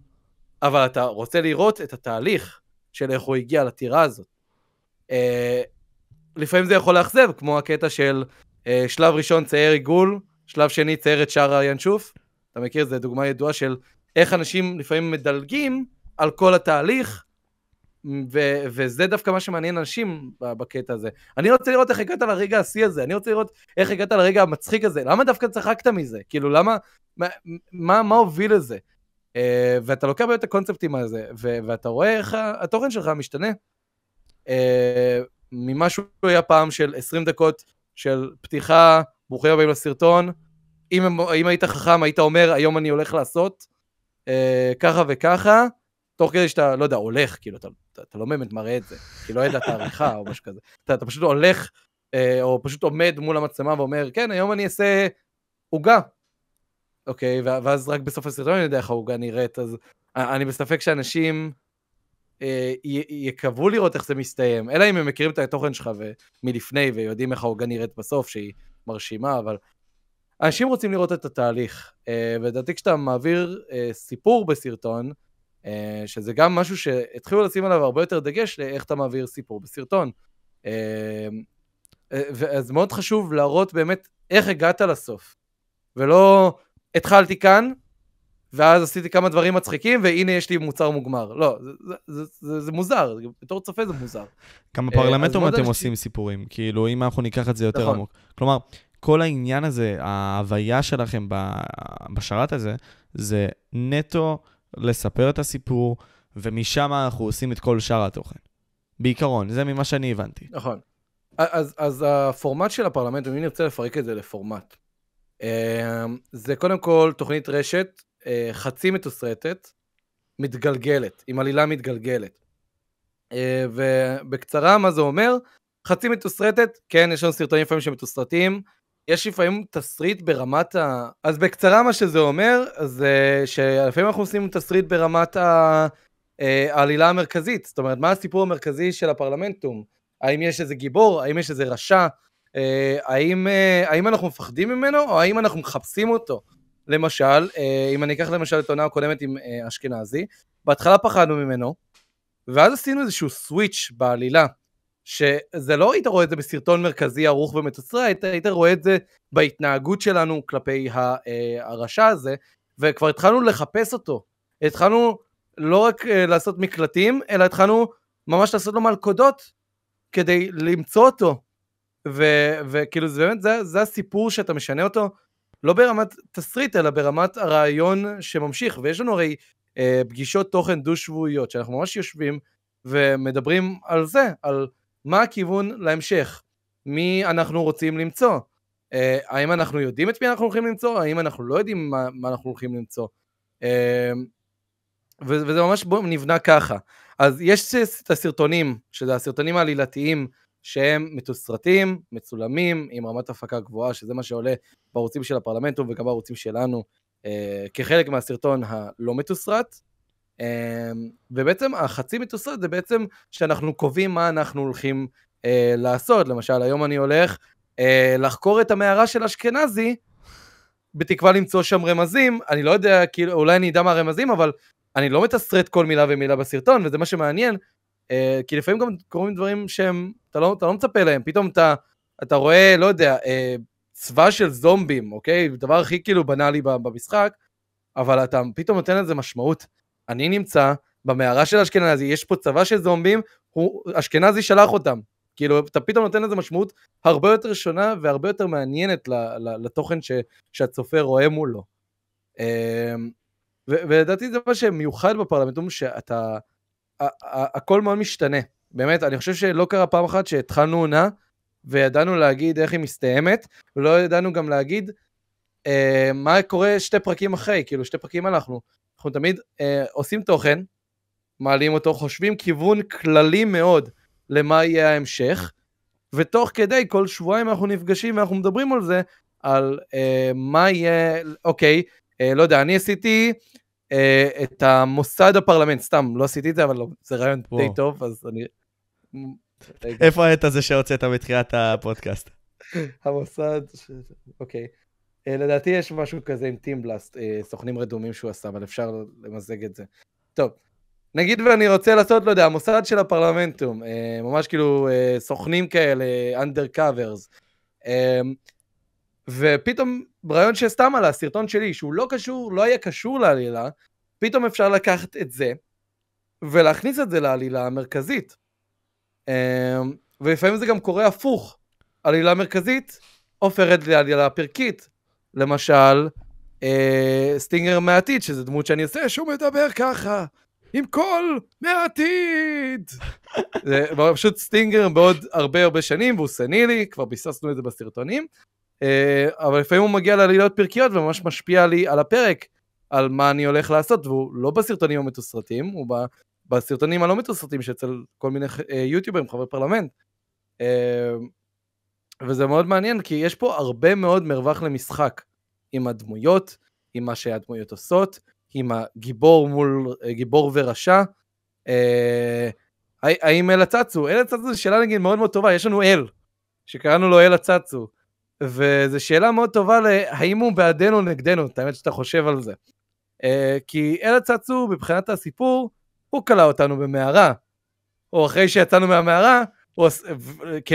אבל אתה רוצה לראות את התהליך של איך הוא הגיע לטירה הזאת. אה, לפעמים זה יכול לאכזב, כמו הקטע של אה, שלב ראשון צייר עיגול, שלב שני צייר את שער הינשוף. אתה מכיר? זו דוגמה ידועה של איך אנשים לפעמים מדלגים על כל התהליך, ו- וזה דווקא מה שמעניין אנשים בקטע הזה. אני רוצה לראות איך הגעת לרגע השיא הזה, אני רוצה לראות איך הגעת לרגע המצחיק הזה, למה דווקא צחקת מזה? כאילו, למה, מה, מה, מה הוביל לזה? Uh, ואתה לוקח את הקונספטים הזה, ו- ואתה רואה איך התוכן שלך משתנה. Uh, ממה שהוא היה פעם של 20 דקות של פתיחה, ברוכים הבאים לסרטון, אם, אם היית חכם היית אומר, היום אני הולך לעשות uh, ככה וככה, תוך כדי שאתה, לא יודע, הולך, כאילו, אתה, אתה, אתה לא באמת מראה את זה, כי לא ידעת עריכה או משהו כזה. אתה, אתה פשוט הולך, אה, או פשוט עומד מול המצלמה ואומר, כן, היום אני אעשה עוגה. אוקיי, ואז רק בסוף הסרטון אני יודע איך העוגה נראית, אז אני בספק שאנשים אה, יקוו לראות איך זה מסתיים, אלא אם הם מכירים את התוכן שלך מלפני ויודעים איך העוגה נראית בסוף, שהיא מרשימה, אבל אנשים רוצים לראות את התהליך, אה, ולדעתי כשאתה מעביר אה, סיפור בסרטון, שזה גם משהו שהתחילו לשים עליו הרבה יותר דגש לאיך אתה מעביר סיפור בסרטון. אה, אה, אז מאוד חשוב להראות באמת איך הגעת לסוף. ולא התחלתי כאן, ואז עשיתי כמה דברים מצחיקים, והנה יש לי מוצר מוגמר. לא, זה, זה, זה, זה מוזר, בתור צופה זה מוזר. גם בפרלמנטום אתם עושים סיפורים, כאילו, אם אנחנו ניקח את זה יותר נכון. עמוק. כלומר, כל העניין הזה, ההוויה שלכם בשרת הזה, זה נטו לספר את הסיפור, ומשם אנחנו עושים את כל שאר התוכן. בעיקרון, זה ממה שאני הבנתי. נכון. אז, אז הפורמט של הפרלמנט, אם נרצה לפרק את זה לפורמט, אה, זה קודם כל תוכנית רשת אה, חצי מתוסרטת, מתגלגלת, עם עלילה מתגלגלת. אה, ובקצרה, מה זה אומר? חצי מתוסרטת, כן, יש לנו סרטונים לפעמים שמתוסרטים, יש לפעמים תסריט ברמת ה... אז בקצרה מה שזה אומר, זה שלפעמים אנחנו עושים תסריט ברמת ה... אה, העלילה המרכזית, זאת אומרת, מה הסיפור המרכזי של הפרלמנטום? האם יש איזה גיבור? האם יש איזה רשע? אה, האם, אה, האם אנחנו מפחדים ממנו, או האם אנחנו מחפשים אותו? למשל, אם אני אקח למשל את העונה הקודמת עם אשכנזי, בהתחלה פחדנו ממנו, ואז עשינו איזשהו סוויץ' בעלילה, שזה לא היית רואה את זה בסרטון מרכזי ערוך ומתוצרי, היית, רואה את זה בהתנהגות שלנו כלפי אה, הרשע הזה, וכבר התחלנו לחפש אותו. התחלנו לא רק אה, לעשות מקלטים, אלא התחלנו ממש לעשות לו מלכודות כדי למצוא אותו. ו- וכאילו זה באמת, זה, זה הסיפור שאתה משנה אותו, לא ברמת תסריט, אלא ברמת הרעיון שממשיך. ויש לנו הרי אה, פגישות תוכן דו-שבועיות, שאנחנו ממש יושבים ומדברים על זה, על מה הכיוון להמשך, מי אנחנו רוצים למצוא. אה, האם אנחנו יודעים את מי אנחנו הולכים למצוא, האם אנחנו לא יודעים מה, מה אנחנו הולכים למצוא. אה, וזה ממש נבנה ככה. אז יש את הסרטונים, שזה הסרטונים העלילתיים, שהם מתוסרטים, מצולמים, עם רמת הפקה גבוהה, שזה מה שעולה בערוצים של הפרלמנטום וגם בערוצים שלנו, אה, כחלק מהסרטון הלא מתוסרט. אה, ובעצם החצי מתוסרט זה בעצם שאנחנו קובעים מה אנחנו הולכים אה, לעשות. למשל, היום אני הולך אה, לחקור את המערה של אשכנזי, בתקווה למצוא שם רמזים, אני לא יודע, כאילו, אולי אני אדע מה הרמזים, אבל אני לא מתסרט כל מילה ומילה בסרטון, וזה מה שמעניין, אה, כי לפעמים גם קורים דברים שהם, אתה לא, אתה לא מצפה להם, פתאום אתה, אתה רואה, לא יודע, אה, צבא של זומבים, אוקיי? דבר הכי כאילו בנאלי במשחק, אבל אתה פתאום נותן לזה משמעות. אני נמצא במערה של אשכנזי, יש פה צבא של זומבים, הוא, אשכנזי שלח אותם. כאילו, אתה פתאום נותן לזה משמעות הרבה יותר שונה והרבה יותר מעניינת לתוכן ש, שהצופה רואה מולו. אה, ולדעתי זה מה שמיוחד בפרלמנטום, שאתה... הכל מאוד משתנה. באמת, אני חושב שלא קרה פעם אחת שהתחלנו עונה וידענו להגיד איך היא מסתיימת, ולא ידענו גם להגיד אה, מה קורה שתי פרקים אחרי, כאילו שתי פרקים הלכנו. אנחנו תמיד אה, עושים תוכן, מעלים אותו, חושבים כיוון כללי מאוד למה יהיה ההמשך, ותוך כדי כל שבועיים אנחנו נפגשים ואנחנו מדברים על זה, על אה, מה יהיה, אוקיי, אה, לא יודע, אני עשיתי אה, את המוסד הפרלמנט, סתם, לא עשיתי את זה, אבל לא, זה רעיון די טוב, אז אני... איפה העט הזה שהוצאת בתחילת הפודקאסט? המוסד, אוקיי. אה, לדעתי יש משהו כזה עם Teamblast, אה, סוכנים רדומים שהוא עשה, אבל אפשר למזג את זה. טוב, נגיד ואני רוצה לעשות, לא יודע, המוסד של הפרלמנטום, אה, ממש כאילו סוכנים כאלה, undercovers. אה, ופתאום רעיון שסתם עלה, סרטון שלי, שהוא לא קשור, לא היה קשור לעלילה, פתאום אפשר לקחת את זה ולהכניס את זה לעלילה המרכזית. ולפעמים זה גם קורה הפוך. עלילה מרכזית הופכת לעלילה פרקית. למשל, אה, סטינגר מהעתיד, שזה דמות שאני עושה, שהוא מדבר ככה, עם קול מהעתיד. זה פשוט סטינגר בעוד הרבה הרבה שנים, והוא סנילי, כבר ביססנו את זה בסרטונים. אה, אבל לפעמים הוא מגיע לעלילות פרקיות וממש משפיע לי על הפרק, על מה אני הולך לעשות, והוא לא בסרטונים המתוסרטים, הוא בסרטונים הלא מתוסרטים שאצל כל מיני אה, יוטיוברים, חברי פרלמנט. אה, וזה מאוד מעניין, כי יש פה הרבה מאוד מרווח למשחק עם הדמויות, עם מה שהדמויות עושות, עם הגיבור מול גיבור ורשע. האם אל הצצו? אל הצצו זו שאלה נגיד מאוד מאוד טובה, יש לנו אל, שקראנו לו אל הצצו. וזו שאלה מאוד טובה להאם הוא בעדנו או נגדנו, את האמת שאתה חושב על זה. Uh, כי אלה צצו, מבחינת הסיפור, הוא כלא אותנו במערה. או אחרי שיצאנו מהמערה, הוא,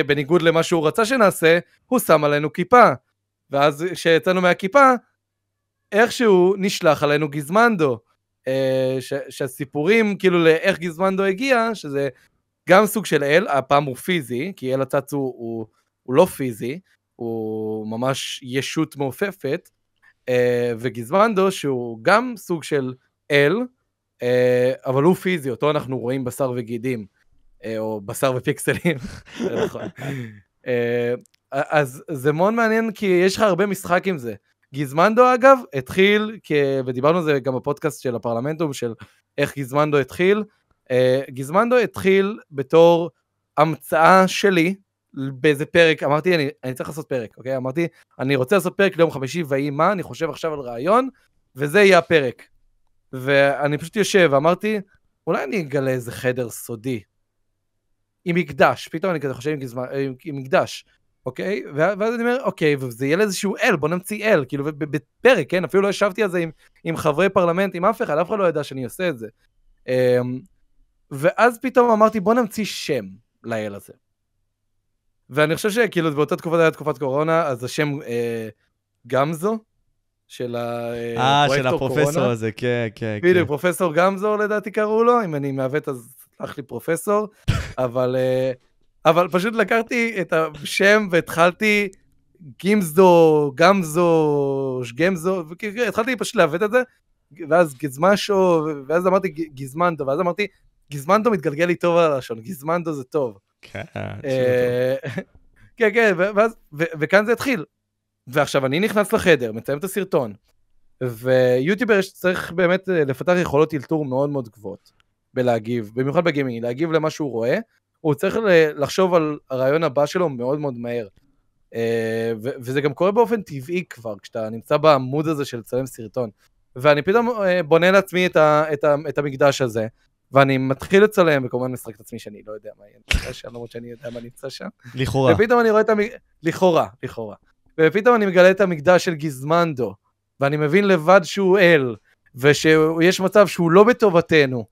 בניגוד למה שהוא רצה שנעשה, הוא שם עלינו כיפה. ואז כשיצאנו מהכיפה, איכשהו נשלח עלינו גיזמנדו. Uh, ש, שהסיפורים, כאילו לאיך גיזמנדו הגיע, שזה גם סוג של אל, הפעם הוא פיזי, כי אל הצצו הוא, הוא לא פיזי, הוא ממש ישות מעופפת, אה, וגיזמנדו שהוא גם סוג של אל, אה, אבל הוא פיזי, אותו אנחנו רואים בשר וגידים, אה, או בשר ופיקסלים, נכון. אז זה מאוד מעניין כי יש לך הרבה משחק עם זה. גיזמנדו אגב התחיל, כ... ודיברנו על זה גם בפודקאסט של הפרלמנטום, של איך גיזמנדו התחיל. גיזמנדו התחיל בתור המצאה שלי, באיזה פרק, אמרתי, אני, אני צריך לעשות פרק, אוקיי? אמרתי, אני רוצה לעשות פרק ליום חמישי, ויהי מה, אני חושב עכשיו על רעיון, וזה יהיה הפרק. ואני פשוט יושב, ואמרתי, אולי אני אגלה איזה חדר סודי. עם מקדש, פתאום אני כזה חושב עם, גזמה, עם, עם מקדש. אוקיי? ואז אני אומר, אוקיי, וזה יהיה לאיזשהו אל, בוא נמציא אל, כאילו, בפרק, כן? אפילו לא ישבתי על זה עם, עם חברי פרלמנט, עם אף אחד, אף אחד לא ידע שאני עושה את זה. אמ, ואז פתאום אמרתי, בוא נמציא שם לאל הזה. ואני חושב שכאילו באותה תקופה זה היה תקופת קורונה, אז השם אה, גמזו, של הפרויקטור קורונה. אה, של הפרופסור הזה, כן, כן. בדיוק, כן. פרופסור גמזו לדעתי קראו לו, אם אני מעוות אז סלח לי פרופסור, אבל, אה, אבל פשוט לקחתי את השם והתחלתי גימזדו, גמזו, שגמזו, התחלתי פשוט לעוות את זה, ואז גזמשו, ואז אמרתי גזמנדו, ואז אמרתי, גזמנדו מתגלגל לי טוב על הלשון, גזמנדו זה טוב. כן, אה, כן, כן, ואז, וכאן זה התחיל. ועכשיו אני נכנס לחדר, מצלם את הסרטון, ויוטיובר צריך באמת אה, לפתח יכולות אלתור מאוד מאוד גבוהות בלהגיב, במיוחד בגיימינג, להגיב למה שהוא רואה, הוא צריך לחשוב על הרעיון הבא שלו מאוד מאוד מהר. אה, וזה גם קורה באופן טבעי כבר, כשאתה נמצא בעמוד הזה של לצלם סרטון. ואני פתאום בונה לעצמי את, ה, את, ה, את המקדש הזה, ואני מתחיל לצלם, וכמובן משחק את עצמי שאני לא יודע מה יהיה שם, למרות שאני יודע מה נמצא שם. לכאורה. ופתאום אני רואה את המ... לכאורה, לכאורה. ופתאום אני מגלה את המקדש של גיזמנדו, ואני מבין לבד שהוא אל, ושיש מצב שהוא לא בטובתנו, אה,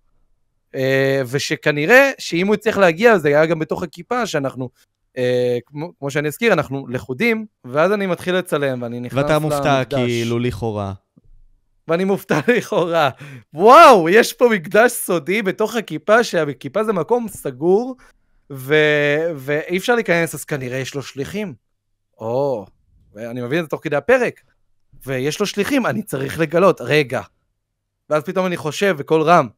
ושכנראה שאם הוא יצטרך להגיע, זה היה גם בתוך הכיפה, שאנחנו, אה, כמו, כמו שאני אזכיר, אנחנו לכודים, ואז אני מתחיל לצלם, ואני נכנס למקדש. ואתה מופתע כאילו לכאורה. ואני מופתע לכאורה. וואו, יש פה מקדש סודי בתוך הכיפה, שהכיפה זה מקום סגור, ו... ואי אפשר להיכנס, אז כנראה יש לו שליחים. או, ואני מבין את זה תוך כדי הפרק. ויש לו שליחים, אני צריך לגלות, רגע. ואז פתאום אני חושב בקול רם,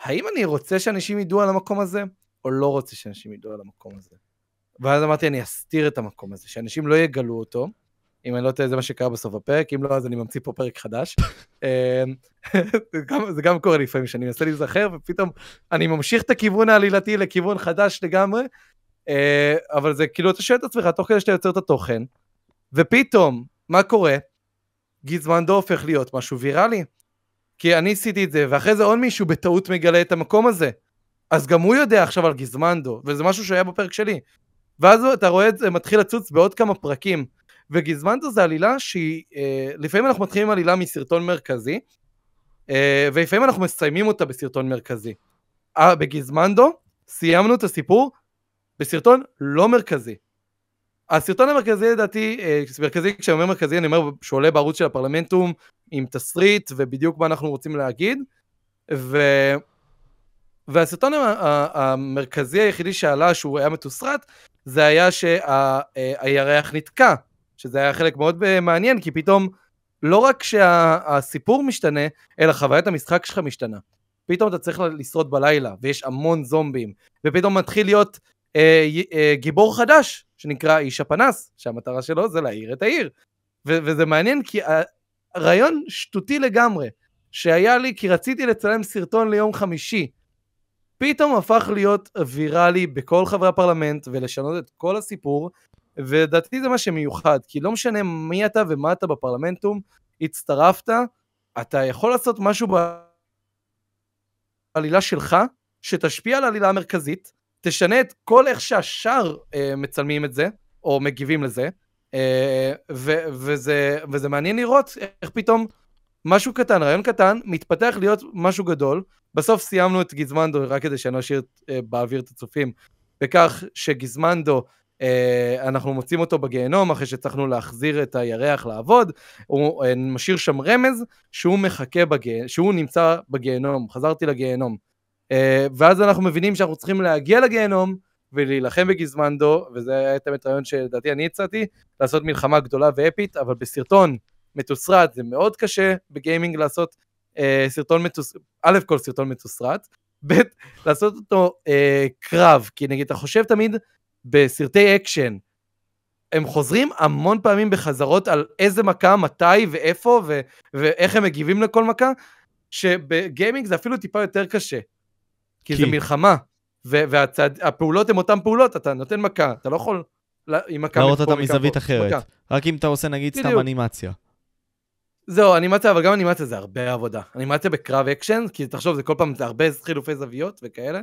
האם אני רוצה שאנשים ידעו על המקום הזה, או לא רוצה שאנשים ידעו על המקום הזה? ואז אמרתי, אני אסתיר את המקום הזה, שאנשים לא יגלו אותו, אם אני לא טועה, זה מה שקרה בסוף הפרק, אם לא, אז אני ממציא פה פרק חדש. אמ, זה גם קורה לפעמים, שאני מנסה להיזכר, ופתאום אני ממשיך את הכיוון העלילתי לכיוון חדש לגמרי, אה, אבל זה כאילו, אתה שואל את עצמך, תוך כדי שאתה יוצר את התוכן, ופתאום, מה קורה? גיזמנדו הופך להיות משהו ויראלי. כי אני עשיתי את זה, ואחרי זה עוד מישהו בטעות מגלה את המקום הזה. אז גם הוא יודע עכשיו על גיזמנדו, וזה משהו שהיה בפרק שלי. ואז אתה רואה את זה מתחיל לצוץ בעוד כמה פרקים. וגיזמנדו זה עלילה שהיא, אה, לפעמים אנחנו מתחילים עם עלילה מסרטון מרכזי, אה, ולפעמים אנחנו מסיימים אותה בסרטון מרכזי. אה, בגיזמנדו סיימנו את הסיפור בסרטון לא מרכזי. הסרטון המרכזי לדעתי, אה, מרכזי, כשאני אומר מרכזי אני אומר שהוא עולה בערוץ של הפרלמנטום עם תסריט ובדיוק מה אנחנו רוצים להגיד. ו... והסרטון המרכזי היחידי שעלה שהוא היה מתוסרט זה היה שהירח אה, נתקע שזה היה חלק מאוד אה, מעניין, כי פתאום לא רק שהסיפור משתנה, אלא חוויית המשחק שלך משתנה. פתאום אתה צריך לשרוד בלילה, ויש המון זומבים, ופתאום מתחיל להיות אה, אה, גיבור חדש, שנקרא איש הפנס, שהמטרה שלו זה להעיר את העיר. ו- וזה מעניין כי הרעיון שטותי לגמרי, שהיה לי כי רציתי לצלם סרטון ליום חמישי, פתאום הפך להיות ויראלי בכל חברי הפרלמנט ולשנות את כל הסיפור, ולדעתי זה מה שמיוחד, כי לא משנה מי אתה ומה אתה בפרלמנטום, הצטרפת, אתה יכול לעשות משהו בעלילה שלך, שתשפיע על העלילה המרכזית, תשנה את כל איך שהשאר אה, מצלמים את זה, או מגיבים לזה, אה, ו- וזה, וזה מעניין לראות איך פתאום משהו קטן, רעיון קטן, מתפתח להיות משהו גדול. בסוף סיימנו את גיזמנדו, רק כדי שאני לא אשאיר אה, באוויר את הצופים, בכך שגיזמנדו אה, אנחנו מוצאים אותו בגיהנום אחרי שהצלחנו להחזיר את הירח לעבוד, הוא אה, משאיר שם רמז שהוא מחכה, בגיהנום, שהוא נמצא בגיהנום, חזרתי לגיהנום. אה, ואז אנחנו מבינים שאנחנו צריכים להגיע לגיהנום ולהילחם בגיזמנדו, וזה היה באמת רעיון שלדעתי אני הצעתי, לעשות מלחמה גדולה ואפית, אבל בסרטון מתוסרט זה מאוד קשה בגיימינג לעשות אה, סרטון מתוסרט, א' כל סרטון מתוסרט, ב' לעשות אותו אה, קרב, כי נגיד אתה חושב תמיד בסרטי אקשן, הם חוזרים המון פעמים בחזרות על איזה מכה, מתי ואיפה ו- ואיך הם מגיבים לכל מכה, שבגיימינג זה אפילו טיפה יותר קשה. כי, כי... זה מלחמה, והפעולות הן אותן פעולות, אתה נותן מכה, אתה לא יכול עם מכה... להראות אותה מזווית אחרת, מכה. רק אם אתה עושה נגיד. סתם אנימציה. זהו, אנימציה, אבל גם אנימציה זה הרבה עבודה. אנימציה בקרב אקשן, כי תחשוב, זה כל פעם, זה הרבה חילופי זוויות וכאלה.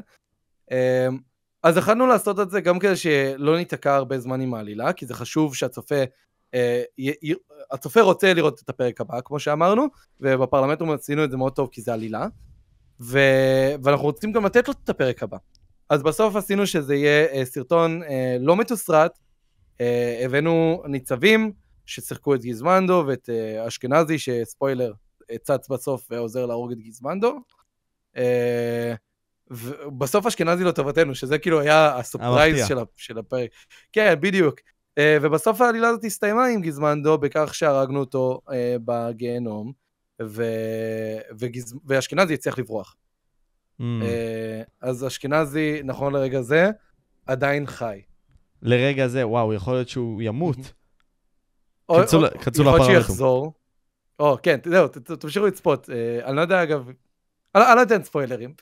אמ, אז יכלנו לעשות את זה גם כדי שלא ניתקע הרבה זמן עם העלילה, כי זה חשוב שהצופה, אה, י, י, הצופה רוצה לראות את הפרק הבא, כמו שאמרנו, ובפרלמנט עשינו את זה מאוד טוב כי זה עלילה, ו, ואנחנו רוצים גם לתת לו את הפרק הבא. אז בסוף עשינו שזה יהיה אה, סרטון אה, לא מתוסרט, אה, הבאנו ניצבים ששיחקו את גיזמנדו ואת אשכנזי, שספוילר, צץ בסוף ועוזר להרוג את גיזמנדו. ובסוף אשכנזי לטובתנו, שזה כאילו היה הסופרייז של, של הפרק. כן, בדיוק. ובסוף העלילה הזאת הסתיימה עם גיזמנדו בכך שהרגנו אותו בגיהנום, ו... וגיז... ואשכנזי הצליח לברוח. Mm. Uh, אז אשכנזי, נכון לרגע זה, עדיין חי. לרגע זה, וואו, יכול להיות שהוא ימות. כנסו לפרמטום. יכול להיות שיחזור. או, כן, זהו, תמשיכו לצפות. אני לא יודע, אגב, אני לא אתן ספוילרים.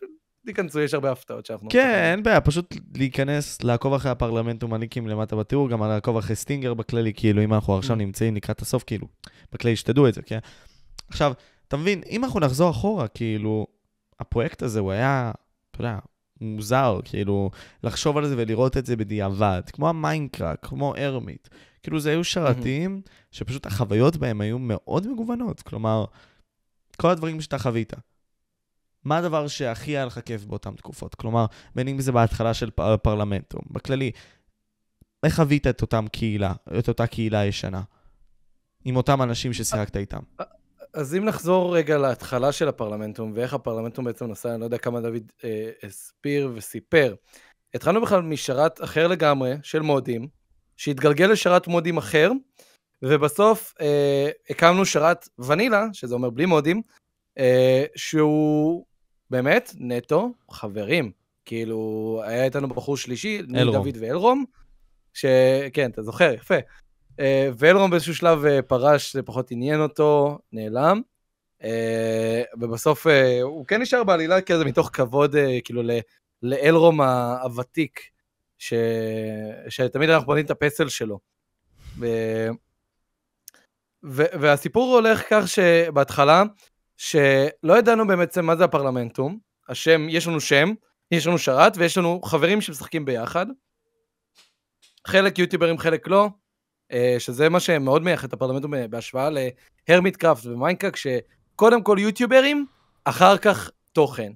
תיכנסו, יש הרבה הפתעות שאנחנו... כן, אין בעיה, פשוט להיכנס, לעקוב אחרי הפרלמנטום, לינקים למטה בתיאור, גם לעקוב אחרי סטינגר בכללי, כאילו, אם אנחנו עכשיו. נמצאים לקראת הסוף, כאילו, בכללי שתדעו את זה, כן? עכשיו, אתה מבין, אם אנחנו נחזור אחורה, כאילו, הפרויקט הזה, הוא היה, אתה יודע, מוזר, כאילו, לחשוב על זה ולראות את זה בדיעבד, כמו ה Mindcrack, כמו Hermit. כאילו, זה היו שרתים שפשוט החוויות בהם היו מאוד מגוונות, כלומר, כל הדברים שאתה חווית. מה הדבר שהכי היה לך כיף באותן תקופות? כלומר, בין אם זה בהתחלה של פר, פרלמנטום, בכללי, איך חווית את אותם קהילה, את אותה קהילה ישנה, עם אותם אנשים ששיחקת איתם? אז אם נחזור רגע להתחלה של הפרלמנטום, ואיך הפרלמנטום בעצם נסע, אני לא יודע כמה דוד אה, הסביר וסיפר. התחלנו בכלל משרת אחר לגמרי, של מודים, שהתגלגל לשרת מודים אחר, ובסוף אה, הקמנו שרת ונילה, שזה אומר בלי מודים, אה, שהוא באמת, נטו, חברים. כאילו, היה איתנו בחור שלישי, ניל דוד ואלרום, שכן, אתה זוכר, יפה. אה, ואלרום באיזשהו שלב אה, פרש, זה פחות עניין אותו, נעלם. אה, ובסוף הוא כן נשאר בעלילה כזה מתוך כבוד, כאילו, לאלרום הוותיק, ש... שתמיד אנחנו בונים את הפסל שלו. ו... ו... והסיפור הולך כך שבהתחלה, שלא ידענו באמת מה זה הפרלמנטום, השם, יש לנו שם, יש לנו שרת ויש לנו חברים שמשחקים ביחד. חלק יוטיוברים, חלק לא, שזה מה שמאוד מייחד את הפרלמנטום בהשוואה ל Hermitcraft ו Mindcrack, שקודם כל יוטיוברים, אחר כך תוכן.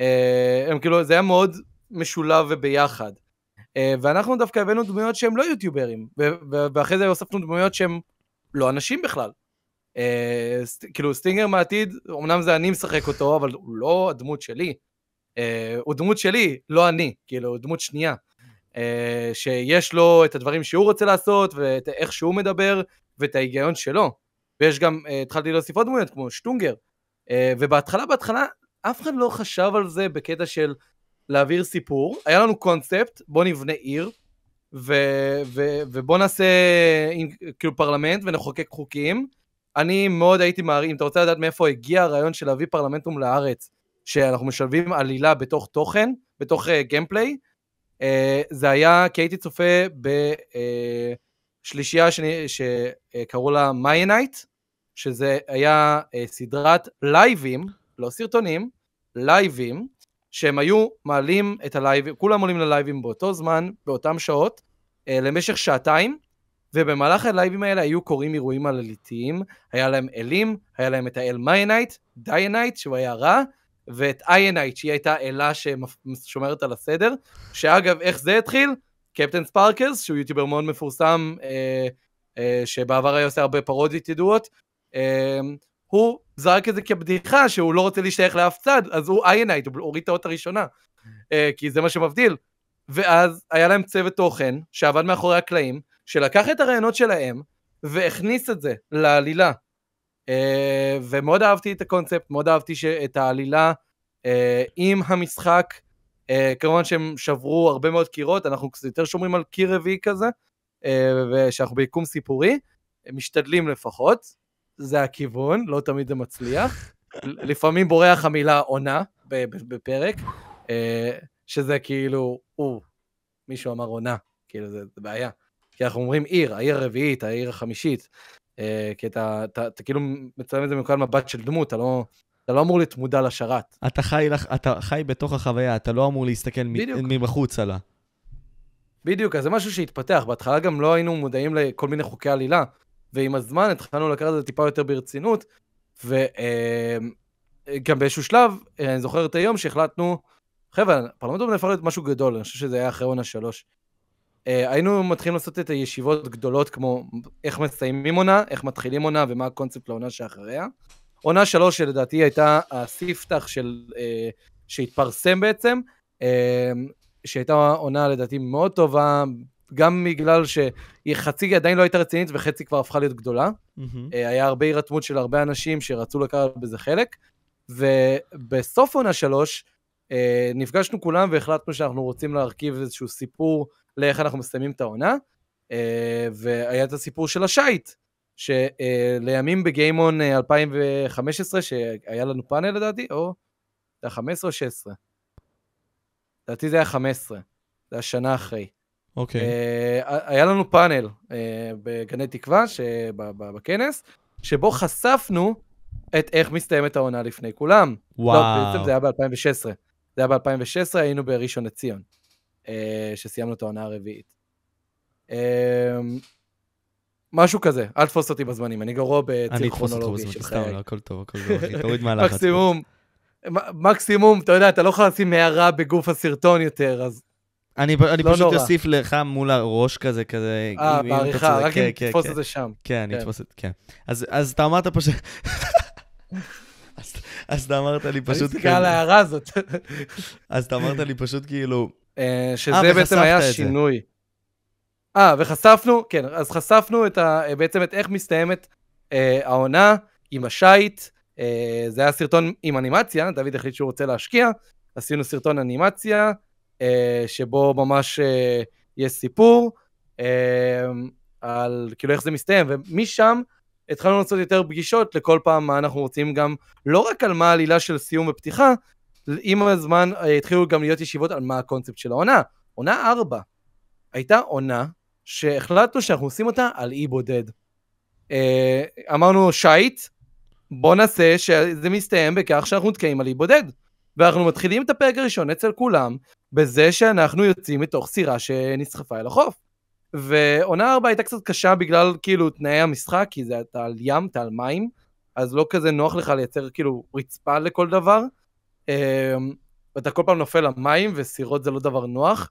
אה, הם כאילו, זה היה מאוד משולב וביחד. אה, ואנחנו דווקא הבאנו דמויות שהם לא יוטיוברים, ואחרי זה הוספנו דמויות שהם לא אנשים בכלל. אה, כאילו סטינגר מהעתיד, אמנם זה אני משחק אותו, אבל הוא לא הדמות שלי. אה, הוא דמות שלי, לא אני, כאילו, הוא דמות שנייה. אה, שיש לו את הדברים שהוא רוצה לעשות, ואת איך שהוא מדבר, ואת ההיגיון שלו. ויש גם, אה, התחלתי להוסיף עוד דמויות, כמו שטונגר. אה, ובהתחלה, בהתחלה, אף אחד לא חשב על זה בקטע של להעביר סיפור. היה לנו קונספט, בוא נבנה עיר, ו- ו- ובוא נעשה כאילו פרלמנט ונחוקק חוקים. אני מאוד הייתי מעריך, אם אתה רוצה לדעת מאיפה הגיע הרעיון של להביא פרלמנטום לארץ, שאנחנו משלבים עלילה בתוך תוכן, בתוך גיימפליי, uh, זה היה כי הייתי צופה בשלישייה uh, שקראו לה Mianite, שזה היה uh, סדרת לייבים, לא סרטונים, לייבים, שהם היו מעלים את הלייבים, כולם עולים ללייבים באותו זמן, באותם שעות, למשך שעתיים, ובמהלך הלייבים האלה היו קורים אירועים עלילתיים, היה להם אלים, היה להם את האל Mianite, Dianite, שהוא היה רע, ואת Ianite, שהיא הייתה אלה ששומרת על הסדר, שאגב, איך זה התחיל? CaptainSparklez, שהוא יוטיובר מאוד מפורסם, אה, אה, שבעבר היה עושה הרבה פרודיות ידועות, אה, הוא זרק את זה כבדיחה שהוא לא רוצה להשתייך לאף צד, אז הוא Ianite, הוא הוריד את האות הראשונה, אה, כי זה מה שמבדיל. ואז היה להם צוות תוכן שעבד מאחורי הקלעים, שלקח את הרעיונות שלהם והכניס את זה לעלילה. Uh, ומאוד אהבתי את הקונספט, מאוד אהבתי את העלילה uh, עם המשחק. Uh, כמובן שהם שברו הרבה מאוד קירות, אנחנו קצת יותר שומרים על קיר רביעי כזה, ושאנחנו ביקום סיפורי, משתדלים לפחות, זה הכיוון, לא תמיד זה מצליח. לפעמים בורח המילה עונה בפרק, שזה כאילו, או, מישהו אמר עונה, כאילו זה, זה בעיה. כי אנחנו אומרים עיר, העיר הרביעית, העיר החמישית, אה, כי אתה, אתה, אתה כאילו מצלם את זה מנקודת מבט של דמות, אתה לא, אתה לא אמור להיות מודע לשרת. אתה חי, אתה חי בתוך החוויה, אתה לא אמור להסתכל מבחוץ עליה. בדיוק, אז זה משהו שהתפתח. בהתחלה גם לא היינו מודעים לכל מיני חוקי עלילה, ועם הזמן התחלנו לקחת את זה טיפה יותר ברצינות, וגם באיזשהו שלב, אני זוכר את היום שהחלטנו, חבר'ה, פרלמנט הפך להיות משהו גדול, אני חושב שזה היה אחרי עונה שלוש. אה, היינו מתחילים לעשות את הישיבות גדולות כמו איך מסיימים עונה, איך מתחילים עונה ומה הקונספט לעונה שאחריה. עונה שלוש שלדעתי הייתה הספתח של, אה, שהתפרסם בעצם, אה, שהייתה עונה לדעתי מאוד טובה, גם בגלל שהיא חצי עדיין לא הייתה רצינית וחצי כבר הפכה להיות גדולה. Mm-hmm. היה הרבה הירתמות של הרבה אנשים שרצו לקחת בזה חלק, ובסוף עונה שלוש נפגשנו כולם והחלטנו שאנחנו רוצים להרכיב איזשהו סיפור לאיך אנחנו מסיימים את העונה, והיה את הסיפור של השייט, שלימים בגיימון 2015, שהיה לנו פאנל לדעתי, או זה היה 15 או 16? לדעתי זה היה 15, זה היה שנה אחרי. אוקיי. Okay. היה לנו פאנל בגני תקווה, בכנס, שבו חשפנו את איך מסתיימת העונה לפני כולם. וואו. לא, בעצם זה היה ב-2016. זה היה ב-2016, היינו בראשון לציון. אה, שסיימנו את העונה הרביעית. אה, משהו כזה, אל תפוס אותי בזמנים, אני גרוע בציר כרונולוגי של חיי. אני אתפוס אותך בזמנים, סתם, הכל טוב, הכל טוב, תוריד מהלחץ. מקסימום, מקסימום, אתה יודע, אתה לא יכול לשים הערה בגוף הסרטון יותר, אז אני, אני לא פשוט אוסיף לך מול הראש כזה, כזה. אה, בעריכה, רק אם כן, תתפוס כן, את זה שם. כן, אני אתפוס את זה, כן. אז, אז אתה אמרת פשוט... אז, אז אתה אמרת לי פשוט... אני מסתכל על ההערה הזאת. אז אתה אמרת לי פשוט כאילו, שזה 아, אה, בעצם היה שינוי. אה, וחשפנו, כן, אז חשפנו את ה, בעצם את איך מסתיימת אה, העונה עם השייט. אה, זה היה סרטון עם אנימציה, דוד החליט שהוא רוצה להשקיע. עשינו סרטון אנימציה, אה, שבו ממש אה, יש סיפור אה, על כאילו איך זה מסתיים, ומשם התחלנו לעשות יותר פגישות לכל פעם מה אנחנו רוצים גם, לא רק על מה העלילה של סיום ופתיחה, עם הזמן אה, התחילו גם להיות ישיבות על מה הקונספט של העונה. עונה 4 הייתה עונה שהחלטנו שאנחנו עושים אותה על אי בודד. אה, אמרנו, שייט, בוא נעשה שזה מסתיים בכך שאנחנו נתקעים על אי בודד. ואנחנו מתחילים את הפרק הראשון אצל כולם, בזה שאנחנו יוצאים מתוך סירה שנסחפה אל החוף. ועונה 4 הייתה קצת קשה בגלל כאילו תנאי המשחק, כי זה אתה על ים, אתה על מים, אז לא כזה נוח לך לייצר כאילו רצפה לכל דבר. אמ, ואתה כל פעם נופל למים, וסירות זה לא דבר נוח.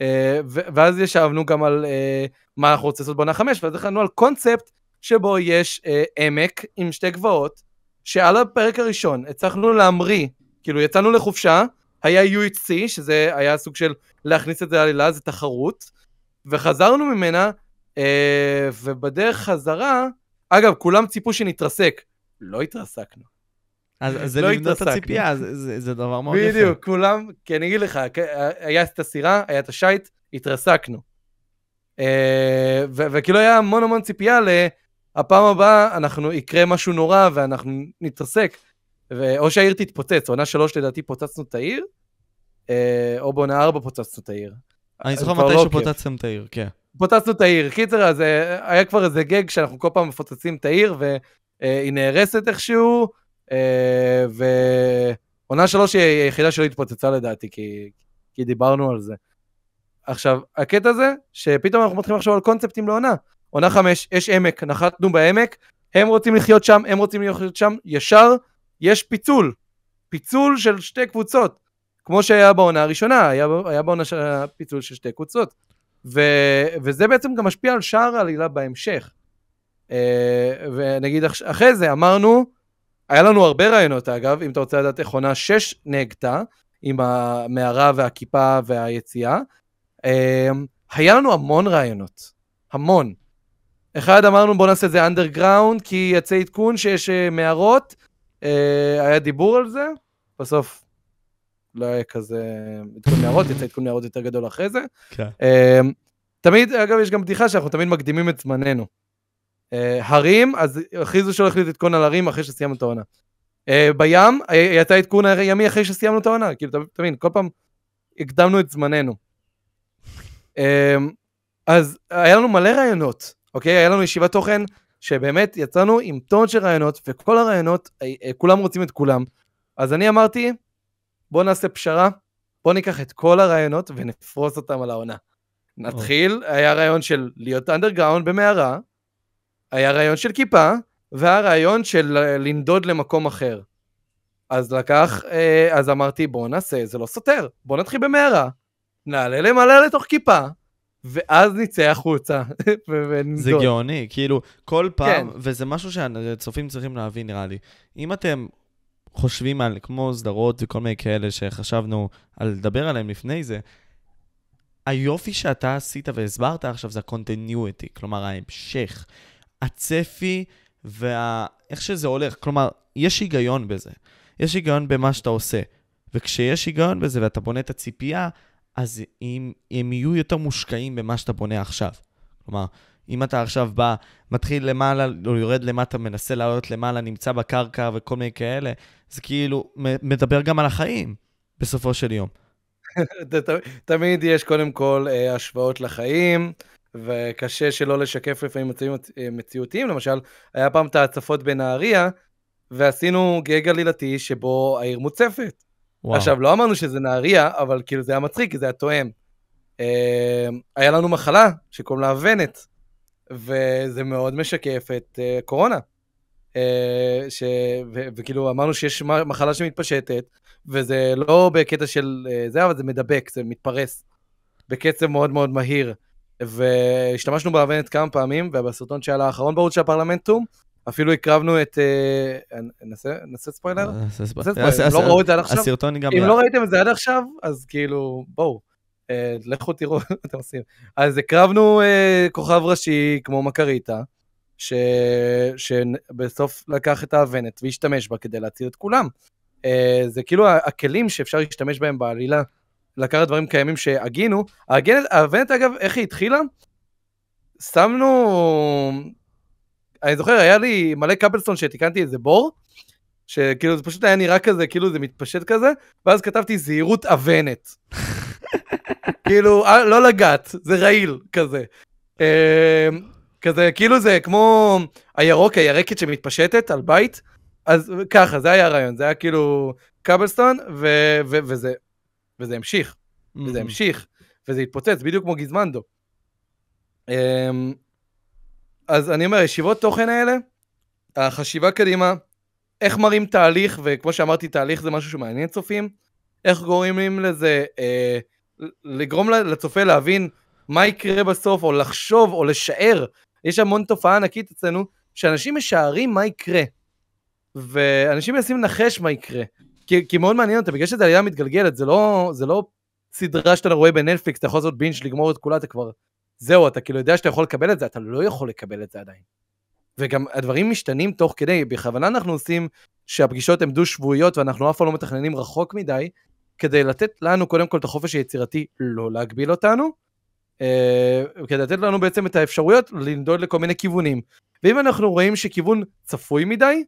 אה, ואז ישבנו גם על אה, מה אנחנו רוצים לעשות בעונה חמש, ואז החלטנו על קונספט שבו יש אה, עמק עם שתי גבעות, שעל הפרק הראשון הצלחנו להמריא, כאילו יצאנו לחופשה, היה UHC, שזה היה סוג של להכניס את זה לעלילה, זה תחרות, וחזרנו ממנה, ובדרך חזרה, אגב, כולם ציפו שנתרסק, לא התרסקנו. אז זה לא לבנות את הציפייה, זה, זה, זה דבר מאוד יפה. בדיוק, כולם, כי אני אגיד לך, היה את הסירה, היה את השייט, התרסקנו. אה, וכאילו היה המון המון ציפייה להפעם הבאה אנחנו, יקרה משהו נורא ואנחנו נתרסק. או שהעיר תתפוצץ, עונה שלוש לדעתי פוצצנו את העיר, אה, או בעונה ארבע פוצצנו את העיר. אני זוכר מתי לא שפוצצתם את העיר, כן. פוצצנו את העיר. קיצר, אז אה, היה כבר איזה גג שאנחנו כל פעם מפוצצים את העיר, והיא נהרסת איכשהו, אה, ועונה שלוש היא היחידה שלא התפוצצה לדעתי, כי, כי דיברנו על זה. עכשיו, הקטע זה, שפתאום אנחנו מתחילים לחשוב על קונספטים לעונה. עונה חמש, יש עמק, נחתנו בעמק, הם רוצים לחיות שם, הם רוצים לחיות שם, ישר יש פיצול. פיצול של שתי קבוצות. כמו שהיה בעונה הראשונה, היה, היה בעונה של פיצול של שתי קבוצות. ו, וזה בעצם גם משפיע על שער העלילה בהמשך. אה, ונגיד אחרי זה אמרנו, היה לנו הרבה רעיונות אגב, אם אתה רוצה לדעת איך עונה 6 נהגתה, עם המערה והכיפה והיציאה. אמ, היה לנו המון רעיונות, המון. אחד אמרנו בוא נעשה את זה אנדרגראונד, כי יצא עדכון שיש אה, מערות, אה, היה דיבור על זה, בסוף לא היה כזה עדכון מערות, יצא עדכון מערות יותר גדול אחרי זה. כן. אמ, תמיד, אגב, יש גם בדיחה שאנחנו תמיד מקדימים את זמננו. אה, הרים, אז הכריזו שהולך להיות עדכון על הרים אחרי שסיימנו את העונה. אה, בים, יצא עדכון הימי אחרי שסיימנו את העונה, כאילו, אתה מבין, כל פעם הקדמנו את זמננו. אה, אז היה לנו מלא רעיונות, אוקיי? היה לנו ישיבת תוכן שבאמת יצאנו עם טון של רעיונות, וכל הרעיונות, כולם רוצים את כולם. אז אני אמרתי, בוא נעשה פשרה, בוא ניקח את כל הרעיונות ונפרוס אותם על העונה. נתחיל, היה רעיון של להיות אנדרגראונד במערה, היה רעיון של כיפה, והיה רעיון של אה, לנדוד למקום אחר. אז לקח, אה, אז אמרתי בוא נעשה, זה לא סותר, בוא נתחיל במערה, נעלה למעלה לתוך כיפה, ואז נצא החוצה וננדוד. זה גאוני, כאילו, כל פעם, כן. וזה משהו שהצופים צריכים להבין, נראה לי. אם אתם חושבים על כמו סדרות וכל מיני כאלה שחשבנו על לדבר עליהם לפני זה, היופי שאתה עשית והסברת עכשיו זה ה-continuity, כלומר ההמשך, הצפי ואיך שזה הולך. כלומר, יש היגיון בזה. יש היגיון במה שאתה עושה. וכשיש היגיון בזה ואתה בונה את הציפייה, אז הם, הם יהיו יותר מושקעים במה שאתה בונה עכשיו. כלומר, אם אתה עכשיו בא, מתחיל למעלה, או יורד למטה, מנסה לעלות למעלה, נמצא בקרקע וכל מיני כאלה, זה כאילו מדבר גם על החיים, בסופו של יום. תמיד יש קודם כל אה, השוואות לחיים, וקשה שלא לשקף לפעמים מצבים מציאותיים. למשל, היה פעם את ההצפות בנהריה, ועשינו גג עלילתי שבו העיר מוצפת. וואו. עכשיו, לא אמרנו שזה נהריה, אבל כאילו זה היה מצחיק, כי זה היה תואם. אה, היה לנו מחלה שקוראים לה ונט, וזה מאוד משקף את אה, קורונה. אה, ש... ו... וכאילו אמרנו שיש מחלה שמתפשטת, וזה לא בקטע של זה, אבל זה מדבק, זה מתפרס בקצב מאוד מאוד מהיר. והשתמשנו באבנט כמה פעמים, ובסרטון שהיה לאחרון בערוץ של הפרלמנטום, אפילו הקרבנו את... אה, נעשה, נעשה ספוילר? נעשה נעשה- ספוילר, לא ראו את זה עד עכשיו? הסרטון גם... אם לא ראיתם את זה עד עכשיו, אז כאילו, בואו, אה, לכו תראו מה אתם עושים. אז הקרבנו אה, כוכב ראשי כמו מקריטה. שבסוף לקח את האבנט והשתמש בה כדי להציל את כולם. אה, זה כאילו הכלים שאפשר להשתמש בהם בעלילה, לקחת דברים קיימים שהגינו. האבנט אגב, איך היא התחילה? שמנו... אני זוכר, היה לי מלא קפלסטון שתיקנתי איזה בור, שכאילו זה פשוט היה נראה כזה, כאילו זה מתפשט כזה, ואז כתבתי זהירות אבנת. כאילו, אה, לא לגעת, זה רעיל כזה. אה, כזה, כאילו זה כמו הירוק, הירקת שמתפשטת על בית, אז ככה, זה היה הרעיון, זה היה כאילו ו- ו- וזה, וזה המשיך, וזה המשיך, וזה התפוצץ, בדיוק כמו גיזמנדו. אה, אז אני אומר, ישיבות תוכן האלה, החשיבה קדימה, איך מראים תהליך, וכמו שאמרתי, תהליך זה משהו שמעניין צופים, איך גורמים לזה, אה, לגרום לצופה להבין מה יקרה בסוף, או לחשוב, או לשער. יש המון תופעה ענקית אצלנו, שאנשים משערים מה יקרה, ואנשים מנסים לנחש מה יקרה. כי, מאוד מעניין אותם, בגלל שזו עלילה מתגלגלת, זה לא, זה לא סדרה שאתה רואה בנטפליקס, אתה יכול לעשות בינג' לגמור את כולה, אתה כבר... זהו, אתה כאילו יודע שאתה יכול לקבל את זה, אתה לא יכול לקבל את זה עדיין. וגם הדברים משתנים תוך כדי, בכוונה אנחנו עושים שהפגישות הן דו-שבועיות ואנחנו אף פעם לא מתכננים רחוק מדי, כדי לתת לנו קודם כל את החופש היצירתי לא להגביל אותנו, אה, כדי לתת לנו בעצם את האפשרויות לנדוד לכל מיני כיוונים. ואם אנחנו רואים שכיוון צפוי מדי,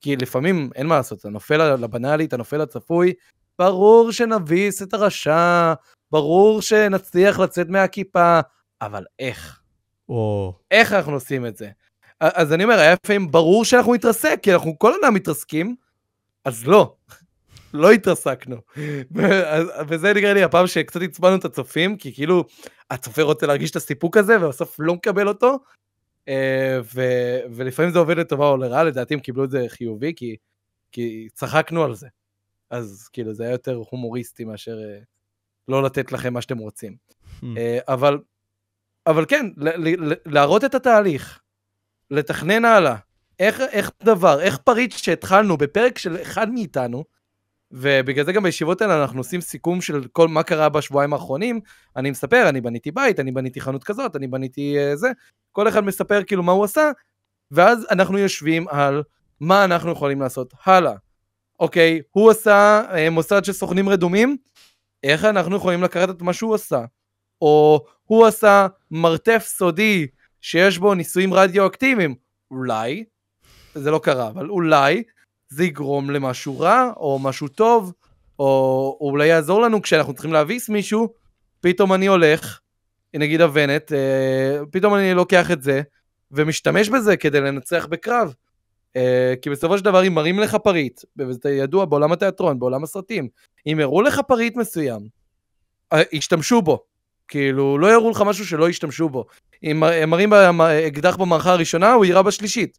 כי לפעמים אין מה לעשות, אתה נופל לבנאלי, אתה נופל לצפוי, ברור שנביס את הרשע, ברור שנצליח לצאת מהכיפה, אבל איך? או, איך אנחנו עושים את זה? אז אני אומר, היה לפעמים ברור שאנחנו נתרסק, כי אנחנו כל הזמן מתרסקים, אז לא, לא התרסקנו. וזה נראה לי הפעם שקצת עצבנו את הצופים, כי כאילו הצופה רוצה להרגיש את הסיפוק הזה, ובסוף לא מקבל אותו, ו- ולפעמים זה עובד לטובה או לרעה, לדעתי הם קיבלו את זה חיובי, כי, כי צחקנו על זה. אז כאילו זה היה יותר הומוריסטי מאשר אה, לא לתת לכם מה שאתם רוצים. אה, אבל, אבל כן, ל- ל- להראות את התהליך, לתכנן הלאה, איך, איך דבר, איך פריט שהתחלנו בפרק של אחד מאיתנו, ובגלל זה גם בישיבות האלה אנחנו עושים סיכום של כל מה קרה בשבועיים האחרונים, אני מספר, אני בניתי בית, אני בניתי חנות כזאת, אני בניתי uh, זה, כל אחד מספר כאילו מה הוא עשה, ואז אנחנו יושבים על מה אנחנו יכולים לעשות הלאה. אוקיי, הוא עשה uh, מוסד של סוכנים רדומים, איך אנחנו יכולים לקחת את מה שהוא עשה? או הוא עשה מרתף סודי שיש בו ניסויים רדיואקטיביים, אולי, זה לא קרה, אבל אולי זה יגרום למשהו רע, או משהו טוב, או, או אולי יעזור לנו כשאנחנו צריכים להביס מישהו, פתאום אני הולך, נגיד אבנט, אה, פתאום אני לוקח את זה, ומשתמש בזה כדי לנצח בקרב. אה, כי בסופו של דבר אם מראים לך פריט, וזה ידוע בעולם התיאטרון, בעולם הסרטים, אם הראו לך פריט מסוים, אה, השתמשו בו כאילו, לא יראו לך משהו שלא ישתמשו בו. אם הם מראים אקדח במערכה הראשונה, הוא יירה בשלישית.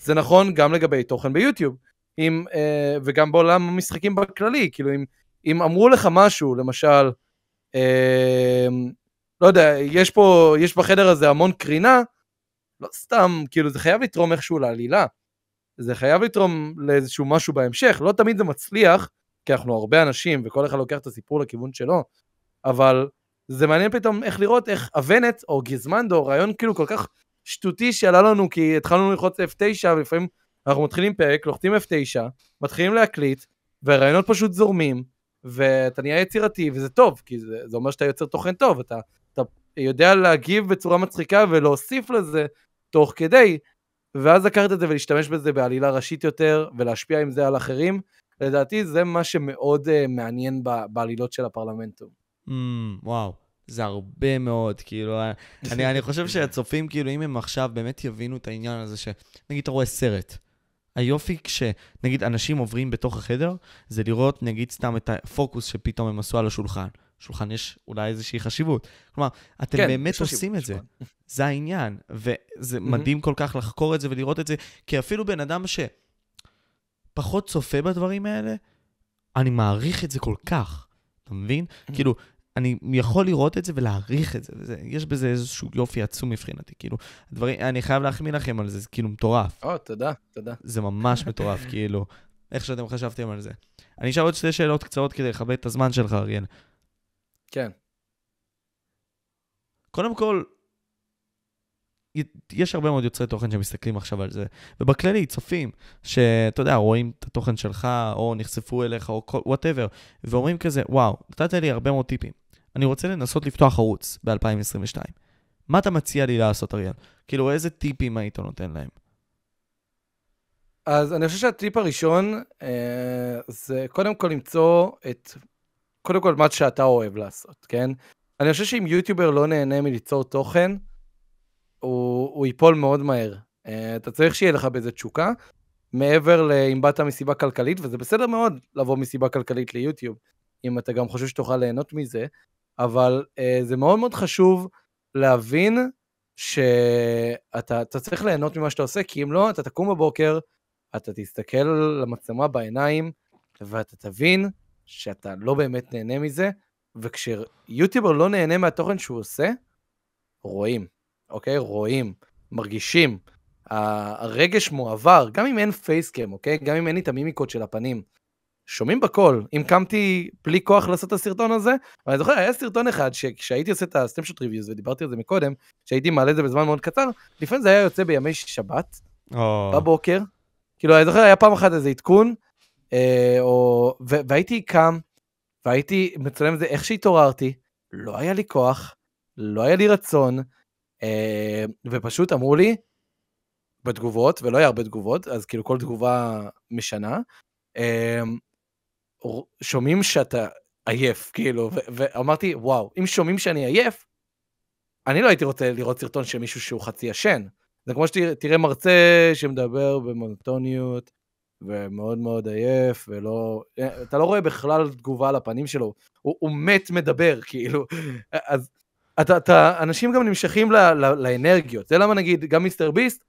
זה נכון גם לגבי תוכן ביוטיוב. אם, אה, וגם בעולם המשחקים בכללי, כאילו אם, אם אמרו לך משהו, למשל, אה, לא יודע, יש פה, יש בחדר הזה המון קרינה, לא סתם, כאילו זה חייב לתרום איכשהו לעלילה. זה חייב לתרום לאיזשהו משהו בהמשך, לא תמיד זה מצליח, כי אנחנו הרבה אנשים וכל אחד לוקח את הסיפור לכיוון שלו, אבל זה מעניין פתאום איך לראות איך אבנט או גיזמנדו, רעיון כאילו כל כך שטותי שעלה לנו כי התחלנו ללחוץ F9 ולפעמים אנחנו מתחילים פרק, לוחצים F9, מתחילים להקליט, והרעיונות פשוט זורמים, ואתה נהיה יצירתי, וזה טוב, כי זה, זה אומר שאתה יוצר תוכן טוב, אתה, אתה יודע להגיב בצורה מצחיקה ולהוסיף לזה תוך כדי, ואז לקחת את זה ולהשתמש בזה בעלילה ראשית יותר, ולהשפיע עם זה על אחרים, לדעתי זה מה שמאוד uh, מעניין בעלילות של הפרלמנטום. Mm, וואו. זה הרבה מאוד, כאילו, אני, אני חושב שהצופים, כאילו, אם הם עכשיו באמת יבינו את העניין הזה, שנגיד אתה רואה סרט, היופי כשנגיד אנשים עוברים בתוך החדר, זה לראות נגיד סתם את הפוקוס שפתאום הם עשו על השולחן. שולחן יש אולי איזושהי חשיבות. כלומר, אתם כן, באמת עושים את זה. זה העניין. וזה מדהים כל כך לחקור את זה ולראות את זה, כי אפילו בן אדם שפחות צופה בדברים האלה, אני מעריך את זה כל כך. אתה מבין? כאילו, אני יכול לראות את זה ולהעריך את זה, וזה, יש בזה איזשהו יופי עצום מבחינתי, כאילו, דברים, אני חייב להחמיא לכם על זה, זה כאילו מטורף. או, תודה, תודה. זה ממש מטורף, כאילו, איך שאתם חשבתם על זה. אני אשאל עוד שתי שאלות קצרות כדי לכבד את הזמן שלך, אריאל. כן. קודם כל, יש הרבה מאוד יוצרי תוכן שמסתכלים עכשיו על זה, ובכללי, צופים, שאתה יודע, רואים את התוכן שלך, או נחשפו אליך, או whatever, ואומרים כזה, וואו, נתת לי הרבה מאוד טיפים. אני רוצה לנסות לפתוח ערוץ ב-2022. מה אתה מציע לי לעשות, אריאל? כאילו, איזה טיפים היית נותן להם? אז אני חושב שהטיפ הראשון אה, זה קודם כל למצוא את, קודם כל מה שאתה אוהב לעשות, כן? אני חושב שאם יוטיובר לא נהנה מליצור תוכן, הוא, הוא ייפול מאוד מהר. Uh, אתה צריך שיהיה לך בזה תשוקה, מעבר לאם באת מסיבה כלכלית, וזה בסדר מאוד לבוא מסיבה כלכלית ליוטיוב, אם אתה גם חושב שתוכל ליהנות מזה, אבל uh, זה מאוד מאוד חשוב להבין שאתה צריך ליהנות ממה שאתה עושה, כי אם לא, אתה תקום בבוקר, אתה תסתכל על המצלמה בעיניים, ואתה תבין שאתה לא באמת נהנה מזה, וכשיוטיובר לא נהנה מהתוכן שהוא עושה, רואים. אוקיי? רואים, מרגישים. הרגש מועבר, גם אם אין פייסקאם, אוקיי? גם אם אין לי את המימיקות של הפנים. שומעים בקול. אם קמתי בלי כוח לעשות את הסרטון הזה, ואני זוכר, היה סרטון אחד שכשהייתי עושה את הסטמפשוט ריוויוז, ודיברתי על זה מקודם, שהייתי מעלה את זה בזמן מאוד קצר, לפעמים זה היה יוצא בימי שבת, oh. בבוקר. כאילו, אני זוכר, היה פעם אחת איזה עדכון, אה, או... והייתי קם, והייתי מצלם את זה איך שהתעוררתי, לא היה לי כוח, לא היה לי רצון, אה, ופשוט אמרו לי, בתגובות, ולא היה הרבה תגובות, אז כאילו כל תגובה משנה, אה, שומעים שאתה עייף, כאילו, ואמרתי, וואו, אם שומעים שאני עייף, אני לא הייתי רוצה לראות סרטון של מישהו שהוא חצי ישן. זה כמו שתראה מרצה שמדבר במונוטוניות, ומאוד מאוד עייף, ולא... אתה לא רואה בכלל תגובה על הפנים שלו, הוא, הוא מת מדבר, כאילו. אז אתה, אתה, אנשים גם נמשכים ל, ל, לאנרגיות. זה למה נגיד, גם MrBeast,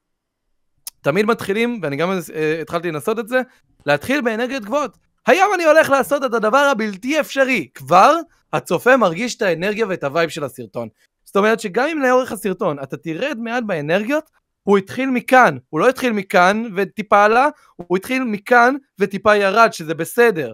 תמיד מתחילים, ואני גם uh, התחלתי לנסות את זה, להתחיל באנרגיות גבוהות. היום אני הולך לעשות את הדבר הבלתי אפשרי. כבר הצופה מרגיש את האנרגיה ואת ה vibe של הסרטון. זאת אומרת שגם אם לאורך הסרטון אתה תרד מעט באנרגיות, הוא התחיל מכאן, הוא לא התחיל מכאן וטיפה עלה, הוא התחיל מכאן וטיפה ירד, שזה בסדר.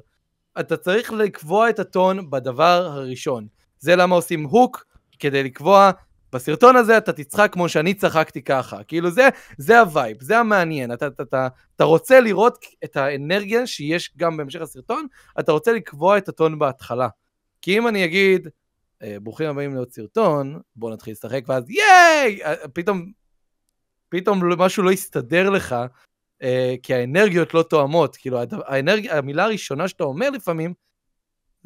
אתה צריך לקבוע את הטון בדבר הראשון. זה למה עושים hook, כדי לקבוע, בסרטון הזה אתה תצחק כמו שאני צחקתי ככה. כאילו זה, זה ה vibe, זה המעניין. אתה, אתה, אתה, אתה רוצה לראות את האנרגיה שיש גם בהמשך הסרטון, אתה רוצה לקבוע את הטון בהתחלה. כי אם אני אגיד, אה, ברוכים הבאים לעוד סרטון, בוא נתחיל לשחק, ואז ייי! אה, פתאום, פתאום משהו לא יסתדר לך, אה, כי האנרגיות לא תואמות. כאילו, האנרגיה, המילה הראשונה שאתה אומר לפעמים,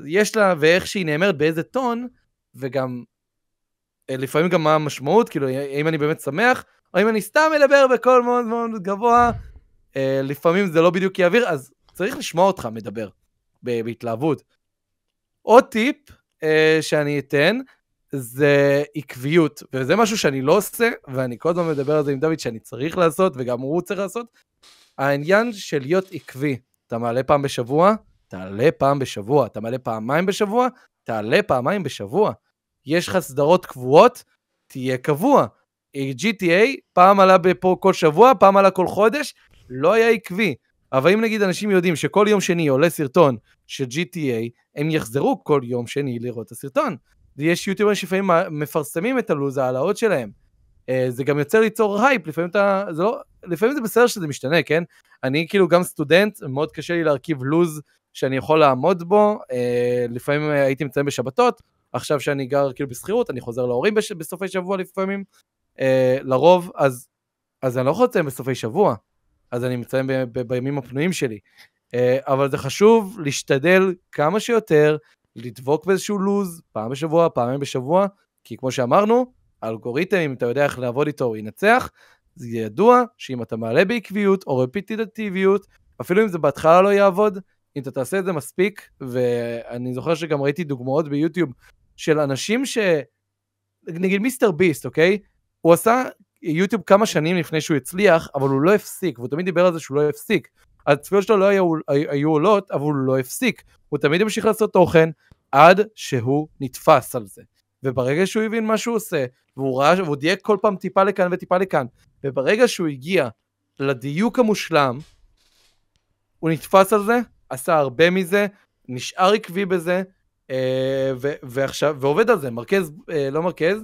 יש לה, ואיך שהיא נאמרת, באיזה טון, וגם לפעמים גם מה המשמעות, כאילו, האם אני באמת שמח, או אם אני סתם מדבר בקול מאוד מאוד גבוה, אה, לפעמים זה לא בדיוק יעביר, אז צריך לשמוע אותך מדבר בהתלהבות. עוד טיפ אה, שאני אתן, זה עקביות, וזה משהו שאני לא עושה, ואני כל הזמן מדבר על זה עם דוד שאני צריך לעשות, וגם הוא צריך לעשות. העניין של להיות עקבי, אתה מעלה פעם בשבוע, תעלה פעם בשבוע, אתה מעלה פעמיים בשבוע, תעלה פעמיים בשבוע. יש לך סדרות קבועות, תהיה קבוע. GTA, פעם עלה פה כל שבוע, פעם עלה כל חודש, לא היה עקבי. אבל אם נגיד אנשים יודעים שכל יום שני עולה סרטון של GTA, הם יחזרו כל יום שני לראות את הסרטון. ויש יוטיוברים שלפעמים מפרסמים את הלו"ז העלאות שלהם. אה, זה גם יוצר ליצור הייפ, לפעמים אתה, זה לא, לפעמים זה בסדר שזה משתנה, כן? אני כאילו גם סטודנט, מאוד קשה לי להרכיב לו"ז שאני יכול לעמוד בו, אה, לפעמים הייתי מצלם בשבתות, עכשיו שאני גר כאילו בשכירות, אני חוזר להורים בש, בסופי שבוע לפעמים, אה, לרוב, אז, אז אני לא יכול לצלם בסופי שבוע, אז אני מציין ב, ב, בימים הפנויים שלי. אבל זה חשוב להשתדל כמה שיותר לדבוק באיזשהו לוז, פעם בשבוע, פעמיים בשבוע, כי כמו שאמרנו, האלגוריתם, אם אתה יודע איך לעבוד איתו, הוא ינצח. זה ידוע שאם אתה מעלה בעקביות או רפיטיבטיביות, אפילו אם זה בהתחלה לא יעבוד, אם אתה תעשה את זה מספיק, ואני זוכר שגם ראיתי דוגמאות ביוטיוב של אנשים ש... נגיד מיסטר ביסט, אוקיי? הוא עשה יוטיוב כמה שנים לפני שהוא הצליח, אבל הוא לא הפסיק, והוא תמיד דיבר על זה שהוא לא הפסיק. הצפיות שלו לא היו, היו עולות, אבל הוא לא הפסיק. הוא תמיד המשיך לעשות תוכן עד שהוא נתפס על זה. וברגע שהוא הבין מה שהוא עושה, והוא ראה, והוא דייק כל פעם טיפה לכאן וטיפה לכאן, וברגע שהוא הגיע לדיוק המושלם, הוא נתפס על זה, עשה הרבה מזה, נשאר עקבי בזה, ו- ועכשיו, ועובד על זה, מרכז, אה, לא מרכז,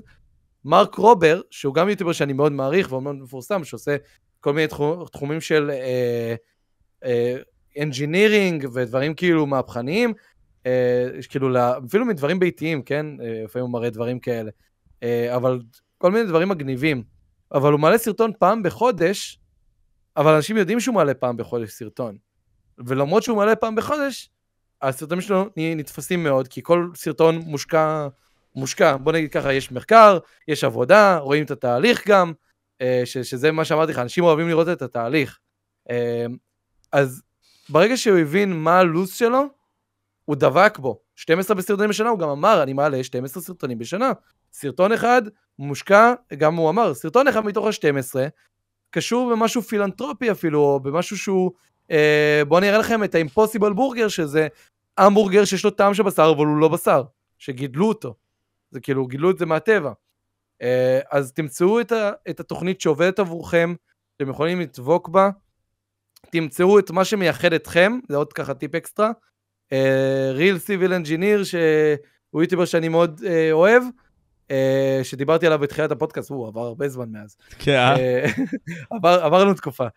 מרק רובר, שהוא גם יוטיובר שאני מאוד מעריך והוא מאוד מפורסם, שעושה כל מיני תחום, תחומים של engineering אה, ודברים כאילו מהפכניים, אה, כאילו, אפילו מדברים ביתיים, כן? אה, לפעמים הוא מראה דברים כאלה. אה, אבל כל מיני דברים מגניבים. אבל הוא מעלה סרטון פעם בחודש, אבל אנשים יודעים שהוא מעלה פעם בחודש סרטון. ולמרות שהוא מעלה פעם בחודש, הסרטונים שלו נתפסים מאוד, כי כל סרטון מושקע, מושקע, בוא נגיד ככה, יש מחקר, יש עבודה, רואים את התהליך גם, ש, שזה מה שאמרתי לך, אנשים אוהבים לראות את התהליך. אז ברגע שהוא הבין מה הלו"ז שלו, הוא דבק בו. 12 בסרטונים בשנה, הוא גם אמר, אני מעלה 12 סרטונים בשנה. סרטון אחד מושקע, גם הוא אמר, סרטון אחד מתוך ה-12, קשור במשהו פילנטרופי אפילו, או במשהו שהוא, אה, בואו אני אראה לכם את ה Impossible Burger, שזה המבורגר שיש לו טעם של בשר, אבל הוא לא בשר, שגידלו אותו. זה כאילו, גידלו את זה מהטבע. אה, אז תמצאו את, ה, את התוכנית שעובדת עבורכם, אתם יכולים לדבוק בה, תמצאו את מה שמייחד אתכם, זה עוד ככה טיפ אקסטרה, Real Civil Engineer, שהוא יוטיובר שאני מאוד אה, אוהב, אה, שדיברתי עליו בתחילת הפודקאסט, הוא עבר הרבה זמן מאז. כן. אה? עבר, עברנו תקופה.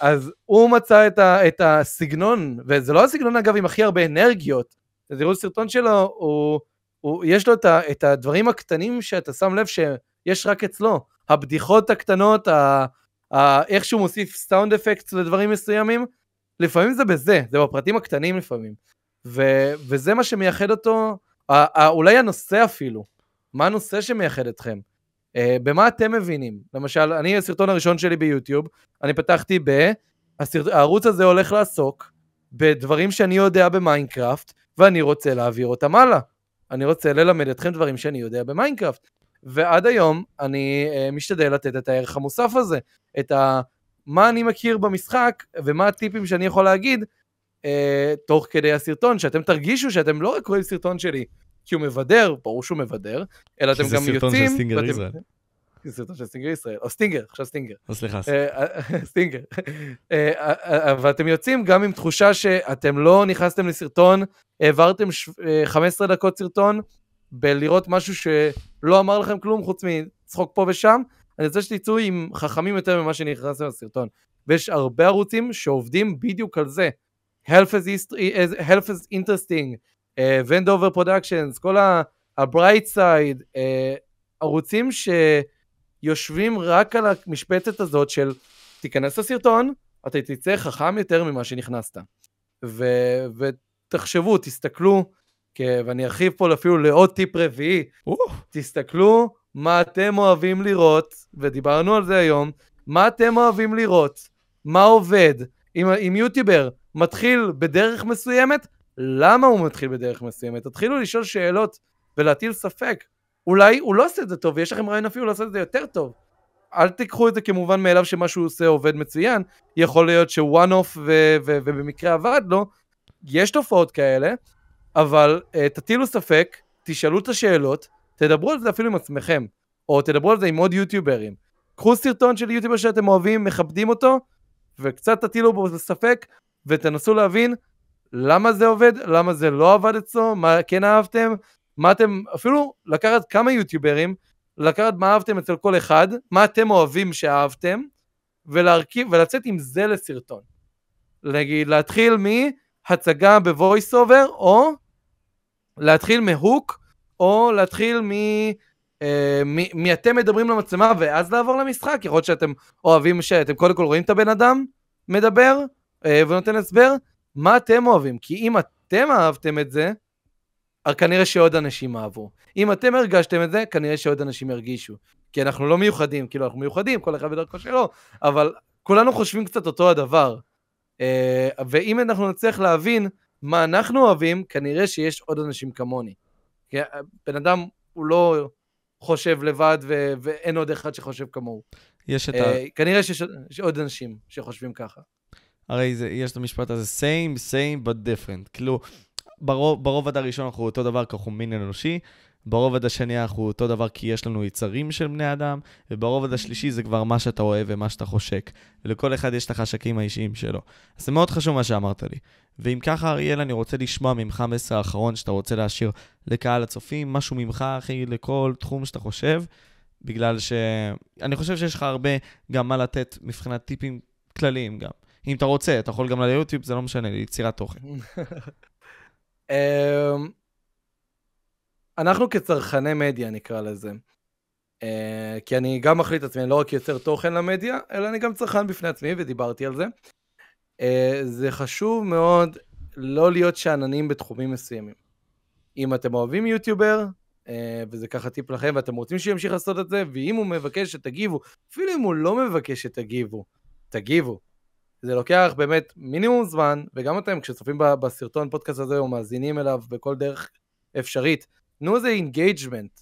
אז הוא מצא את, ה, את הסגנון, וזה לא הסגנון אגב עם הכי הרבה אנרגיות, תראו סרטון שלו, הוא, הוא, יש לו את, ה, את הדברים הקטנים שאתה שם לב שיש רק אצלו. הבדיחות הקטנות, ה, ה, איך שהוא מוסיף סאונד אפקט לדברים מסוימים, לפעמים זה בזה, זה בפרטים הקטנים לפעמים. ו, וזה מה שמייחד אותו, ה, ה, אולי הנושא אפילו. מה הנושא שמייחד אתכם? אה, במה אתם מבינים? למשל, אני, הסרטון הראשון שלי ביוטיוב, אני פתחתי ב... הסרט... הערוץ הזה הולך לעסוק בדברים שאני יודע במיינקראפט, ואני רוצה להעביר אותם הלאה. אני רוצה ללמד אתכם דברים שאני יודע במיינקראפט. ועד היום אני אה, משתדל לתת את הערך המוסף הזה, את ה... מה אני מכיר במשחק ומה הטיפים שאני יכול להגיד אה, תוך כדי הסרטון, שאתם תרגישו שאתם לא רק רואים סרטון שלי כי הוא מבדר, ברור שהוא מבדר, אלא אתם גם יוצאים... שזה סרטון של סטינגר ואתם... ישראל. זה סרטון של סטינגר ישראל, או סטינגר, עכשיו סטינגר. או סליחה. אה, אה, סטינגר. אבל אתם יוצאים גם עם תחושה שאתם לא נכנסתם לסרטון, העברתם 15 דקות סרטון, בלראות משהו שלא אמר לכם כלום חוץ מצחוק פה ושם, אני רוצה שתצאו עם חכמים יותר ממה שנכנסתם לסרטון. ויש הרבה ערוצים שעובדים בדיוק על זה. Health is, health is interesting, uh, Vendover Productions, כל ה-bright side, uh, ערוצים שיושבים רק על המשבצת הזאת של תיכנס לסרטון, אתה תצא חכם יותר ממה שנכנסת. ו- ותחשבו, תסתכלו, ואני ארחיב פה אפילו לעוד טיפ רביעי. תסתכלו מה אתם אוהבים לראות, ודיברנו על זה היום, מה אתם אוהבים לראות, מה עובד. אם, אם יוטיובר מתחיל בדרך מסוימת, למה הוא מתחיל בדרך מסוימת? תתחילו לשאול שאלות ולהטיל ספק. אולי הוא לא עושה את זה טוב, ויש לכם רעיון אפילו לעשות את זה יותר טוב. אל תיקחו את זה כמובן מאליו שמה שהוא עושה עובד מצוין, יכול להיות שוואן אוף ובמקרה עבד לו, יש תופעות כאלה, אבל uh, תטילו ספק, תשאלו את השאלות, תדברו על זה אפילו עם עצמכם, או תדברו על זה עם עוד יוטיוברים. קחו סרטון של יוטיובר שאתם אוהבים, מכבדים אותו, וקצת תטילו בו ספק, ותנסו להבין למה זה עובד, למה זה לא עבד אצלו, מה כן אהבתם, מה אתם, אפילו לקחת כמה יוטיוברים, לקחת מה אהבתם אצל כל אחד, מה אתם אוהבים שאהבתם, ולהרכיב, ולצאת עם זה לסרטון. נגיד, להתחיל מהצגה ב voice over, או להתחיל מהוק, או להתחיל מ... מ, מי אתם מדברים למצלמה ואז לעבור למשחק, יכול להיות שאתם אוהבים שאתם קודם כל רואים את הבן אדם מדבר אה, ונותן הסבר, מה אתם אוהבים? כי אם אתם אהבתם את זה, כנראה שעוד אנשים אהבו. אם אתם הרגשתם את זה, כנראה שעוד אנשים ירגישו. כי אנחנו לא מיוחדים, כאילו אנחנו מיוחדים, כל אחד בדרכו שלו, אבל כולנו חושבים קצת אותו הדבר. אה, ואם אנחנו נצליח להבין מה אנחנו אוהבים, כנראה שיש עוד אנשים כמוני. כי בן אדם הוא לא חושב לבד ו- ואין עוד אחד שחושב כמוהו. יש את ה... אה, כנראה שיש עוד אנשים שחושבים ככה. הרי זה, יש את המשפט הזה, same, same, but different. כאילו, ברוב, ברובד הראשון אנחנו אותו דבר כי אנחנו מין אנושי, ברובד השני אנחנו אותו דבר כי יש לנו יצרים של בני אדם, וברובד השלישי זה כבר מה שאתה אוהב ומה שאתה חושק. ולכל אחד יש את החשקים האישיים שלו. אז זה מאוד חשוב מה שאמרת לי. ואם ככה, אריאל, אני רוצה לשמוע ממך מסר האחרון שאתה רוצה להשאיר לקהל הצופים, משהו ממך, אחי, לכל תחום שאתה חושב, בגלל שאני חושב שיש לך הרבה גם מה לתת מבחינת טיפים כלליים גם. אם אתה רוצה, אתה יכול גם ליוטיוב, זה לא משנה, ליצירת תוכן. אמ, אנחנו כצרכני מדיה נקרא לזה. Uh, כי אני גם מחליט עצמי, אני לא רק יוצר תוכן למדיה, אלא אני גם צרכן בפני עצמי, ודיברתי על זה. Uh, זה חשוב מאוד לא להיות שאננים בתחומים מסוימים. אם אתם אוהבים יוטיובר, uh, וזה ככה טיפ לכם, ואתם רוצים שימשיך לעשות את זה, ואם הוא מבקש שתגיבו, אפילו אם הוא לא מבקש שתגיבו, תגיבו. זה לוקח באמת מינימום זמן, וגם אתם כשצופים בסרטון פודקאסט הזה או מאזינים אליו בכל דרך אפשרית, תנו איזה engagement.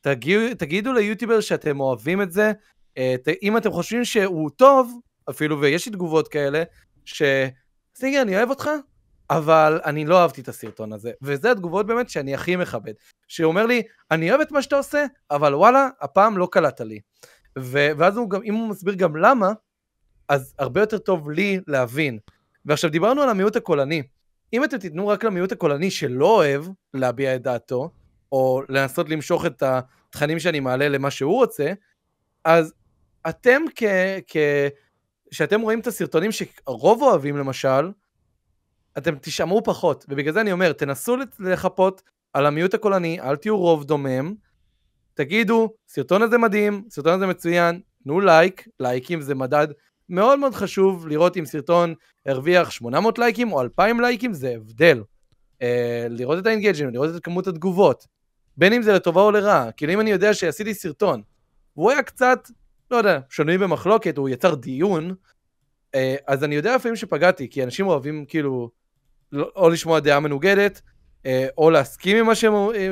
תגידו, תגידו ליוטיובר שאתם אוהבים את זה, אה, אם אתם חושבים שהוא טוב, אפילו ויש לי תגובות כאלה, ש... סטינגר, אני אוהב אותך, אבל אני לא אהבתי את הסרטון הזה. וזה התגובות באמת שאני הכי מכבד. שהוא אומר לי, אני אוהב את מה שאתה עושה, אבל וואלה, הפעם לא קלעת לי. ו- ואז הוא גם, אם הוא מסביר גם למה, אז הרבה יותר טוב לי להבין. ועכשיו דיברנו על המיעוט הקולני. אם אתם תיתנו רק למיעוט הקולני שלא אוהב להביע את דעתו, או לנסות למשוך את התכנים שאני מעלה למה שהוא רוצה, אז אתם כ... כשאתם רואים את הסרטונים שרוב אוהבים למשל, אתם תשמעו פחות, ובגלל זה אני אומר, תנסו לחפות על המיעוט הקולני, אל תהיו רוב דומם, תגידו, סרטון הזה מדהים, סרטון הזה מצוין, תנו לייק, לייקים זה מדד מאוד מאוד חשוב לראות אם סרטון הרוויח 800 לייקים או 2,000 לייקים, זה הבדל. אה, לראות את האינגייג'ים, לראות את כמות התגובות. בין אם זה לטובה או לרעה. כאילו אם אני יודע שעשיתי סרטון, והוא היה קצת, לא יודע, שנוי במחלוקת, הוא יצר דיון, אה, אז אני יודע לפעמים שפגעתי, כי אנשים אוהבים כאילו, לא, או לשמוע דעה מנוגדת, אה, או להסכים עם מה, ש...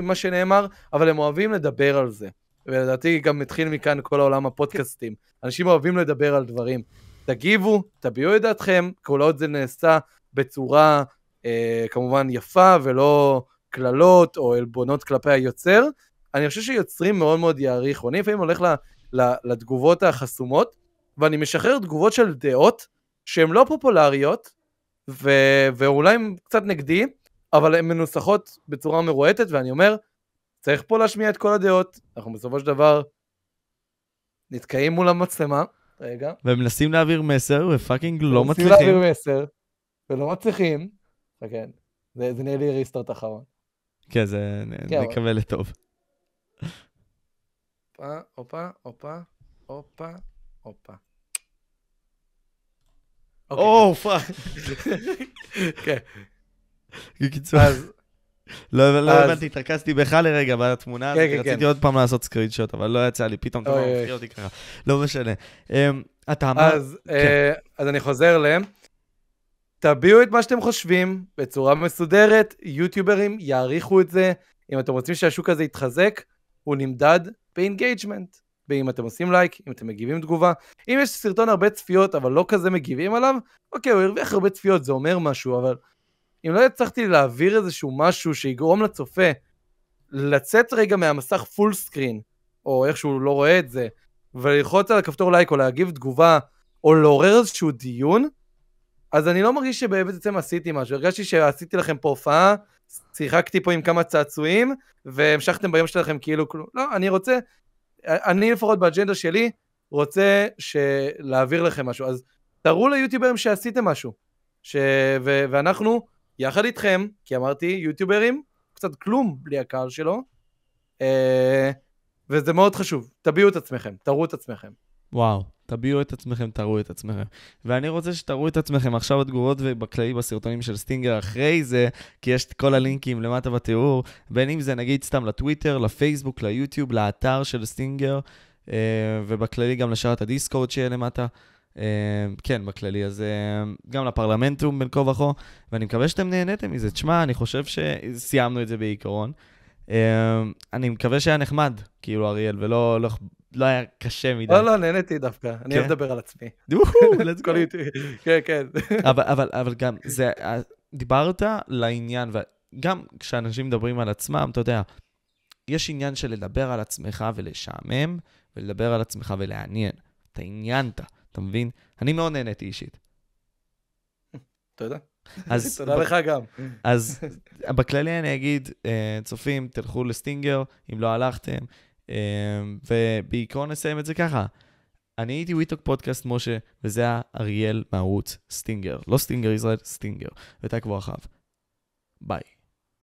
מה שנאמר, אבל הם אוהבים לדבר על זה. ולדעתי גם התחיל מכאן כל העולם הפודקאסטים. אנשים אוהבים לדבר על דברים. תגיבו, תביעו את דעתכם, כל עוד זה נעשה בצורה אה, כמובן יפה ולא קללות או עלבונות כלפי היוצר. אני חושב שיוצרים מאוד מאוד יעריכו. אני לפעמים הולך ל, ל, לתגובות החסומות, ואני משחרר תגובות של דעות שהן לא פופולריות, ו, ואולי הן קצת נגדי, אבל הן מנוסחות בצורה מרועטת, ואני אומר, צריך פה להשמיע את כל הדעות, אנחנו בסופו של דבר נתקעים מול המצלמה, רגע. ומנסים להעביר מסר ו fucking לא מצליחים. מנסים להעביר מסר, ולא מצליחים. כן, זה, זה נראה לי restart אחרון. כן, זה כן, נקווה לטוב. הופה, הופה, הופה, הופה, הופה. או, fuck. כן. בקיצור. לא הבנתי, התרכזתי בך לרגע בתמונה הזאת, כן, כן, רציתי עוד פעם לעשות screenshot, אבל לא יצא לי, פתאום אתה מפחיד אותי ככה, לא משנה. אמ, אתה אמר... אה, אז אני חוזר ל... תביעו את מה שאתם חושבים בצורה מסודרת, יוטיוברים יעריכו את זה, אם אתם רוצים שהשוק הזה יתחזק, הוא נמדד ב engagement. באם אתם עושים לייק, אם אתם מגיבים תגובה. אם יש סרטון הרבה צפיות אבל לא כזה מגיבים עליו, אוקיי, הוא הרוויח הרבה צפיות, זה אומר משהו, אבל אם לא הצלחתי להעביר איזשהו משהו שיגרום לצופה לצאת רגע מהמסך full screen, או איך שהוא לא רואה את זה, וללחוץ על הכפתור לייק או להגיב תגובה, או לעורר איזשהו דיון, אז אני לא מרגיש שבעצם עשיתי משהו. הרגשתי שעשיתי לכם פה הופעה, שיחקתי פה עם כמה צעצועים, והמשכתם ביום שלכם כאילו כלום. לא, אני רוצה, אני לפחות באג'נדה שלי, רוצה להעביר לכם משהו. אז תראו ליוטיוברים שעשיתם משהו. ש... ו... ואנחנו, יחד איתכם, כי אמרתי, יוטיוברים, קצת כלום בלי הקהל שלו, אה, וזה מאוד חשוב. תביעו את עצמכם, תראו את עצמכם. וואו, תביעו את עצמכם, תראו את עצמכם. ואני רוצה שתראו את עצמכם עכשיו בתגובות ובכללי בסרטונים של סטינגר אחרי זה, כי יש את כל הלינקים למטה בתיאור, בין אם זה נגיד סתם לטוויטר, לפייסבוק, ליוטיוב, לאתר של סטינגר, אה, ובכללי גם לשרת הדיסקורד שיהיה למטה. אה, כן, בכללי, אז אה, גם לפרלמנטום בין כה וכה, ואני מקווה שאתם נהניתם מזה. תשמע, אני חושב שסיימנו את זה בעיקרון. אני מקווה שהיה נחמד, כאילו, אריאל, ולא לא, לא היה קשה מדי. לא, לא, נהניתי דווקא, אני אוהב כן? לדבר על עצמי. כן, כן. אבל גם, זה, דיברת לעניין, וגם כשאנשים מדברים על עצמם, אתה יודע, יש עניין של לדבר על עצמך ולשעמם, ולדבר על עצמך ולעניין. אתה עניינת, אתה מבין? אני מאוד נהניתי אישית. תודה. אז... תודה לך גם. אז בכללי אני אגיד, אה, צופים, תלכו לסטינגר, אם לא הלכתם, אמ, ובעיקרון נסיים את זה ככה. אני הייתי We Talk Podcast משה, וזה היה אריאל מערוץ סטינגר. לא סטינגר ישראל, סטינגר. ותעקבו אחריו. ביי.